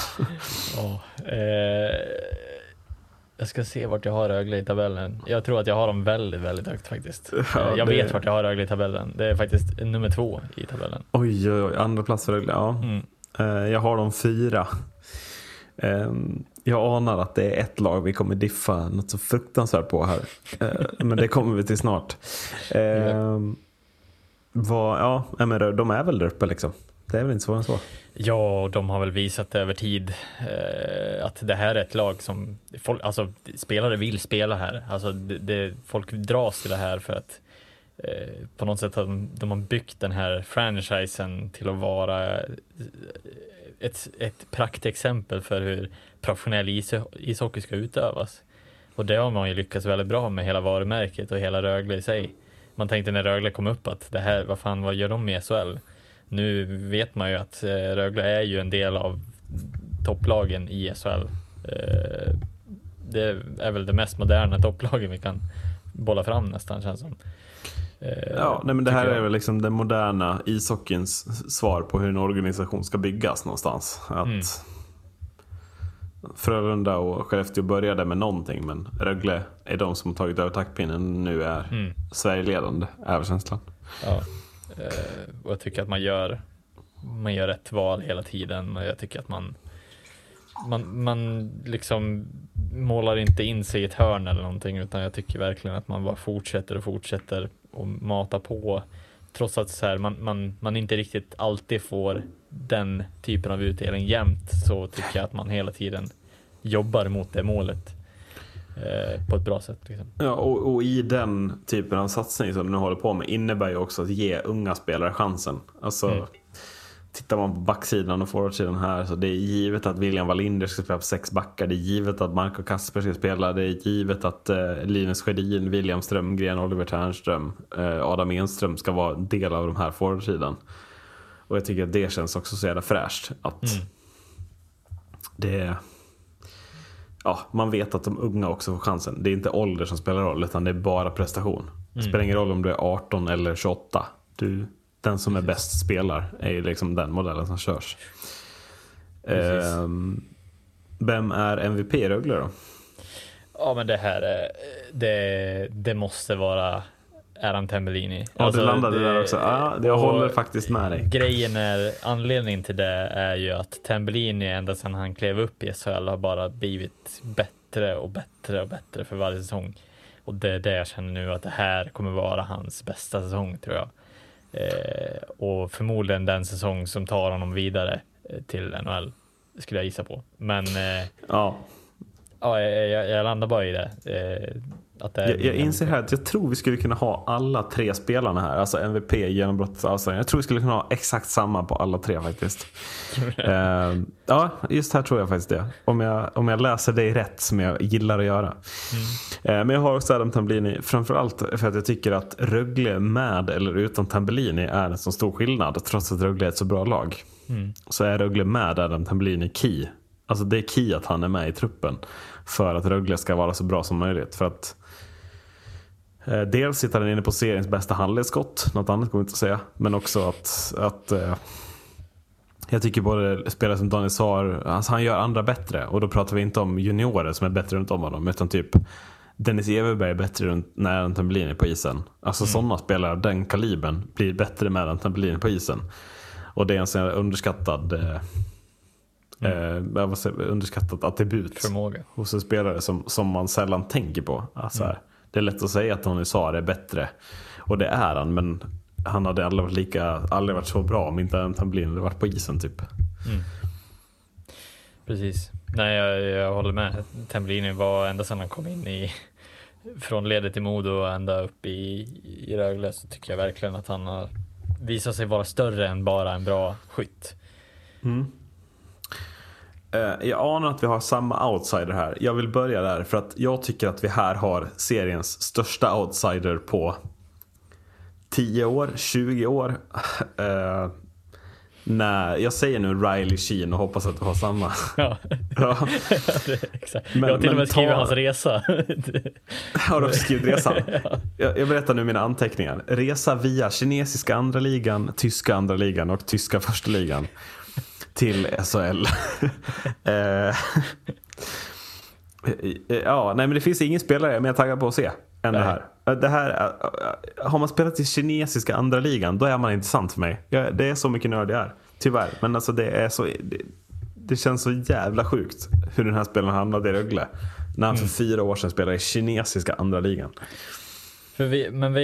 Ja, eh, jag ska se vart jag har Rögle i tabellen. Jag tror att jag har dem väldigt, väldigt högt faktiskt. Ja, Eh, jag det- vet vart jag har Rögle i tabellen. Det är faktiskt nummer två i tabellen. Oj, oj, oj. Andra plats för Rögle. Ja. Mm. Eh, Jag har de fyra. Ehm, Jag anar att det är ett lag vi kommer diffa något så fruktansvärt på här. Eh, Men det kommer vi till snart. Ehm, Vad, ja, men de är väl där uppe liksom. Det är väl inte svårare än så. Ja, och de har väl visat över tid eh, att det här är ett lag som folk, alltså, spelare vill spela här. Alltså, det, det, folk dras till det här för att eh, på något sätt har de, de har byggt den här franchisen till att vara eh, ett, ett praktexempel för hur professionell ishockey ska utövas. Och det har man ju lyckats väldigt bra med hela varumärket och hela Rögle i sig. Man tänkte när Rögle kom upp att det här, vad fan, vad gör de med SHL? Nu vet man ju att eh, Rögle är ju en del av topplagen i SHL. Eh, det är väl det mest moderna topplagen vi kan bolla fram nästan känns som. Eh, Ja, nej, men det här jag. är väl liksom den moderna ishockeyns svar på hur en organisation ska byggas någonstans. Att Mm. Frölunda och Skellefteå började med någonting men Rögle är de som har tagit över taktpinnen nu är Mm. Sverigeledande, är känslan. Ja. Eh, och jag tycker att man gör, man gör rätt val hela tiden och jag tycker att man man, man liksom målar inte in sig i ett hörn eller någonting utan jag tycker verkligen att man bara fortsätter och fortsätter och matar på trots att så här, man, man, man inte riktigt alltid får den typen av utdelning jämt så tycker jag att man hela tiden jobbar mot det målet eh, på ett bra sätt. Liksom. Ja, och, och i den typen av satsning som du nu håller på med innebär ju också att ge unga spelare chansen. Alltså, Mm. Tittar man på backsidan och forwardsidan här så det är givet att William Wallinder ska spela på sex backar. Det är givet att Marco Kasper ska spela. Det är givet att eh, Linus Sjödin, William Strömgren, Oliver Ternström, eh, Adam Enström ska vara en del av de här forwardsidan. Och jag tycker att det känns också så jävla fräscht. Att Mm. det ja, man vet att de unga också får chansen. Det är inte ålder som spelar roll utan det är bara prestation. Det spelar ingen roll om du är 18 eller 28. Du, den som är bäst spelar är ju liksom den modellen som körs. Ehm, vem är MVP i Rögle då? Ja men det här är, det, det måste vara Adam Tambellini. Ja, Alltså, du landade det- där också. Ja, jag håller faktiskt med dig. Grejen är, anledningen till det är ju att Tambellini ända sedan han klev upp i SHL har bara blivit bättre och bättre och bättre för varje säsong. Och det är det jag känner nu att det här kommer vara hans bästa säsong tror jag. Eh, och förmodligen den säsong som tar honom vidare eh, till NHL skulle jag gissa på. Men eh, Ja, ja, jag, jag, landar bara i det. Eh, jag, jag inser här att jag tror vi skulle kunna ha alla tre spelarna här. Alltså MVP, genombrott, alltså, Jag tror vi skulle kunna ha exakt samma på alla tre faktiskt. Ehm, ja, just här tror jag faktiskt det. Om jag, om jag läser dig rätt som jag gillar att göra. Ehm, men jag har också Adam Tambellini. Framförallt för att jag tycker att Rögle med eller utan Tambellini är en så stor skillnad. Trots att Rögle är ett så bra lag. Så är Rögle med Adam Tambellini key. Alltså det är key att han är med i truppen. För att Rögle ska vara så bra som möjligt. För att Eh, dels sitter han inne på seriens bästa handledsskott, något annat går inte att säga. Men också att, att eh, jag tycker både spelare som Daniel Saar, alltså han gör andra bättre. Och då pratar vi inte om juniorer som är bättre runt om honom. Utan typ Dennis Everberg är bättre runt, när Anton Berlin är på isen. Alltså sådana spelare av den kalibern blir bättre med Anton Berlin på isen. Och det är en sån underskattad eh, eh, säger, jag, underskattad attribut Förmåga. hos en spelare som, som man sällan tänker på. Alltså här, Det är lätt att säga att Tony Saar är bättre. Och det är han, men han hade aldrig varit, lika, aldrig varit så bra om inte Anton Blind hade varit på isen typ. Precis. Nej, jag, jag håller med. Tambellini var ända sedan han kom in i från ledet i Modo och ända upp i, i Rögle så tycker jag verkligen att han har visat sig vara större än bara en bra skytt. Eh, Jag anar att vi har samma outsider här. Jag vill börja där för att jag tycker att vi här har seriens största outsider på 10 år, 20 år. Eh, när, jag säger nu Riley Sheen och hoppas att du har samma. Ja, Ja. exakt. Men- jag har till och med skrivit ta- hans resa. Har du skrivit resan? Jag, jag berättar nu mina anteckningar. Resa via kinesiska andra ligan, tyska andra ligan och tyska första ligan till SHL. Eh, ja, nej men det finns ingen spelare jag är mer taggad på att se än det här. Eh, Det här eh, har man spelat i kinesiska andra ligan, då är man intressant för mig. Jag, det är så mycket nörd jag är, tyvärr. Men alltså det är så... Det, det känns så jävla sjukt hur den här spelaren hamnade i Rögle. När han för fyra år sedan spelade i kinesiska andra ligan. För vi, men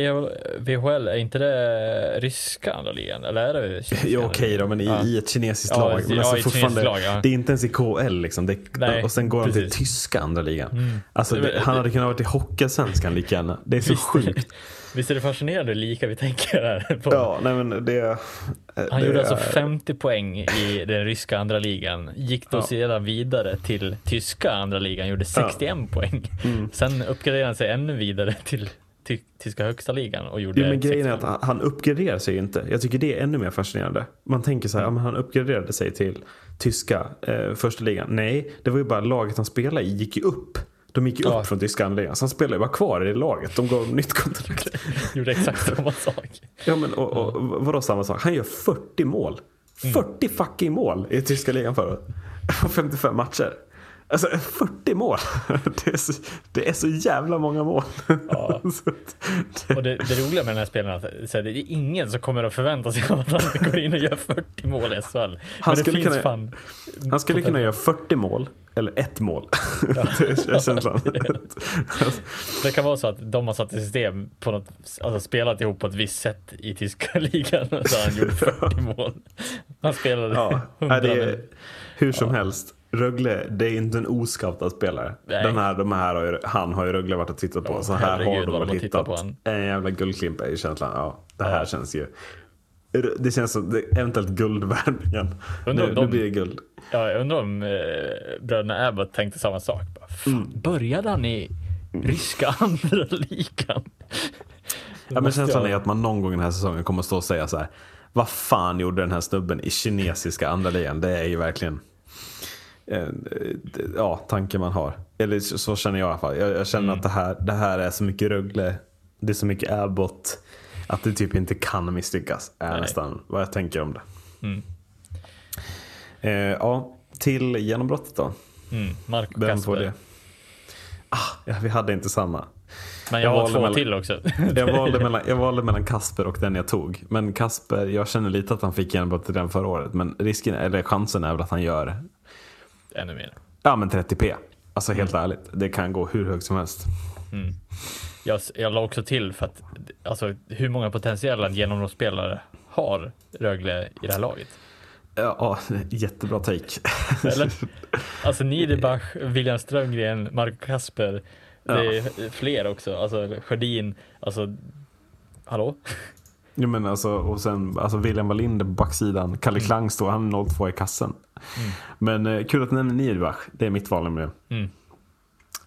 VHL, är inte det ryska andra ligan? Eller är det kinesiska Ja, okej då, ligan? men i, Ja. i ett kinesiskt Ja, lag. Men ja, alltså fortfarande, lag, ja. Det är inte ens i KL liksom. Det, Nej, och sen går han till tyska andra ligan. Mm. Alltså, det, han hade kunnat vara i Hockeyallsvenskan lika gärna. Det är så Visst, sjukt. visst är det fascinerande hur lika vi tänker här? På, Ja, nej men det... Han det gjorde alltså är- 50 poäng i den ryska andra ligan. Gick då Ja. sedan vidare till tyska andra ligan, gjorde 61 poäng. Mm. Sen uppgraderade han sig ännu vidare till tyska högsta ligan och gjorde Jo, men grejen är 61. att han- han uppgraderar sig ju inte. Jag tycker det är ännu mer fascinerande. Man tänker så här, ja, men han uppgraderade sig till tyska eh, första ligan. Nej, det var ju bara laget han spelade i gick ju upp. De gick ju Ja. upp från tyska ligan. Så han spelade ju bara kvar i det laget. De gav honom nytt kontrakt. Gjorde exakt samma sak. Ja men och, och, vadå samma sak? Han gör 40 mål. 40 fucking mål i tyska ligan förra året. På 55 matcher. Alltså 40 mål. Det är så, det är så jävla många mål. Ja. Och det, det roliga med den här spelaren är att här, det är ingen som kommer att förvänta sig att han går in och gör 40 mål i SHL. Men det skulle kunna- fan. Han skulle kunna göra 40 mål. Eller ett mål. Det är känslan. Det kan vara så att de har satt i system på något, alltså spelat ihop på ett visst sätt i tyska ligan. Så han gjorde 40 mål. Han spelade Ja, 100 nej, det är, minuter. hur som helst. Rögle, det är inte en oscoutad spelare. Nej. Den här, de här har ju, han har ju Rögle varit och tittat på. Ja, så här har de väl de hittat på han. en jävla guldklimp ju känslan. Ja, det här Ja. känns ju... Det känns som det, eventuellt guldvärvningen. Nu, om nu de- blir det guld. Ja, jag undrar om eh, bröderna Abbott tänkte samma sak. Bara, Fan, Mm. Började han i ryska andra ligan? Ja, men känslan är att man någon gång den här säsongen kommer att stå och säga så här. Vad fan gjorde den här snubben i kinesiska andra ligan? Det är ju verkligen ja, tanken man har. Eller så, så känner jag i alla fall. Jag, jag känner Mm. att det här, det här är så mycket Rögle. Det är så mycket Abbott. Att det typ inte kan misslyckas. Är Nej. nästan vad jag tänker om det. Mm. Eh, ja, till genombrottet då. Mm, Marco Vem får det? Ah, ja, vi hade inte samma. Men jag, Jag har valde två mellan- till också. Jag valde, mellan, jag valde mellan Kasper och den jag tog. Men Kasper, jag känner lite att han fick genombrott redan förra året. Men risken, eller chansen är väl att han gör Ännu mer. ja, men 30p. Alltså helt ärligt, det kan gå hur högt som helst. Jag, jag la också till för att alltså, hur många potentiella genombrottsspelare har Rögle i det här laget? Ja, ja, jättebra take. Eller? Alltså Niederbach, William Strömgren, Marco Kasper. Det är fler också. Alltså Sjödin. Alltså, hallå? Ja, men alltså, och sen alltså William Wallinder på backsidan. Kalle Klang står, han är 0-2 i kassen. Men eh, kul att du nämner Niederbach. Det är mitt val nämligen. Mm.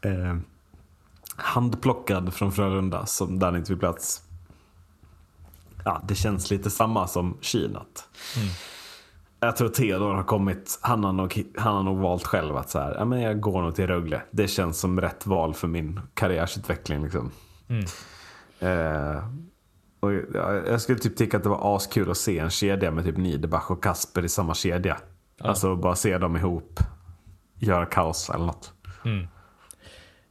Eh, handplockad från Frölunda som där inte fick plats. Ja, det känns lite samma som Kinat. Jag tror Theodor har kommit, han har nog, han har nog valt själv att så här, ja, men jag går nog till Rögle. Det känns som rätt val för min karriärsutveckling. Liksom. Mm. Eh, och jag, jag skulle typ tycka att det var askul att se en kedja med typ Niederbach och Kasper i samma kedja. Alltså bara se dem ihop, göra kaos eller något.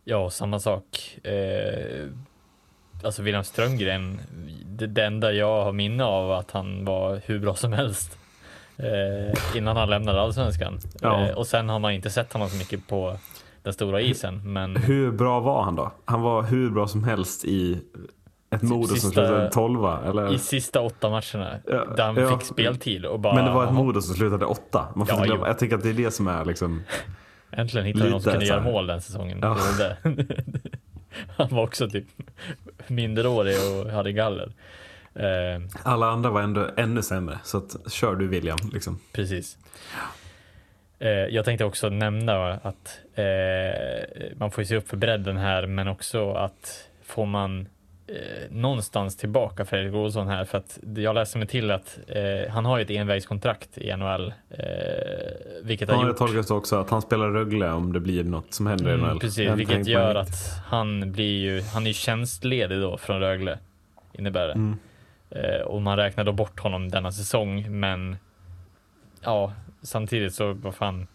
Ja, samma sak. Eh, alltså William Strömgren, det, det enda jag har minne av att han var hur bra som helst eh, innan han lämnade allsvenskan. Ja. Eh, och sen har man inte sett honom så mycket på den stora isen, men Hur bra var han då? Han var hur bra som helst i ett Modo som slutade tolva eller? i sista åtta matcherna Ja, där han ja. fick speltid och bara Men det var ett Modo som slutade åtta. Man får Ja, glömma. Jag tycker att det är det som är liksom Äntligen hittade vi någon som Lite kunde göra mål den säsongen. Ja. Det var det. Han var också typ minderårig och hade galler. Eh, Alla andra var ändå ännu sämre. Så att, kör du William liksom. precis. Eh, jag tänkte också nämna att eh, man får ju se upp för bredden här, men också att får man eh, någonstans tillbaka Fredrik Olsson här, för att jag läste mig till att eh, han har ju ett envägskontrakt i NHL, eh, vilket har Ja, jag gjort tolkar det också att han spelar Rögle om det blir något som händer i Mm, NHL. precis, Jag har vilket gör riktigt. att han blir ju, han är ju tjänstledig då från Rögle, innebär det. Mm. Eh, och man räknar då bort honom denna säsong, men ja, samtidigt så vad fan,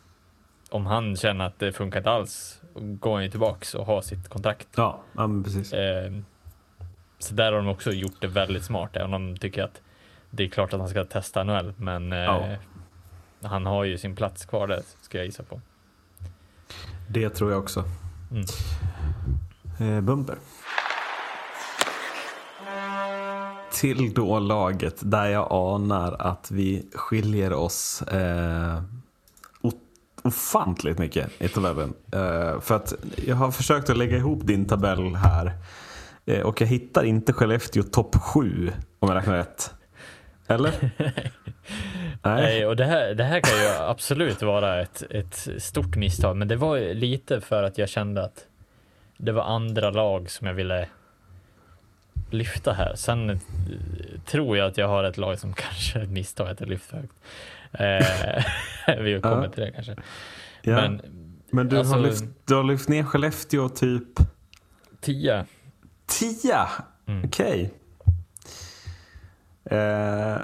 om han känner att det funkar inte alls, går han ju tillbaks och har sitt kontrakt. Ja, ja precis. Eh, så där har de också gjort det väldigt smart, även om de tycker att det är klart att han ska testa NHL, men eh, Ja. han har ju sin plats kvar där, ska jag gissa på. Det tror jag också. Mm. Eh, bumper. Till då laget där jag anar att vi skiljer oss eh, ofantligt mycket i tabellen. Eh, för att jag har försökt att lägga ihop din tabell här. Eh, och jag hittar inte Skellefteå topp 7 om jag räknar rätt. Eller? Nej, och det här, det här kan ju absolut vara ett, ett stort misstag, men det var lite för att jag kände att det var andra lag som jag ville lyfta här. Sen eh, tror jag att jag har ett lag som kanske är ett misstag att jag lyfter högt. Eh, vi kommer Ja. till det kanske. Ja. Men Men du, alltså- har lyft, du har lyft ner Skellefteå typ 10. 10? Mm. Okej. Eh,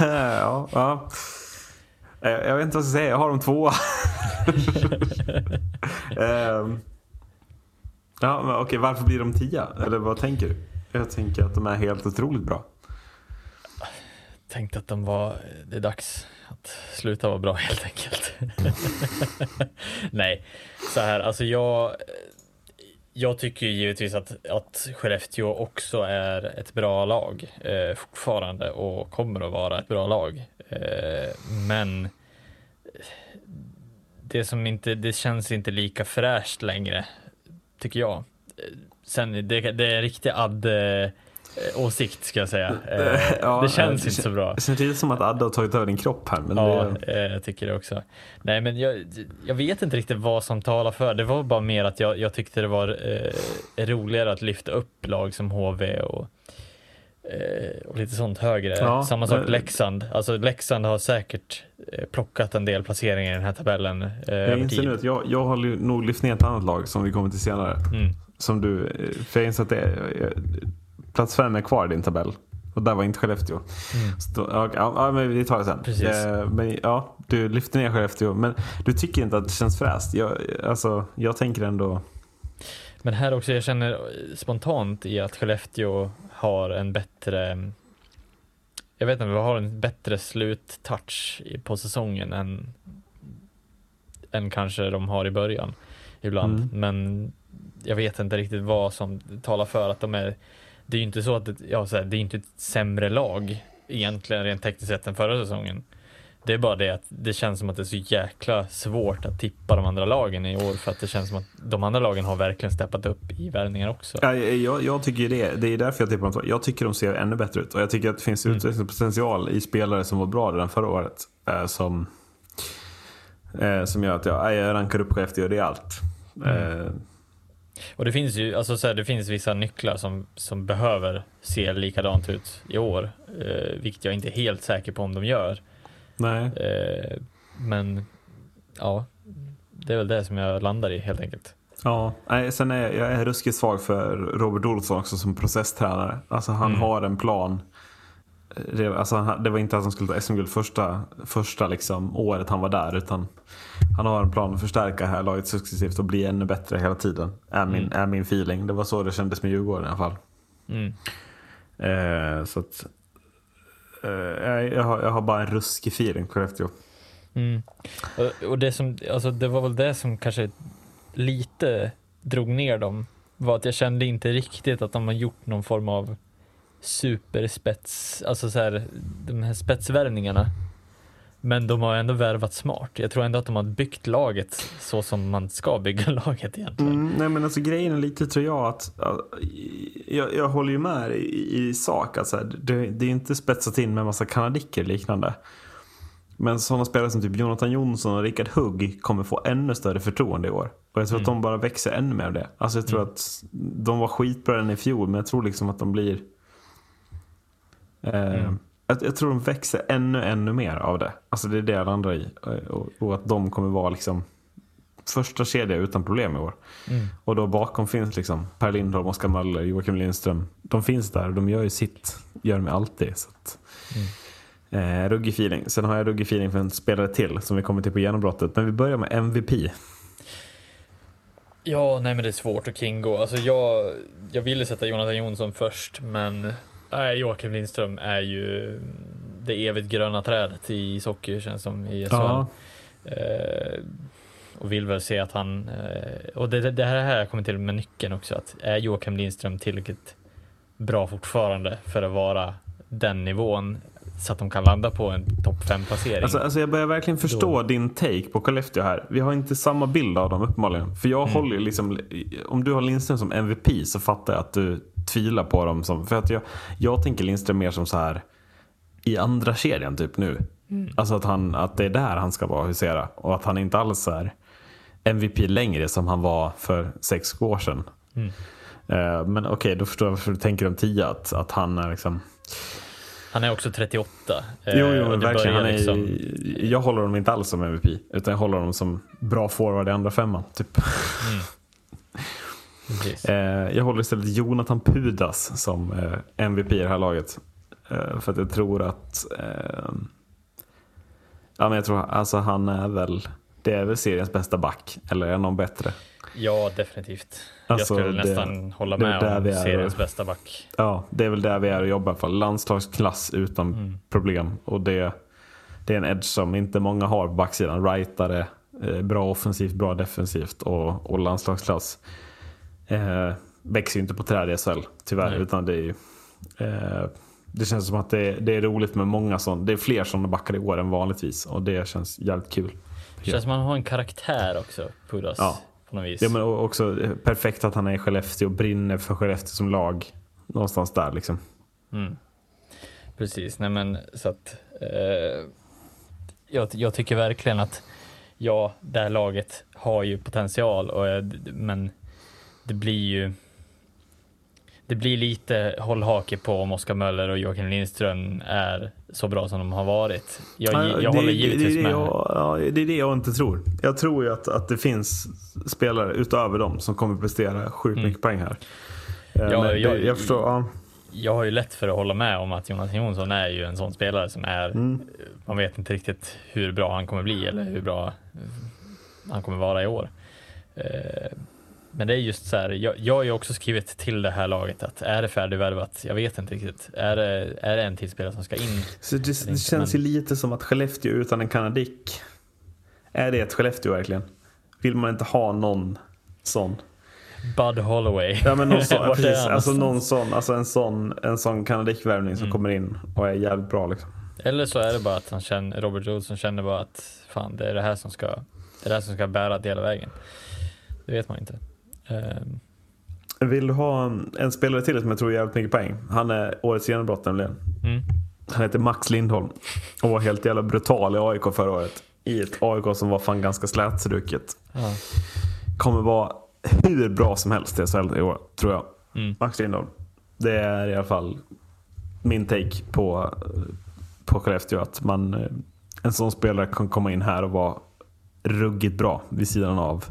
ja, ja. Eh, Jag vet inte vad jag ska säga, jag har dem tvåa. Ehm, ja, men okej, varför blir de tia? Eller vad tänker du? Jag tänker att de är helt otroligt bra. Tänkte att de var, det är dags att sluta vara bra helt enkelt. Nej, så här, alltså jag, jag tycker givetvis att, att Skellefteå också är ett bra lag eh, fortfarande och kommer att vara ett bra lag. Eh, men eh, det som inte, det känns inte lika fräscht längre, tycker jag. Eh, sen, det, det är en riktig Adde åsikt ska jag säga. Eh, Ja, det känns inte så bra. Det känns lite som att Adde har tagit över din kropp här. Men Ja, det, eh, jag tycker det också. Nej, men jag, jag vet inte riktigt vad som talar för. Det var bara mer att jag, jag tyckte det var eh, roligare att lyfta upp lag som HV och, eh, och lite sånt högre. Ja, Samma sak eh, Leksand. Alltså Leksand har säkert eh, plockat en del placeringar i den här tabellen eh, jag inser nu att jag, jag har nog lyft ner ett annat lag som vi kommer till senare. Mm. Som du, eh, för jag inser att det är, eh, plats fem är kvar i din tabell. Och där var inte Skellefteå. Så då, ja, ja, men vi tar det sen. Mm. Precis. Eh, men ja, du lyfter ner Skellefteå. Men du tycker inte att det känns fräscht? Jag, alltså, jag tänker ändå... Men här också, jag känner spontant i att Skellefteå har en bättre jag vet inte, vi har en bättre sluttouch på säsongen än, än kanske de har i början ibland. Mm. Men jag vet inte riktigt vad som talar för att de är det är ju inte så att ja, så här, det är inte ett sämre lag egentligen rent tekniskt sett än förra säsongen. Det är bara det att det känns som att det är så jäkla svårt att tippa de andra lagen i år för att det känns som att de andra lagen har verkligen steppat upp i värvningar också. Ja, jag, jag tycker det. Det är därför jag tippar dem. Jag tycker de ser ännu bättre ut. Och jag tycker att det finns Mm. utvecklingspotential i spelare som var bra redan förra året. Eh, som, eh, som gör att jag, jag rankar upp Skellefteå rejält. Mm. Och det finns ju, alltså så här, det finns vissa nycklar som, som behöver se likadant ut i år, eh, vilket jag inte är helt säker på om de gör. nej. Eh, men ja, det är väl det som jag landar i helt enkelt. Ja, nej, sen är jag, jag är ruskigt svag för Robert Olsson också som processtränare. Alltså han Mm. har en plan. Det, alltså, det var inte att han skulle ta SM-guld första, första liksom, året han var där. Utan han har en plan att förstärka det här laget successivt och bli ännu bättre hela tiden. Är min, Mm. är min feeling. Det var så det kändes med Djurgården i alla fall. Mm. Eh, så att, eh, jag, har, jag har bara en ruskig feeling Skellefteå. Mm. Och, och det som, alltså det var väl det som kanske lite drog ner dem, var att jag kände inte riktigt att de har gjort någon form av superspets, alltså så här, de här spetsvärvningarna. Men de har ändå värvat smart. Jag tror ändå att de har byggt laget så som man ska bygga laget egentligen. Mm, nej men alltså grejen är lite tror jag att ja, jag, jag håller ju med i, i sak att så här, det, det är inte spetsat in med massa kanadicker liknande. Men sådana spelare som typ Jonathan Jonsson och Rickard Hugg kommer få ännu större förtroende i år. Och jag tror att de bara växer ännu mer av det. Alltså jag tror att de var skitbra än i fjol men jag tror liksom att de blir... Eh, jag, jag tror de växer ännu, ännu mer av det. Alltså det är det jag landar i. Och, och att de kommer vara liksom första kedja utan problem i år. Och då bakom finns liksom Per Lindholm, Oskar Möller, Joakim Lindström. De finns där och de gör ju sitt. Gör de alltid. Så att, eh, ruggig feeling. Sen har jag ruggig feeling för en spelare till som vi kommer till på genombrottet. Men vi börjar med MVP. Ja, nej men det är svårt att kringgå. Alltså jag, jag ville sätta Jonathan Jonsson först, men nej, Joakim Lindström är ju det evigt gröna trädet i ishockey känns som i SHL. Ja. Eh, och vill väl se att han, eh, och det, det- här är här jag kommer till med nyckeln också, att är Joakim Lindström tillräckligt bra fortfarande för att vara den nivån så att de kan landa på en topp 5 placering? Alltså, alltså jag börjar verkligen förstå din take på Skellefteå här. Vi har inte samma bild av dem uppenbarligen. För jag håller ju liksom, om du har Lindström som MVP så fattar jag att du tvivlar på dem som, för att jag, jag tänker Lindström mer som så här i andra kedjan typ nu. Alltså att, han, att det är där han ska vara husera och att han inte alls är MVP längre som han var för sex år sedan. Eh, Men okej, då förstår jag varför du tänker om 10 att, att han är liksom Han är också 38. eh, Jo, jo verkligen. Han är, liksom- Jag håller honom inte alls som MVP. Utan jag håller honom som bra forward i andra femman. Typ. Precis. Eh, jag håller istället Jonathan Pudas som eh, MVP i det här laget. Eh, för att jag tror att... Eh, ja, men jag tror alltså han är väl... Det är väl seriens bästa back. Eller är någon bättre? Ja, definitivt. Alltså, jag skulle nästan hålla det är med om seriens bästa back. Ja, det är väl där vi är och jobbar för. Landslagsklass utan problem. Och det, det är en edge som inte många har på backsidan. Rightare, eh, bra offensivt, bra defensivt och, och landslagsklass. Eh, växer ju inte på träd i SHL tyvärr. Nej. Utan det ju, eh, det känns som att det, det är roligt med många sådana. Det är fler sådana backar i år än vanligtvis. Och det känns jävligt kul. Det känns som att han har en karaktär också, Pudas. Ja. På något vis. Ja, men också eh, perfekt att han är i Skellefteå och brinner för Skellefteå som lag. Någonstans där liksom. Mm. Precis, nej men så att eh, jag, jag tycker verkligen att ja, det här laget har ju potential, och, jag- men det blir ju det blir lite hållhake på om Oskar Möller och Joakim Lindström är så bra som de har varit. Jag, Ja, jag det, håller givetvis det, det med. Jag, ja, det är det jag inte tror. Jag tror ju att, att det finns spelare utöver dem som kommer prestera sjukt mycket poäng här. Eh, Mm. Ja, jag- jag förstår. Ja. Jag har ju lätt för att hålla med om att Jonas Jonsson är ju en sån spelare som är, Mm. man vet inte riktigt hur bra han kommer bli eller hur bra eh, han kommer vara i år. Men det är just så här, jag, jag har ju också skrivit till det här laget att är det färdigvärvat? Jag vet inte riktigt. Är det, är det en till spelare som ska in? Så det, det känns men- ju lite som att Skellefteå utan en kanadick. Är det ett Skellefteå verkligen? Vill man inte ha någon sån? Bud Holloway. Ja men någon sån, precis, alltså någon sån, alltså en sån, en sån kanadickvärvning som Mm. kommer in och är jävligt bra liksom. Eller så är det bara att han känner, Robert Olsson känner bara att fan det är det här som ska, det är det här som ska bära hela vägen. Det vet man inte. Ehm, Vill du ha en, spelare till som jag tror är jävligt mycket poäng? Han är årets genombrott nämligen. mm. Han heter Max Lindholm och var helt jävla brutal i AIK förra året. I ett AIK som var fan ganska slätstruket. Ja. Kommer vara hur bra som helst i SHL i år, tror jag. Mm. Max Lindholm. Det är i alla fall min take på, på Skellefteå. Att man, eh, en sån spelare kan komma in här och vara ruggigt bra vid sidan av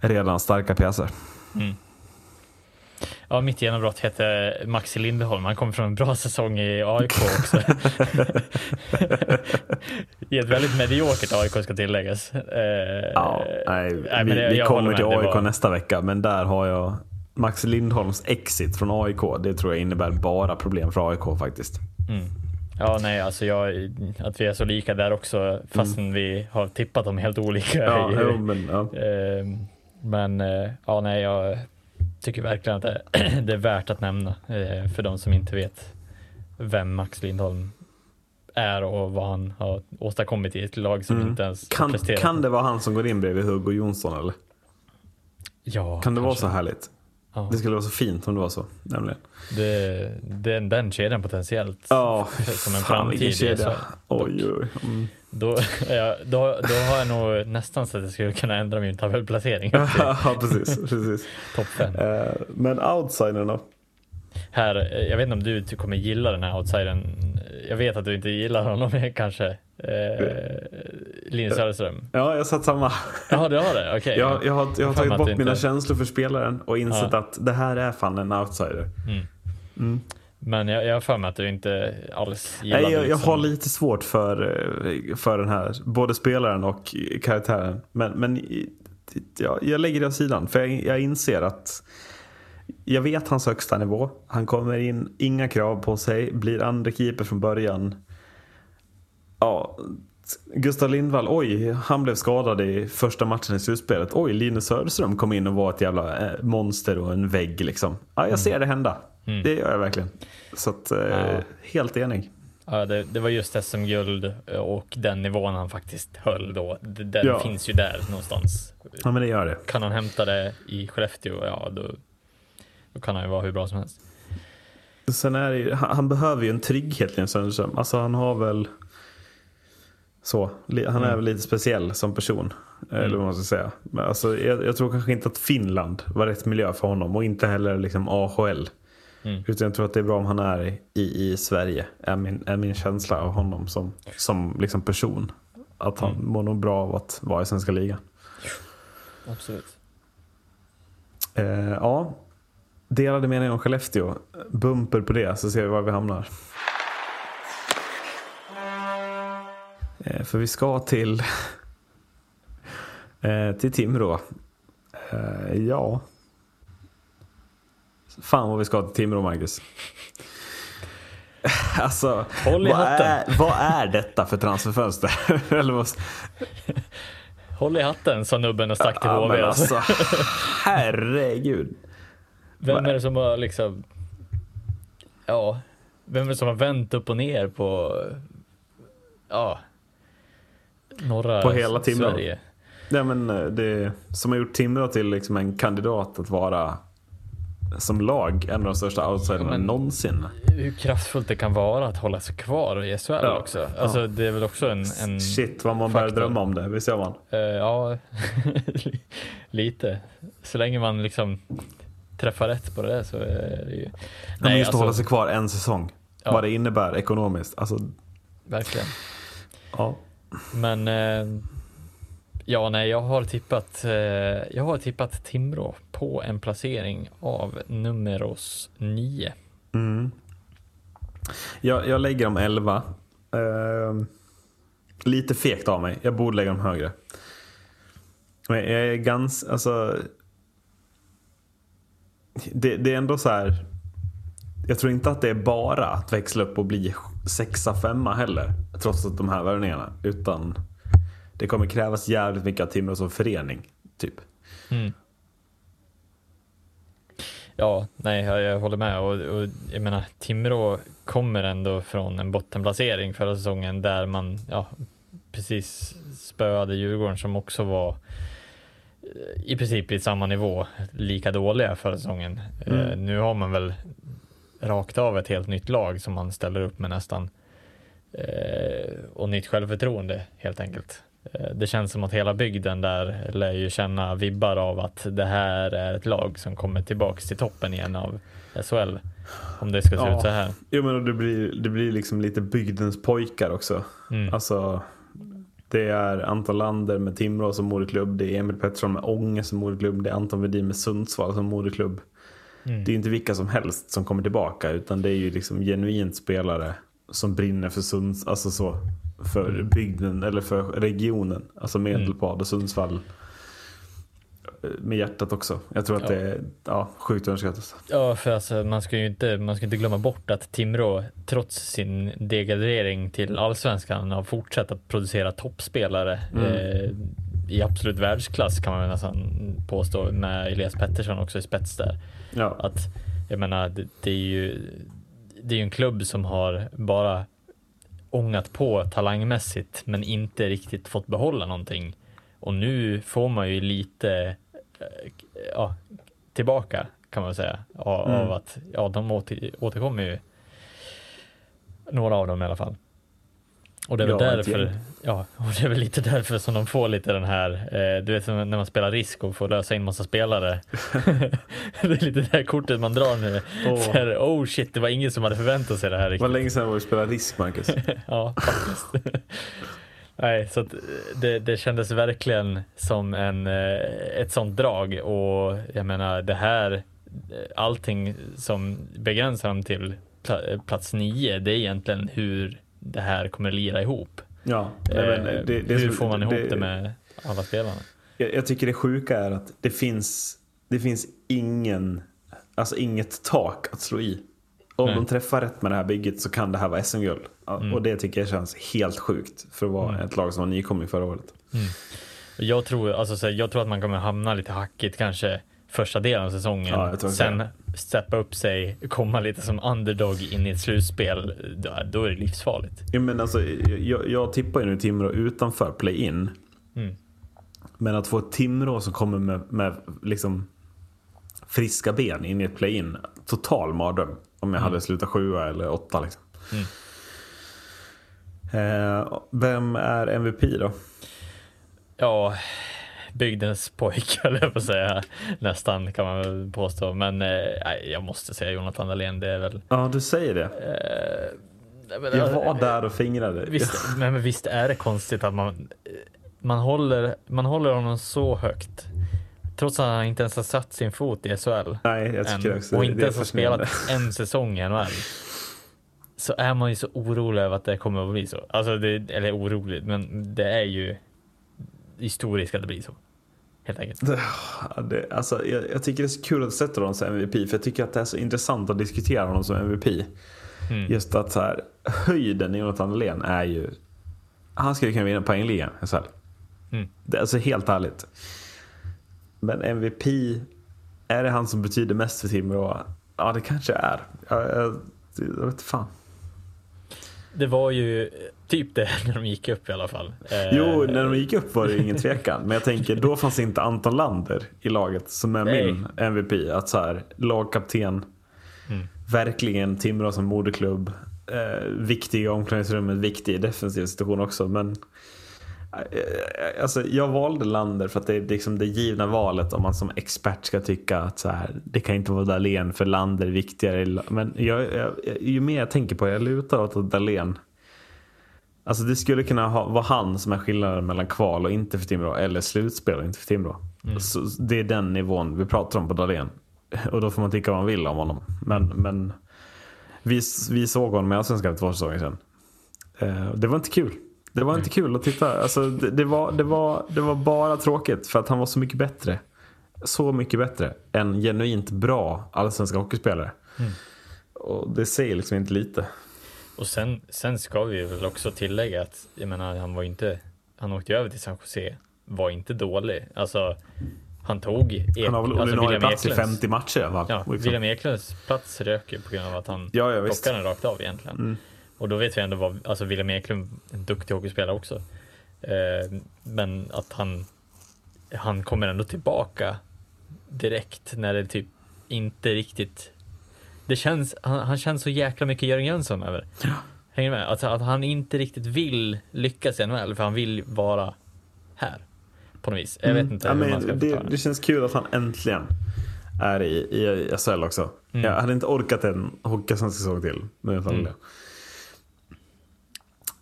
redan starka pjäser. Mm. Ja, mitt genombrott hette Maxi Lindholm. Han kom från en bra säsong i AIK också. I ett väldigt mediokert AIK ska tilläggas. Eh, Ja, nej, nej, vi, jag vi kommer till Det AIK var- nästa vecka, men där har jag Max Lindholms exit från AIK. Det tror jag innebär bara problem för AIK faktiskt. Mm. Ja, nej, alltså jag, att vi är så lika där också, fastän vi har tippat dem helt olika. Mm. Ja, ju- jo, men, ja. Ehm, Men eh, ja, nej, jag tycker verkligen att det, det är värt att nämna eh, för de som inte vet vem Max Lindholm är och vad han har åstadkommit i ett lag som Mm. inte ens Kan, presterat. kan det vara han som går in bredvid Hugo Jonsson eller? Ja, Kan det vara kanske. så härligt? Ja, Det skulle vara så fint om det var så. Nämligen. det, den, den kedjan potentiellt Ja, som en fan vilken framtid kedja. Oj, oj. Mm. Då, ja, då, då har jag nog nästan så att jag skulle kunna ändra min tabellplacering ja, precis. precis. topp. Eh, men outsidern då? Här, eh, jag vet inte om du ty- kommer gilla den här outsidern. Jag vet att du inte gillar honom kanske. Eh, Linus Söderström. Ja, jag satt samma. Jaha, du har det? Okej. Jag, jag har, jag har tagit bort inte- mina känslor för spelaren och insett Ja. att det här är fan en outsider. Men jag, jag har för mig att du inte alls gillar Nej, jag, jag liksom- har lite svårt för, för den här, både spelaren och karaktären. Men, men jag, jag lägger det åt sidan, för jag, jag inser att jag vet hans högsta nivå. Han kommer in, inga krav på sig, blir andra keeper från början. Ja, Gustav Lindvall, oj, han blev skadad i första matchen i slutspelet. Oj, Linus Söderström kom in och var ett jävla eh, monster och en vägg liksom. Ja, jag ser det hända. Det gör jag verkligen. Så att, eh, Ja. helt enig. Ja, det, det var just SM-guld och den nivån han faktiskt höll då. Den Ja. finns ju där någonstans. Ja, men det gör det. Kan han hämta det i Skellefteå, ja då, då kan han ju vara hur bra som helst. Sen är ju, han, han behöver ju en trygghet Linus Söderström. Alltså han har väl så, han är väl lite speciell som person. Eller vad man ska säga. Men alltså, jag, jag tror kanske inte att Finland var rätt miljö för honom och inte heller liksom AHL. Mm. Utan jag tror att det är bra om han är i, i Sverige. Är min, är min känsla av honom som, som liksom person. Att han mår nog bra av att vara i svenska ligan. Absolut. Eh, ja, delade meningar om Skellefteå. Bumper på det så ser vi var vi hamnar. Eh, för vi ska till, eh, till Timrå. Eh, ja. Fan vad vi ska till Timrå, Marcus. Alltså, Håll i vad hatten. är, vad är detta för transferfönster? Eller vad, Håll i hatten, sa nubben och stack till ja, HV. alltså. alltså, herregud. Vem är det som har liksom, ja, vem är det som har vänt upp och ner på, ja, norra På hela Timrå. Sverige? Men eh, det som har gjort Timrå till liksom en kandidat att vara som lag en av de största outsiderna Ja, någonsin. Hur kraftfullt det kan vara att hålla sig kvar i SHL Ja. också. Alltså det är väl också en, en Shit vad man börjar drömma om det, visst gör man? Eh, ja, lite. Så länge man liksom träffar rätt på det där så är det ju... Nej, men just att hålla sig kvar en säsong. Ja. Vad det innebär ekonomiskt. Alltså, Verkligen. ja. Men eh, ja, nej, jag har tippat. Eh, jag har tippat Timrå på en placering av nummeros 9. Mm. Jag, jag lägger dem 11. Eh, lite fegt av mig. Jag borde lägga dem högre. Men jag är ganska, alltså. Det, det är ändå så här. Jag tror inte att det är bara att växla upp och bli sexa, femma heller. Trots att de här värvningarna. Utan det kommer krävas jävligt mycket av Timrå som förening. Typ. Mm. Ja, nej, jag, jag håller med och, och jag menar Timrå kommer ändå från en bottenplacering förra säsongen där man ja, precis spöade Djurgården som också var eh, i princip i samma nivå, lika dåliga förra säsongen. Eh, nu har man väl rakt av ett helt nytt lag som man ställer upp med nästan eh, och nytt självförtroende helt enkelt. Eh, Det känns som att hela bygden där lär ju känna vibbar av att det här är ett lag som kommer tillbaks till toppen igen av SHL. Om det ska se Ja. ut så här. Jo men det blir, det blir liksom lite bygdens pojkar också. Mm. Alltså, det är Anton Lander med Timrå som moderklubb. Det är Emil Pettersson med Ånge som moderklubb. Det är Anton Wedin med Sundsvall som moderklubb. Mm. Det är inte vilka som helst som kommer tillbaka. Utan det är ju liksom genuint spelare som brinner för Sunds, alltså så, för Mm. bygden eller för regionen. Alltså Medelpad och Sundsvall. Med hjärtat också. Jag tror att Ja. det är ja, sjukt underskattat. Ja, för alltså, man ska ju inte, man ska inte glömma bort att Timrå, trots sin degradering till allsvenskan, har fortsatt att producera toppspelare eh, i absolut världsklass kan man väl nästan påstå, med Elias Pettersson också i spets där. Ja. Att, jag menar, det, det är ju det är ju en klubb som har bara ångat på talangmässigt, men inte riktigt fått behålla någonting. Och nu får man ju lite eh, ja, tillbaka kan man säga av, Mm. av att ja, de åter, återkommer ju. Några av dem i alla fall. Och det är väl Ja, därför, ja, och det är väl lite därför som de får lite den här, eh, du vet som när man spelar risk och får lösa in massa spelare. det är lite det här kortet man drar nu. Så här, oh shit, det var ingen som hade förväntat sig det här Det riktigt. var länge sedan vi spelade risk, Marcus. Ja, faktiskt. Nej, så att det, det kändes verkligen som en, eh, ett sånt drag och jag menar det här, eh, allting som begränsar dem till pla- eh, plats nio, det är egentligen hur det här kommer lira ihop. Ja, nej, men Eh, det, det, hur får man ihop det, med alla spelarna? Jag, jag tycker det sjuka är att det finns, det finns ingen, alltså inget tak att slå i. Om Nej. de träffar rätt med det här bygget så kan det här vara SM-guld. Mm. Och det tycker jag känns helt sjukt för att vara ett lag som var nykomling förra året. Jag tror, alltså, så här, jag tror att man kommer hamna lite hackigt kanske första delen av säsongen. Ja, Sen steppa upp sig, komma lite som underdog in i ett slutspel. Då, då är det livsfarligt. Ja, men alltså, jag, jag tippar ju nu Timrå utanför play-in. Mm. Men att få ett Timrå som kommer med, med liksom friska ben in i ett play-in. Total mardröm. Om jag hade slutat sjua eller åtta. Liksom. Eh, vem är MVP då? Ja, bygdens pojk höll jag på säga. Nästan kan man väl påstå. Men eh, jag måste säga Jonathan Dahlén. Det är väl... Ja, du säger det. nej, men, Jag var där och fingrade. Visst, men, men visst är det konstigt att man, man, håller, man håller honom så högt. Trots att han inte ens har satt sin fot i SHL. Nej, jag tycker än, också och inte ens har spelat en säsong i NHL. Så är man ju så orolig över att det kommer att bli så. Alltså, det, eller orolig, men det är ju historiskt att det blir så. Helt enkelt. Ja, det, alltså, jag, jag tycker det är så kul att sätta honom som MVP. För jag tycker att det är så intressant att diskutera honom som MVP. Mm. Just att så här, höjden i Jonathan Dahlén är ju... Han skulle kunna vinna poängligan i. Mm. Det är alltså helt ärligt. Men MVP, är det han som betyder mest för Timrå? Ja, det kanske är. Jag, jag, jag vet fan. Det var ju typ det när de gick upp i alla fall. Eh, Jo, när de gick upp var det ingen tvekan. Men jag tänker, då fanns inte Anton Lander i laget som är Nej. min MVP. Att så här, lagkapten, Mm. verkligen Timrå som moderklubb. Eh, viktig i omklädningsrummet, viktig i defensiv situation också. Men eh, alltså, jag valde Lander för att det är liksom det givna valet om man som expert ska tycka att så här, det kan inte vara Dahlén för Lander är viktigare. Men jag, jag, ju mer jag tänker på det, jag lutar åt att Dahlén Alltså det skulle kunna ha, vara han som är skillnaden mellan kval och inte för Timrå eller slutspel och inte för Timrå. Så det är den nivån vi pratar om på Dahlén. Och då får man tycka vad man vill om honom. Men, men vi, vi såg honom i Allsvenskan för två säsonger sedan. Eh, det var inte kul. Det var inte kul att titta. Alltså, det, det, var, det, var, det var bara tråkigt för att han var så mycket bättre. Så mycket bättre än genuint bra allsvenska hockeyspelare. Och det säger liksom inte lite. Och sen, sen ska vi väl också tillägga att jag menar, han var inte, han åkte ju över till San Jose, var inte dålig. Alltså, han tog Ek, Han har väl alltså William plats i Eklunds- 50 matcher i fall. Ja, Liksom. William Eklunds plats rök ju på grund av att han Ja, ja, plockade den rakt av egentligen. Och då vet vi ändå vad, alltså William Eklund, en duktig hockeyspelare också. Eh, men att han, han kommer ändå tillbaka direkt när det typ inte riktigt det känns, han, han känns så jäkla mycket Jörgen Jönsson över. Hänger du med? Alltså att han inte riktigt vill lyckas i NHL för han vill vara här. På något vis. Jag vet inte Mm. Ja, hur man men ska det, det känns kul att han äntligen är i, i SHL också. Jag hade inte orkat en hockeysvensk säsong till. med Jonathan Mm. Dahlén.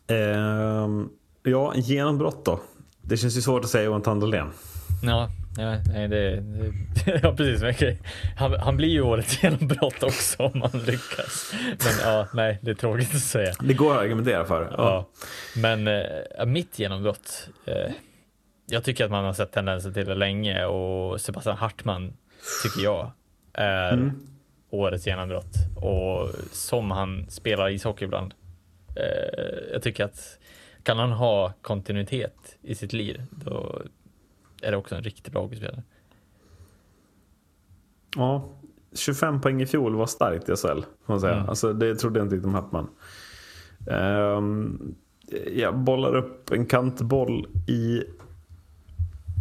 Ehm, ja, genombrott då. Det känns ju svårt att säga Jonathan Dahlén. Ja, ja nej, det, det, ja precis. okej. Han, han blir ju årets genombrott också om han lyckas. Men ja, nej, det är tråkigt att säga. Det går att argumentera för. Ja. Men eh, mitt genombrott. Eh, jag tycker att man har sett tendenser till det länge och Sebastian Hartman tycker jag är årets genombrott. Och som han spelar ishockey ibland. Eh, jag tycker att kan han ha kontinuitet i sitt liv då är det också en riktigt bra hockeyspelare. Ja, 25 poäng i fjol var starkt i SHL. Får man säga. Mm. Alltså, det trodde jag inte riktigt om Hattman. Um, jag bollar upp en kantboll i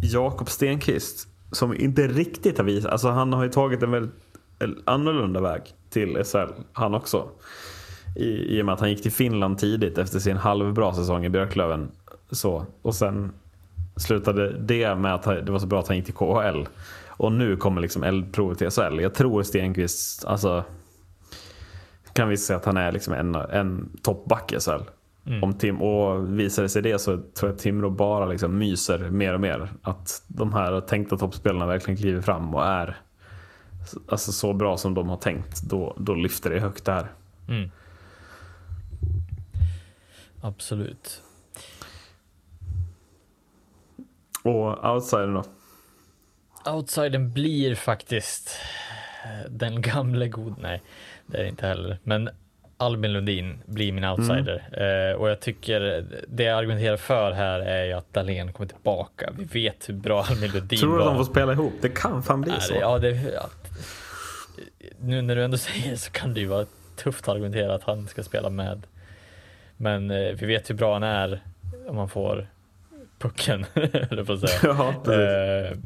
Jakob Stenqvist. Som inte riktigt har visat. Alltså, han har ju tagit en väldigt annorlunda väg till SHL. Han också. I, I och med att han gick till Finland tidigt efter sin halvbra säsong i Björklöven. Så, och sen slutade det med att det var så bra att han gick till KHL. Och nu kommer liksom eldprovet till SHL. Jag tror Stenqvist, alltså kan vi säga att han är liksom en, en toppback i SHL. Om Tim, och visar det sig det så tror jag att Timrå bara liksom myser mer och mer. Att de här tänkta toppspelarna verkligen kliver fram och är alltså, så bra som de har tänkt. Då, då lyfter det högt där. Mm. Absolut. Och outsidern då? Outsidern blir faktiskt eh, den gamle god, nej det är det inte heller, men Albin Lundin blir min outsider eh, och jag tycker det jag argumenterar för här är ju att Dahlén kommer tillbaka. Vi vet hur bra Albin Lundin Tror du var. att de får spela ihop? Det kan fan bli Nej, så. Ja, det, ja, nu när du ändå säger det så kan det ju vara tufft att argumentera att han ska spela med. Men eh, vi vet hur bra han är om man får pucken, jag på att säga. Ja. Eh,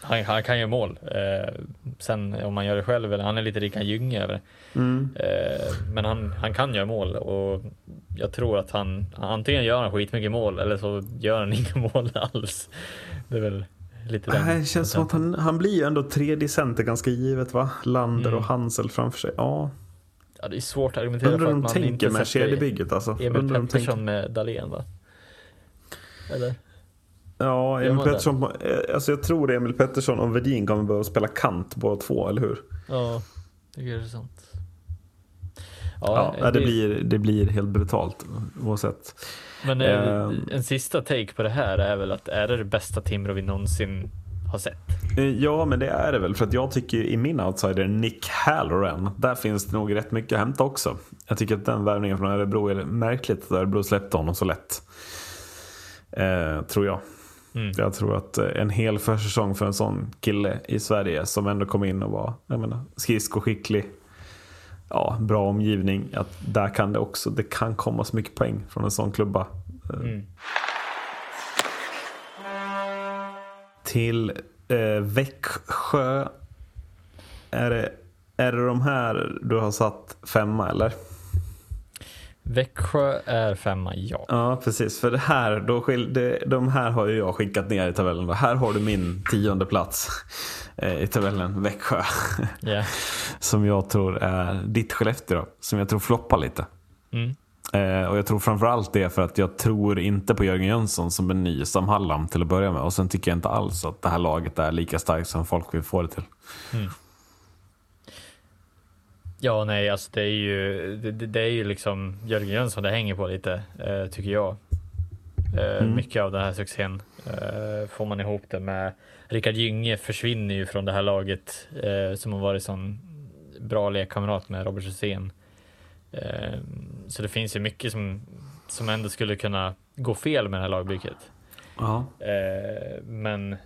han, han kan ju mål. Eh, sen om man gör det själv, eller han är lite Rickard Gynge över det. Mm. Eh, men han, han kan göra mål och jag tror att han antingen gör han skitmycket mål eller så gör han inga mål alls. Det är väl lite den. Nej, det känns som att han, han blir ju ändå tredje center ganska givet va? Lander Mm. och Hansel framför sig. Ja, Ja, det är svårt att argumentera undrar för att man inte med sätter kedjebygget alltså. Emil Pettersson tänker. med Dahlén va? Eller? Ja, Emil det? Pettersson. eh, Alltså jag tror Emil Pettersson och Vedin kommer behöva spela kant båda två, eller hur? Ja, det är sant. Ja, eh, det, blir, det blir helt brutalt oavsett. Men eh, Ehm. en sista take på det här är väl att är det det bästa Timrå vi någonsin har sett? Eh, Ja, men det är det väl. För att jag tycker i min outsider, Nick Halloran, där finns det nog rätt mycket att hämta också. Jag tycker att den värvningen från Örebro är märkligt att Örebro släppte honom så lätt. Eh, tror jag. Mm. Jag tror att eh, en hel försäsong för en sån kille i Sverige som ändå kom in och var jag menar, skridskoskicklig. Ja, bra omgivning. Att där kan det också, det kan komma så mycket poäng från en sån klubba. Eh, Mm. Till eh, Växjö. Är det, är det de här du har satt femma eller? Växjö är femma, ja. Ja, precis. För det här, då skil, det, de här har ju jag skickat ner i tabellen. Då. Här har du min tionde plats eh, i tabellen, Växjö. Ja. som jag tror är ditt Skellefteå som jag tror floppar lite. Mm. Eh, och jag tror framförallt det för att jag tror inte på Jörgen Jönsson som en ny Sam Hallam till att börja med. Och sen tycker jag inte alls att det här laget är lika starkt som folk vill få det till. Ja, nej, alltså det är ju, det, det är ju liksom Jörgen Jönsson det hänger på lite, eh, tycker jag. Eh, Mycket av den här succén. Eh, får man ihop det med Rickard Gynge försvinner ju från det här laget eh, som har varit sån bra lekkamrat med Robert Hysén. Eh, så det finns ju mycket som, som ändå skulle kunna gå fel med det här lagbygget. Eh, men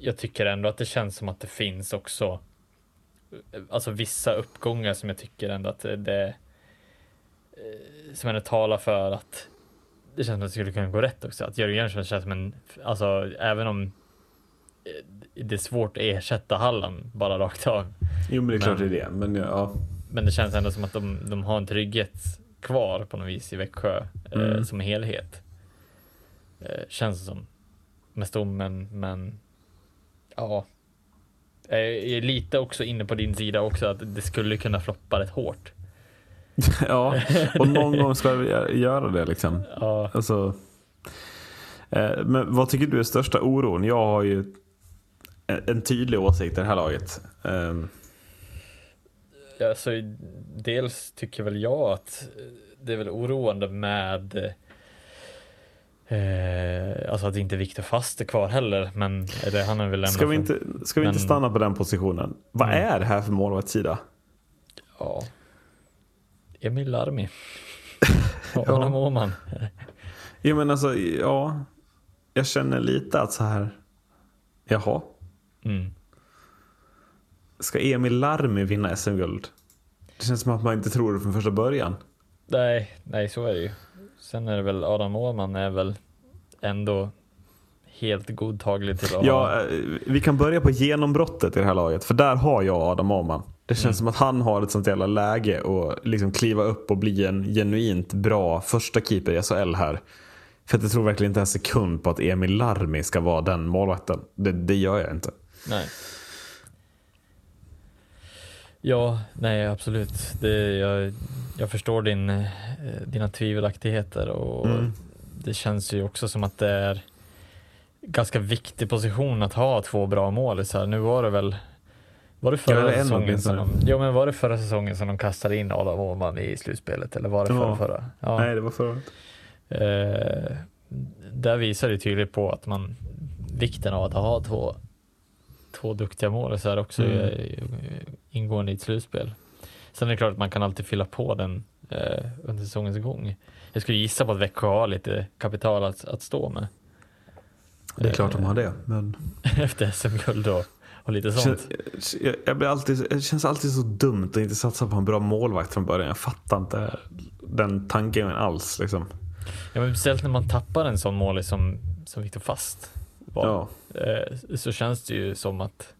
jag tycker ändå att det känns som att det finns också alltså vissa uppgångar som jag tycker ändå att det, eh, som ändå talar för att det känns som att det skulle kunna gå rätt också. Att Jörgen Jönsson känns som en, alltså även om eh, det är svårt att ersätta Halland bara rakt av. Jo men det är klart Men- det är det. Men ja. Men det känns ändå som att de, de har en trygghet kvar på något vis i Växjö eh, Mm. som helhet. Eh, känns det som. Med stommen, men ja. Jag är lite också inne på din sida också att det skulle kunna floppa rätt hårt. ja. Och någon gång ska vi göra det liksom. Ja, Alltså, eh, men vad tycker du är största oron? Jag har ju en, tydlig åsikt i det här laget. Alltså, dels tycker väl jag att det är väl oroande med eh, alltså att inte Viktor Fast är kvar heller, men eller, han är väl ska vi inte, ska vi inte men- stanna på den positionen? Vad Mm. är det här för målvaktssida? Ja. Emil Larmi. Ja. Adam Åhman. Jo men alltså, ja. Jag känner lite att så här. Jaha, Mm. ska Emil Larmi vinna SM-guld? Det känns som att man inte tror det från första början. Nej, nej, så är det ju. Sen är det väl Adam Åhman är väl ändå helt godtaglig till att. Ja, eh, vi kan börja på genombrottet i det här laget. För där har jag Adam Åhman. Det känns som att han har ett sånt jävla läge och liksom kliva upp och bli en genuint bra första keeper i SHL här. För att jag tror verkligen inte en sekund på att Emil Larmi ska vara den målvakten. Det, det gör jag inte. Nej. Ja, nej absolut. Det, jag, jag förstår din, eh, dina tvivelaktigheter och Mm. det känns ju också som att det är ganska viktig position att ha två bra målisar. Nu var det väl var det Ja, förra en säsongen som de, jo, men var det förra säsongen som de kastade in Adam Åhman i slutspelet eller var det förra? Ja. förra? Ja. Nej, det var förra. Eh, där visar det tydligt på att man vikten av att ha två, två duktiga målisar också Mm. mm. ingående i ett slutspel. Sen är det klart att man kan alltid fylla på den eh, under säsongens gång. Jag skulle gissa på att Växjö har lite kapital att, att stå med Det är klart de har det. Men efter SM-guld och, och lite sånt. Jag blir alltid, det känns alltid så dumt att inte satsa på en bra målvakt från början. Jag fattar inte den tanken alls. Liksom. Ja, men speciellt när man tappar en sån målis som, som Viktor Fast var. Ja. eh, så känns det ju som att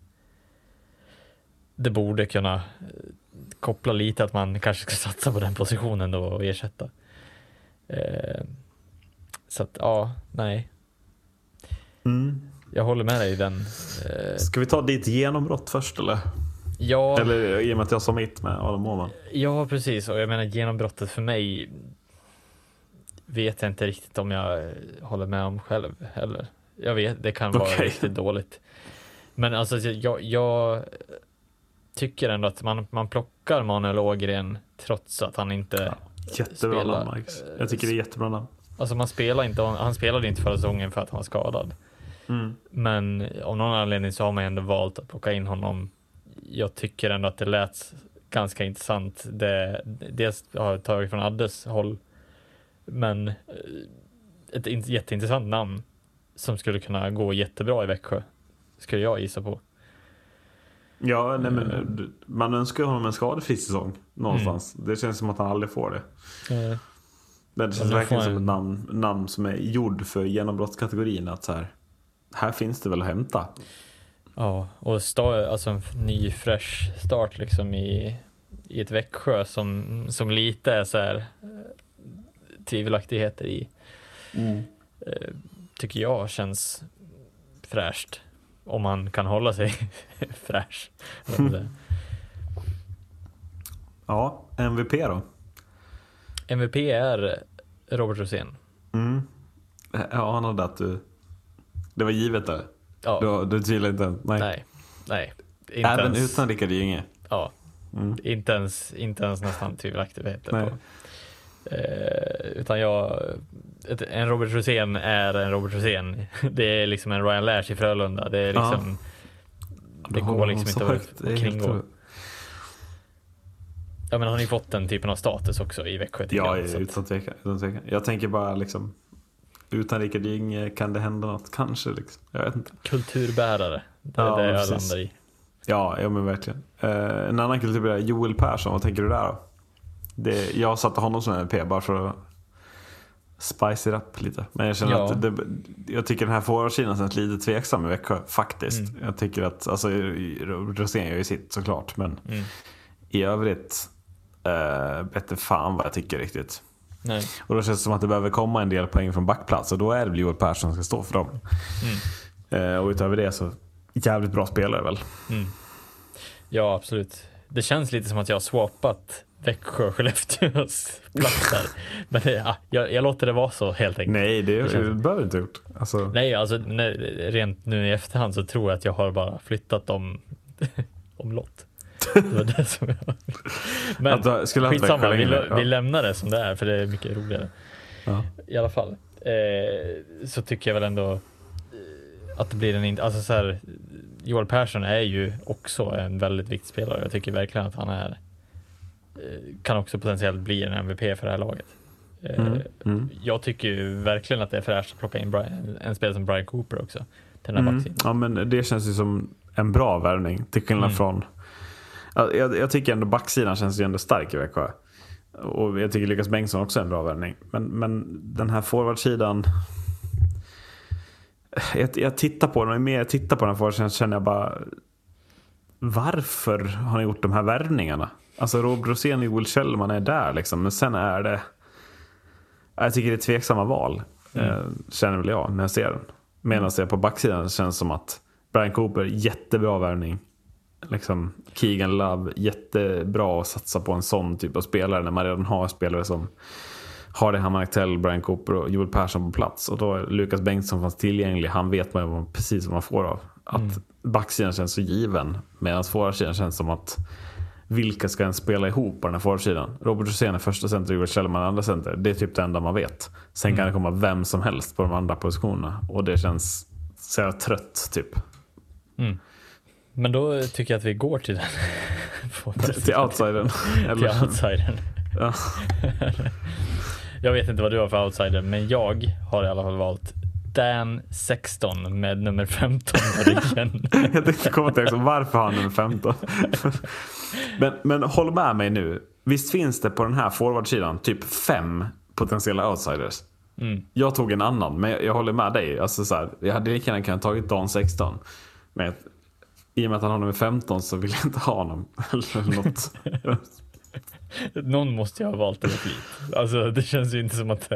det borde kunna koppla lite att man kanske ska satsa på den positionen då och ersätta. Eh, så att ja, nej, Mm. jag håller med dig i den. Eh, Ska vi ta ditt genombrott först eller? ja, Eller i och med att jag sa mitt med Adam Åhman. ja, precis. Och jag menar genombrottet för mig vet jag inte riktigt om jag håller med om själv heller. Jag vet, det kan vara riktigt dåligt. Men alltså jag, jag tycker ändå att man, man plockar Manuel Ågren trots att han inte Jättebra Spela- namn Marcus. Jag tycker det är jättebra namn. Alltså man spelar inte, han spelade inte förra säsongen för att han var skadad. Mm. Men av någon anledning så har man ändå valt att plocka in honom. Jag tycker ändå att det lät ganska intressant. Det, dels har jag tagit från Addes håll, men eh, ett in- jätteintressant namn som skulle kunna gå jättebra i Växjö. Skulle jag gissa på. Ja, nej, men, man önskar honom en skadefri säsong någonstans. Mm. Det känns som att han aldrig får det. Eh, Men det känns verkligen som ett namn, namn som är gjord för genombrottskategorin. Att så här, här finns det väl att hämta. Ja, och sta- alltså en ny fresh start liksom i, i ett Växjö som, som lite är så här eh, tvivelaktigheter i. Eh, tycker jag känns fräscht. Om man kan hålla sig fräsch. Ja, MVP då? MVP är Robert Rosén. Mm. Jag anade att du... Det var givet där. Ja, Du, du tvivlar inte? Nej. nej, nej. Inte Även ens, utan Rickard Gynge? Ja, Mm. inte ens, inte ens nästan tvivelaktigheter på. Eh, utan jag, en Robert Rosén är en Robert Rosén. Det är liksom en Ryan Lash i Frölunda. Det är Ja. liksom, det Du går liksom inte att. Det kringgå. Ja men har ju fått den typen av status också i Växjö. Ja, jag, utan tvekan, utan tvekan. Jag tänker bara liksom... Utan Rickard Gynge kan det hända något? Kanske liksom. Jag vet inte. kulturbärare. Det är Ja, det jag precis. landar i. Ja, ja men verkligen. Eh, en annan kulturbärare, Joel Persson. Vad tänker du där då? Det, jag satte honom som MVP bara för att spice it up lite. Men jag känner Ja. att det, jag tycker den här forwardsidan känns lite tveksam i Växjö faktiskt. Jag tycker att, alltså Rosén gör ju sitt såklart. Men Mm. i övrigt, eh, bättre fan vad jag tycker riktigt. Nej. Och då känns det som att det behöver komma en del poäng från backplats och då är det väl Joel Persson som ska stå för dem. Mm. Eh, och utöver det så, jävligt bra spelare väl. Mm. Ja absolut. Det känns lite som att jag har swapat Växjö Skellefteås platser. Men det, ja, jag, jag låter det vara så helt enkelt. Nej, det, Det känns- behöver du inte gjort. Alltså, Nej, alltså nej, rent nu i efterhand så tror jag att jag har bara flyttat dem omlott. Det var det som jag... Men haft skitsamma, vi, ja. vi lämnar det som det är för det är mycket roligare. Ja. I alla fall. Eh, så tycker jag väl ändå eh, att det blir en... in- Alltså så här, Joel Persson är ju också en väldigt viktig spelare. Jag tycker verkligen att han är kan också potentiellt bli en MVP för det här laget. Eh, Mm, mm. Jag tycker ju verkligen att det är fräscht att plocka in Brian, en spelare som Brian Cooper också till den här Mm. Ja men det känns ju som en bra värvning till skillnad Mm. från Ja, jag, jag tycker ändå backsidan känns ju ändå stark i Växjö. Och jag tycker Lukas Bengtsson också är en bra värvning. Men, men den här forwardsidan. Jag, jag tittar på den och ju mer jag tittar på den här forwardsidan så känner jag bara. varför har ni gjort de här värvningarna? Alltså Rob Rosén och Will Kjellman är där liksom, men sen är det... Jag tycker det är tveksamma val, eh, känner väl jag när jag ser den. Medan det på backsidan känns som att Brian Cooper, jättebra värvning. Liksom Keegan Love, jättebra att satsa på en sån typ av spelare när man redan har spelare som Hardy Hammar Aktell, Brian Cooper och Joel Persson på plats. Och då är Lukas Bengtsson fanns tillgänglig. Han vet man precis vad man får av. Att backsidan känns så given. Medan forwardsidan känns som att vilka ska ens spela ihop på den här forwardsidan? Robert Rosén är första center Joel Kjellman är andra center. Det är typ det enda man vet. Sen kan det komma vem som helst på de andra positionerna. Och det känns så jävla trött typ. Men då tycker jag att vi går till den. Till outsidern. till outsidern. Ja. Jag vet inte vad du har för outsider, men jag har i alla fall valt Dan 16 med nummer 15 på ryggen. Jag tänkte komma till också, varför har han nummer 15? men, men håll med mig nu. Visst finns det på den här forwardsidan typ fem potentiella outsiders? Mm. Jag tog en annan, men jag, jag håller med dig. Alltså så här, jag hade lika gärna kunnat tagit Dan 16. Men i och med att han har nummer 15 så vill jag inte ha honom. Eller något. Någon måste jag ha valt över flit. Alltså det känns ju inte som att.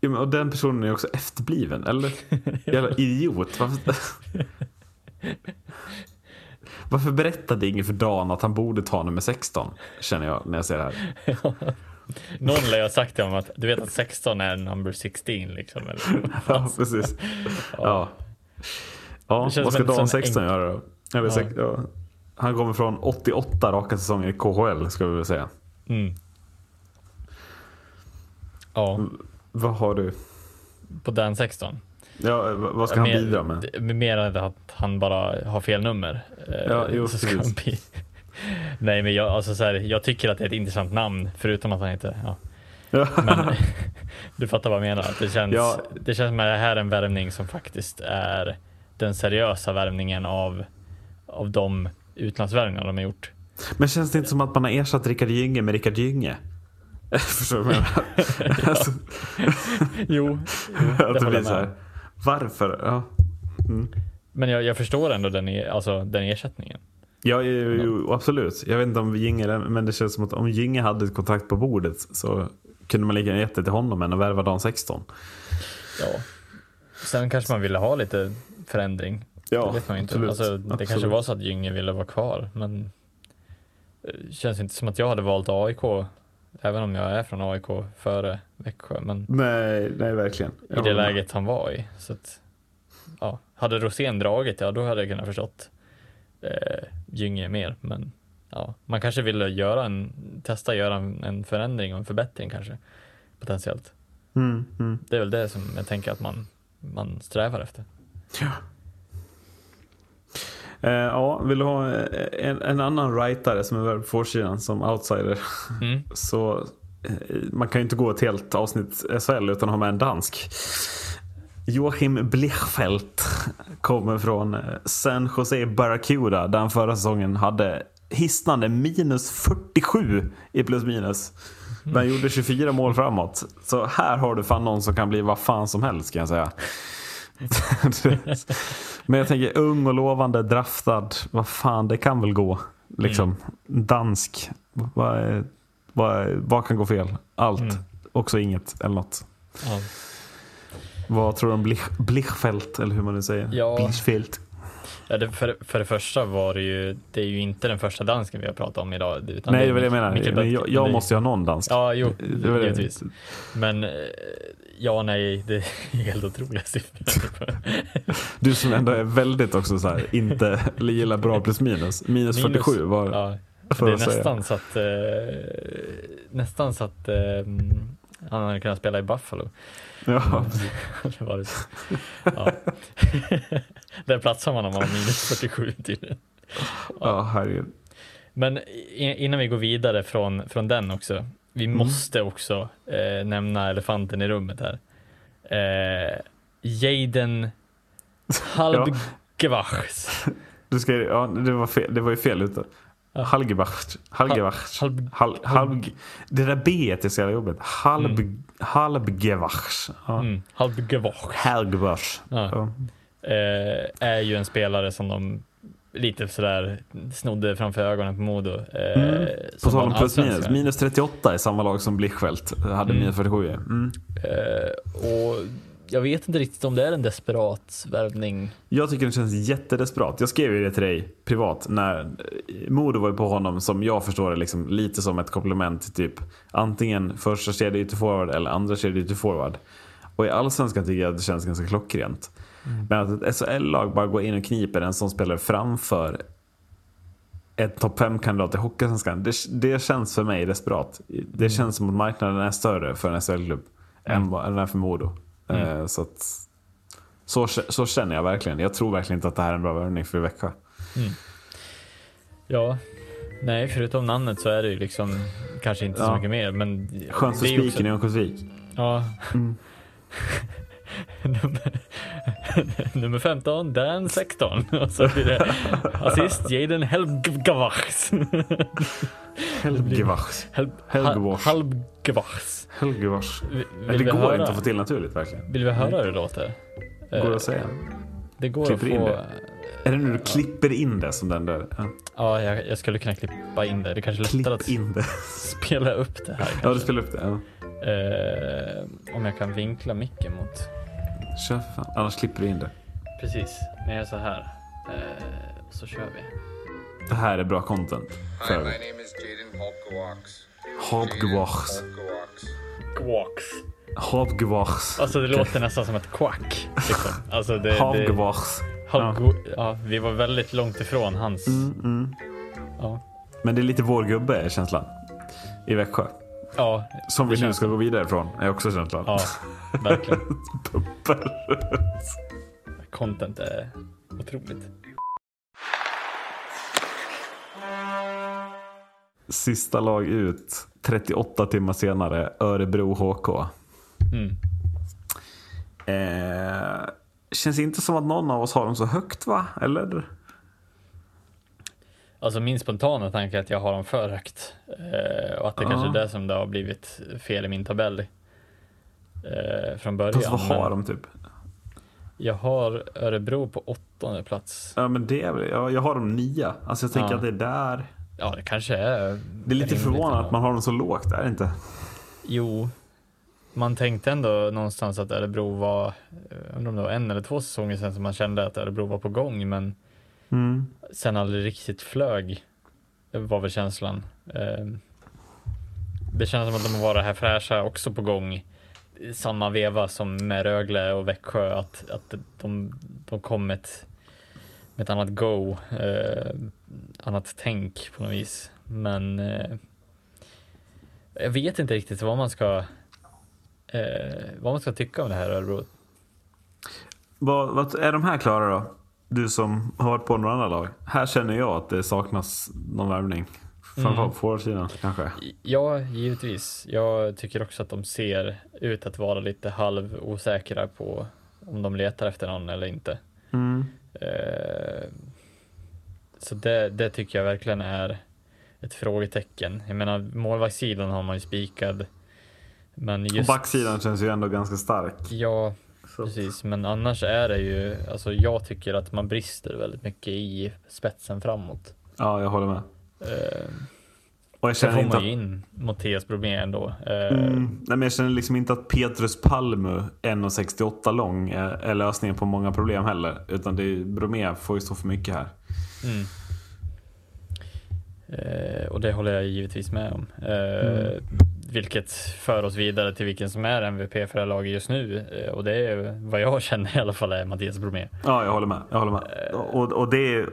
Ja, men, och den personen är också efterbliven, eller? Jävla idiot. Varför, Varför berättade ingen för Dan att han borde ta nummer 16? Känner jag när jag ser det här. Någon lär ha sagt till honom att du vet att 16 är number 16 liksom. Eller? Ja, precis. Ja. Ja, vad ska Dan sån 16 enk- göra då? Eller, Ja. ja. Han kommer från 88 raka säsonger i KHL, ska vi väl säga. Mm. Ja, Vad har du? på Dan 16. Ja, v- vad ska han Mer- bidra med? Mer än att han bara har fel nummer. Eh, Ja, jo, så ska han. Nej, men jag, alltså, så här, jag tycker att det är ett intressant namn, förutom att han inte... Ja. Men du fattar vad jag menar. Det, känns, Ja. det känns som att det här är en värvning som faktiskt är den seriösa värvningen av, av de utlandsvärvningar de har gjort. Men känns det inte som att man har ersatt Rickard Gynge med Rickard Gynge? Förstår du vad jag menar? alltså, Jo, att det håller blir jag så här. med. Varför? Ja. men jag, jag förstår ändå den, alltså, den ersättningen. Ja, jo, jo, absolut. Jag vet inte om Gynge, men det känns som att om Gynge hade ett kontrakt på bordet så kunde man lika gärna gett det till honom än att värva Dan 16. Ja. Sen kanske man ville ha lite förändring. Ja, det vet man inte. absolut. Alltså, det Absolut. kanske var så att Gynge ville vara kvar, men det känns inte som att jag hade valt AIK, även om jag är från AIK före Växjö. Men Nej, nej verkligen. i det läget han var i. Så att, ja. Hade Rosén dragit, ja då hade jag kunnat förstått eh, Gynge mer. Men ja, man kanske ville göra en, testa göra en, en förändring och en förbättring kanske, potentiellt. Mm, mm. Det är väl det som jag tänker att man, man strävar efter. Eh, ja, vill du ha eh, en, en annan rightare som är värd på forsidan som outsider Mm. så eh, man kan ju inte gå ett helt avsnitt SHL utan att ha med en dansk. Joachim Blichfeldt kommer från eh, San Jose Barracuda där han förra säsongen hade hisnande minus 47 i plus minus. Men han gjorde 24 mål framåt. Så här har du fan någon som kan bli vad fan som helst kan jag säga. Men jag tänker ung och lovande, draftad. Vad fan, det kan väl gå. Liksom. Dansk. Vad, vad, vad kan gå fel? Allt. Också inget eller något. Ja. Vad tror du om Blich, Blichfeldt eller hur man nu säger? Ja. Blichfeldt. Ja, det, för, för det första var det ju, det är ju inte den första dansken vi har pratat om idag. Nej, är det var det jag menar. mycket jag, jag måste ju ha någon dansk. Ja, jo, Det var givetvis. Men eh, ja, nej, det är helt otroliga siffror. Du som ändå är väldigt också så här, inte gillar bra plus minus. Minus, 47 var ja, Det är nästan så att, eh, nästan så att eh, han hade kunnat spela i Buffalo. Ja. det var det. Ja. Där platsar man om man har minus 47 tydligen. ja, herregud. Men innan vi går vidare från, från den också. Vi Mm. måste också eh, nämna elefanten i rummet här. Eh, Jaden Halbgevachs. Du ska, ja, det, var fel, det var ju fel ute. Ja. Halgebach. Halgebach. Halb- Hal, halb, det där B är så jävla jobbigt. Halb, Halbgevach. Ja. Mm, Halbgevach. Halgebach. Ja. Eh, är ju en spelare som de lite sådär snodde framför ögonen på Modo. Eh, Mm. På tal om plus minus. Minus 38 i samma lag som Blichfeldt. Hade Mm. minus 47. Mm. Eh, och jag vet inte riktigt om det är en desperat värvning. Jag tycker det känns jättedesperat. Jag skrev ju det till dig privat när Modo var på honom som jag förstår det liksom, lite som ett komplement till typ antingen första kedja till forward eller andra kedja till forward. Och i allsvenskan tycker jag att det känns ganska klockrent. Men att ett SHL-lag bara går in och kniper en som spelar framför ett topp 5-kandidat i Hockeyallsvenskan. Det, det känns för mig desperat. Det känns som att marknaden är större för en SHL-klubb än vad den är för Modo. Eh, Så att så, så känner jag verkligen. Jag tror verkligen inte att det här är en bra värvning för Växjö. Ja, nej förutom namnet så är det ju liksom kanske inte så Ja. mycket mer. Men Skönt för spiken i Örnsköldsvik. Ja. nummer, nummer 15, Dan 16. Och så blir det assist Jaden Helgvachs. Helgevars. Hel- Helgvars. Halbgevachs. Helgevars. Vi- Men Vill det går höra? inte att få till naturligt verkligen. Vill vi höra hur det låter? Går det Eh, att säga? Det går Klipper att in få... det? Är det nu du klipper in det som den där? Ja. Ja, jag, jag skulle kunna klippa in det. Det kanske är lättare att in det. spela upp det här. Ja, du kanske. spelar upp det. Ja. Eh, om jag kan vinkla micken mot... Kör för fan. Annars klipper du in det. Precis, men jag gör så här. Eh, så kör vi. Det här är bra content. Hi, my name is Jaden. Holkowax. Quacks. Hobgevars. Alltså det låter nästan som ett quack. Liksom. Alltså det, det, Hobgevars. Halvgo- ja, vi var väldigt långt ifrån hans. Mm, Ja. Men det är lite vår gubbe känslan. I Växjö. Ja, Som vi nu ska gå vidare ifrån. Är också känslan. Ja, verkligen. Content är otroligt. Sista lag ut. 38 timmar senare. Örebro HK. Mm. Eh, känns inte som att någon av oss har dem så högt va? Eller? Alltså min spontana tanke är att jag har dem för högt. Eh, och att det kanske är Ja. det som det har blivit fel i min tabell. Eh, från början. Fast vad har de typ? Jag har Örebro på åttonde plats. Ja men det är väl, ja, jag har dem nia. Alltså jag tänker Ja. att det är där. Ja, det kanske är. Det är lite förvånande att man har dem så lågt, är det inte? Jo, man tänkte ändå någonstans att Örebro var, jag undrar om det var en eller två säsonger sedan som man kände att Örebro var på gång, men Mm sen aldrig riktigt flög, Det var väl känslan. Eh, Det känns som att de var det här fräscha också på gång samma veva som med Rögle och Växjö, att, att de, de kom med ett, med ett annat go, eh, annat tänk på något vis. Men eh, jag vet inte riktigt vad man ska eh, vad man ska tycka om det här Örebro. Vad, vad, är de här klara då? Du som har varit på några andra lag. Här känner jag att det saknas någon värvning. Framförallt Mm. på forwardsidan kanske. Ja, givetvis. Jag tycker också att de ser ut att vara lite halvosäkra på om de letar efter någon eller inte. Mm. Eh, så det, det tycker jag verkligen är ett frågetecken. Jag menar, målvaktssidan har man ju spikad. Men Och just... backsidan känns ju ändå ganska stark. Ja, Så. precis. Men annars är det ju, alltså jag tycker att man brister väldigt mycket i spetsen framåt. Ja, jag håller med. Eh, Och jag sen känner får inte man ju att... in Mattias Bromé ändå. Eh, Mm, nej, men jag känner liksom inte att Petrus Palmu, 1,68 lång, är, är lösningen på många problem heller. Utan det är, Bromé får ju stå för mycket här. Mm. Eh, och det håller jag givetvis med om. Eh, Vilket för oss vidare till vilken som är MVP för det här laget just nu. Eh, och det är vad jag känner i alla fall är Mattias Bromé. Ja, jag håller med. Jag, håller med. Och, och det är,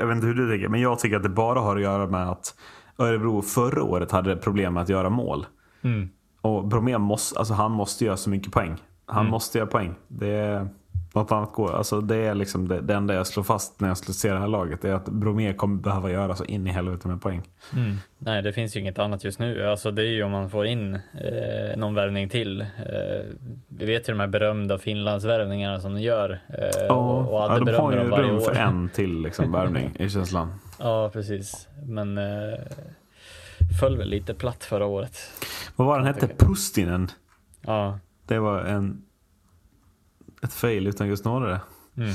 jag vet inte hur du tänker, men jag tycker att det bara har att göra med att Örebro förra året hade problem med att göra mål. Mm. Och Bromé måste, alltså han måste göra så mycket poäng. Han måste göra poäng. Det är, något annat går. Alltså det är liksom det, det enda jag slår fast när jag ser det här laget. Är att Bromé kommer behöva göra så in i helvete med poäng. Mm. Nej, det finns ju inget annat just nu. Alltså det är ju om man får in eh, någon värvning till. Eh, vi vet ju de här berömda Finlandsvärvningarna som de gör. Eh, och, och alla ja, de har ju rum för en till liksom, värvning i känslan. Ja, precis. Men eh, föll väl lite platt förra året. Vad var den hette? Pustinen. Ja. Det var en, ett fail utan just några. Mm.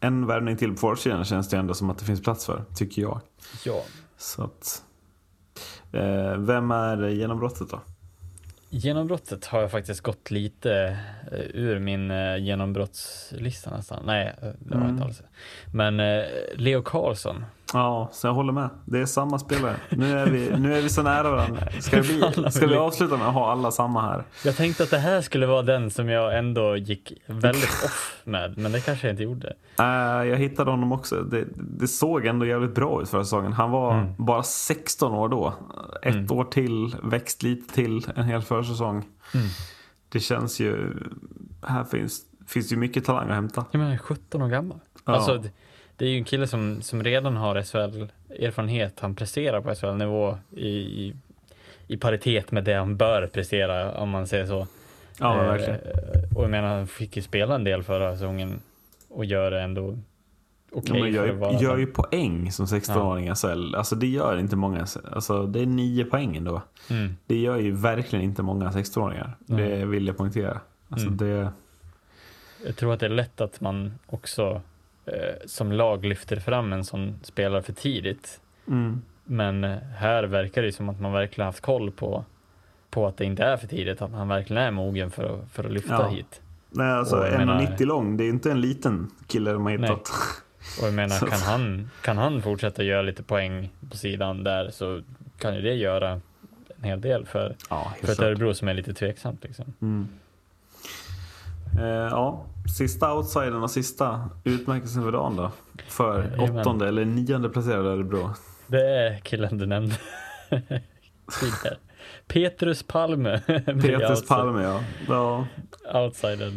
en värvning till på forwardsidan känns det ändå som att det finns plats för, tycker jag. Ja. Så att, eh, vem är genombrottet då? Genombrottet har jag faktiskt gått lite eh, ur min eh, genombrottslista nästan. Nej, eh, det har jag inte alls. Men Leo Karlsson. Ja, så jag håller med. Det är samma spelare. Nu är vi, nu är vi så nära varandra. Ska, det bli, ska vi avsluta med att ha alla samma här? Jag tänkte att det här skulle vara den som jag ändå gick väldigt off med, men det kanske jag inte gjorde. Uh, jag hittade honom också. Det, det, såg ändå jävligt bra ut förra säsongen. Han var Mm. bara 16 år då. Ett år till, växt lite till en hel försäsong. Mm. Det känns ju... Här finns, finns ju mycket talang att hämta. Jag menar 17 år gammal. Ja. Alltså, det, är ju en kille som, som redan har SHL-erfarenhet. Han presterar på SHL-nivå i, i, i paritet med det han bör prestera, om man säger så. Ja, men Eh, verkligen. Och jag menar, han fick ju spela en del förra säsongen och gör det ändå okej Ja, men för gör, gör ju poäng som 16-åring i SHL. Alltså det gör inte många. Alltså det är nio poäng ändå. Mm. Det gör ju verkligen inte många 16-åringar. Det vill jag poängtera. Alltså Mm. det... Jag tror att det är lätt att man också som lag lyfter fram en sån spelare för tidigt. Mm. Men eh, här verkar det som att man verkligen haft koll på, på att det inte är för tidigt, att han verkligen är mogen för att, för att lyfta Ja. hit. Nej, alltså Och jag 1,90 menar- lång. Det är inte en liten kille de har hittat. Och jag menar, kan han, kan han fortsätta göra lite poäng på sidan där så kan ju det göra en hel del för, Ja, för ett. Örebro som är lite tveksamt. Liksom. Mm. Eh, ja, sista outsidern och sista utmärkelsen för dagen då. För Jajamän. åttonde eller nionde placerade Örebro. Det är killen du nämnde tidigare. Petrus Palme. Petrus Palme ja. ja. Outsidern.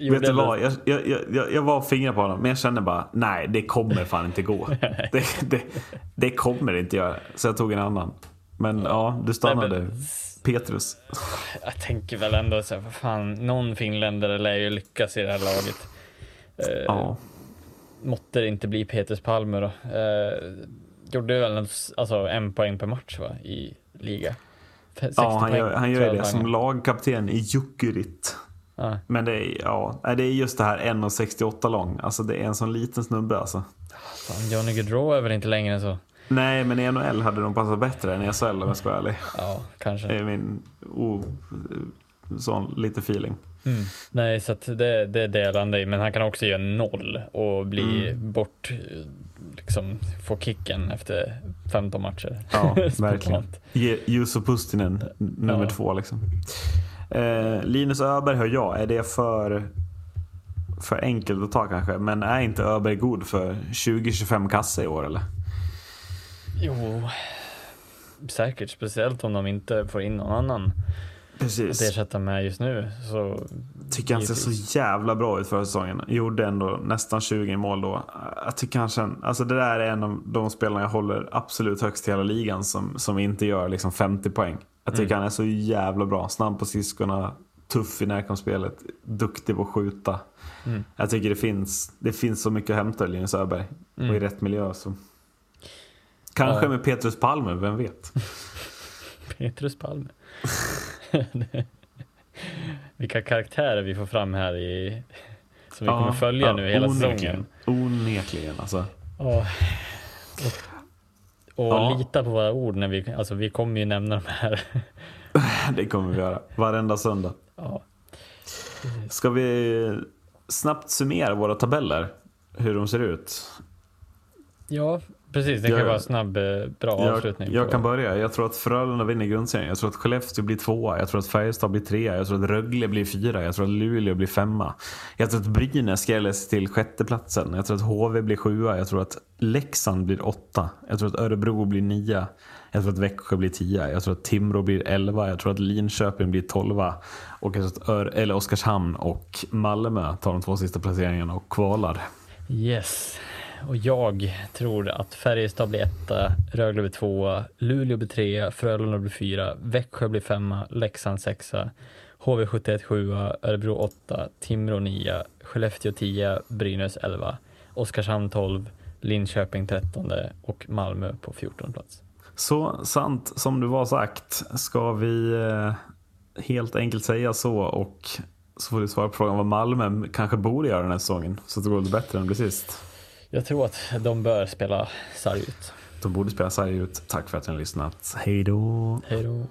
Uh, Vet du vad? Jag, jag, jag, jag var och fingrade på honom men jag kände bara nej det kommer fan inte gå. det, det, det kommer inte göra. Så jag tog en annan. Men ja, du stannade. men- Petrus. Jag tänker väl ändå så här, vad fan, någon finländare lär ju lyckas i det här laget. Uh, Ja. Måtte det inte bli Petrus Palme då. Uh, gjorde väl en, alltså, en poäng per match va, i liga. F- 60 Ja, han gör, han gör det som lagkapten i Jukurit. Ja. Men det är, ja, det är just det här 1,68 lång. Alltså det är en sån liten snubbe alltså. Fan, Johnny Gaudreau är väl inte längre än så? Nej, men i NHL hade de passat bättre än i SHL om jag ska vara ärlig. Ja, kanske. Det är min oh, sån lite feeling. Mm. Nej, så att det, det jag landar i. Men han kan också göra noll och bli Mm. bort, liksom få kicken efter 15 matcher. Ja, verkligen. Juuso Pustinen nummer Ja. två liksom. Eh, Linus Öberg hör jag. Är det för, för enkelt att ta kanske? Men är inte Öberg god för 20-25 kasse i år eller? Jo, säkert. Speciellt om de inte får in någon annan att Precis. ersätta med just nu. Så Tycker han ser så jävla bra ut förra säsongen. Gjorde ändå nästan 20 mål då. Jag tycker han känner, alltså det där är en av de spelarna jag håller absolut högst i hela ligan som, som inte gör liksom 50 poäng. Jag tycker han är så jävla bra. Snabb på skridskorna, tuff i närkampsspelet, duktig på att skjuta. Jag tycker det finns, det finns så mycket att hämta i Linus Öberg. Och i rätt miljö så. Kanske Ja. med Petrus Palme, vem vet? Petrus Palme. Vilka karaktärer vi får fram här i som vi kommer följa nu hela onekligen. säsongen. Onekligen alltså. Ja. Och, och Ja. lita på våra ord när vi, alltså vi kommer ju nämna de här. Det kommer vi göra. Varenda söndag. Ja. Ska vi snabbt summera våra tabeller? Hur de ser ut? ja, precis. Det kan Jag- vara en snabb, eh, bra Jag, avslutning. jag kan börja. Jag tror att Frölunda vinner grundserien. Jag tror att Skellefteå blir tvåa. Jag tror att Färjestad blir trea. Jag tror att Rögle blir fyra. Jag tror att Luleå blir femma. Jag tror att Brynäs skräller sig till sjätteplatsen. Jag tror att HV blir sjua. Jag tror att Leksand blir åtta. Jag tror att Örebro blir nia. Jag tror att Växjö blir tia. Jag tror att Timrå blir elva. Jag tror att Linköping blir tolva. Och jag tror att Ör- eller Oskarshamn och Malmö tar de två sista placeringarna och kvalar. Yes. Och jag tror att Färjestad blir etta, Rögle blir tvåa, Luleå blir trea, Frölunda blir fyra, Växjö blir femma, Leksand sexa, HV71 sjua, Örebro åtta, Timrå nia, Skellefteå tia, Brynäs elva, Oskarshamn 12, Linköping 13 och Malmö på 14 plats. Så sant som du var sagt ska vi eh, helt enkelt säga så och Så får du svara på frågan vad Malmö kanske borde göra den här säsongen. Så att det går lite bättre än det blir sist. Jag tror att de bör spela sarg ut. De borde spela sarg ut. Tack för att ni har lyssnat. Hej då. Hej då.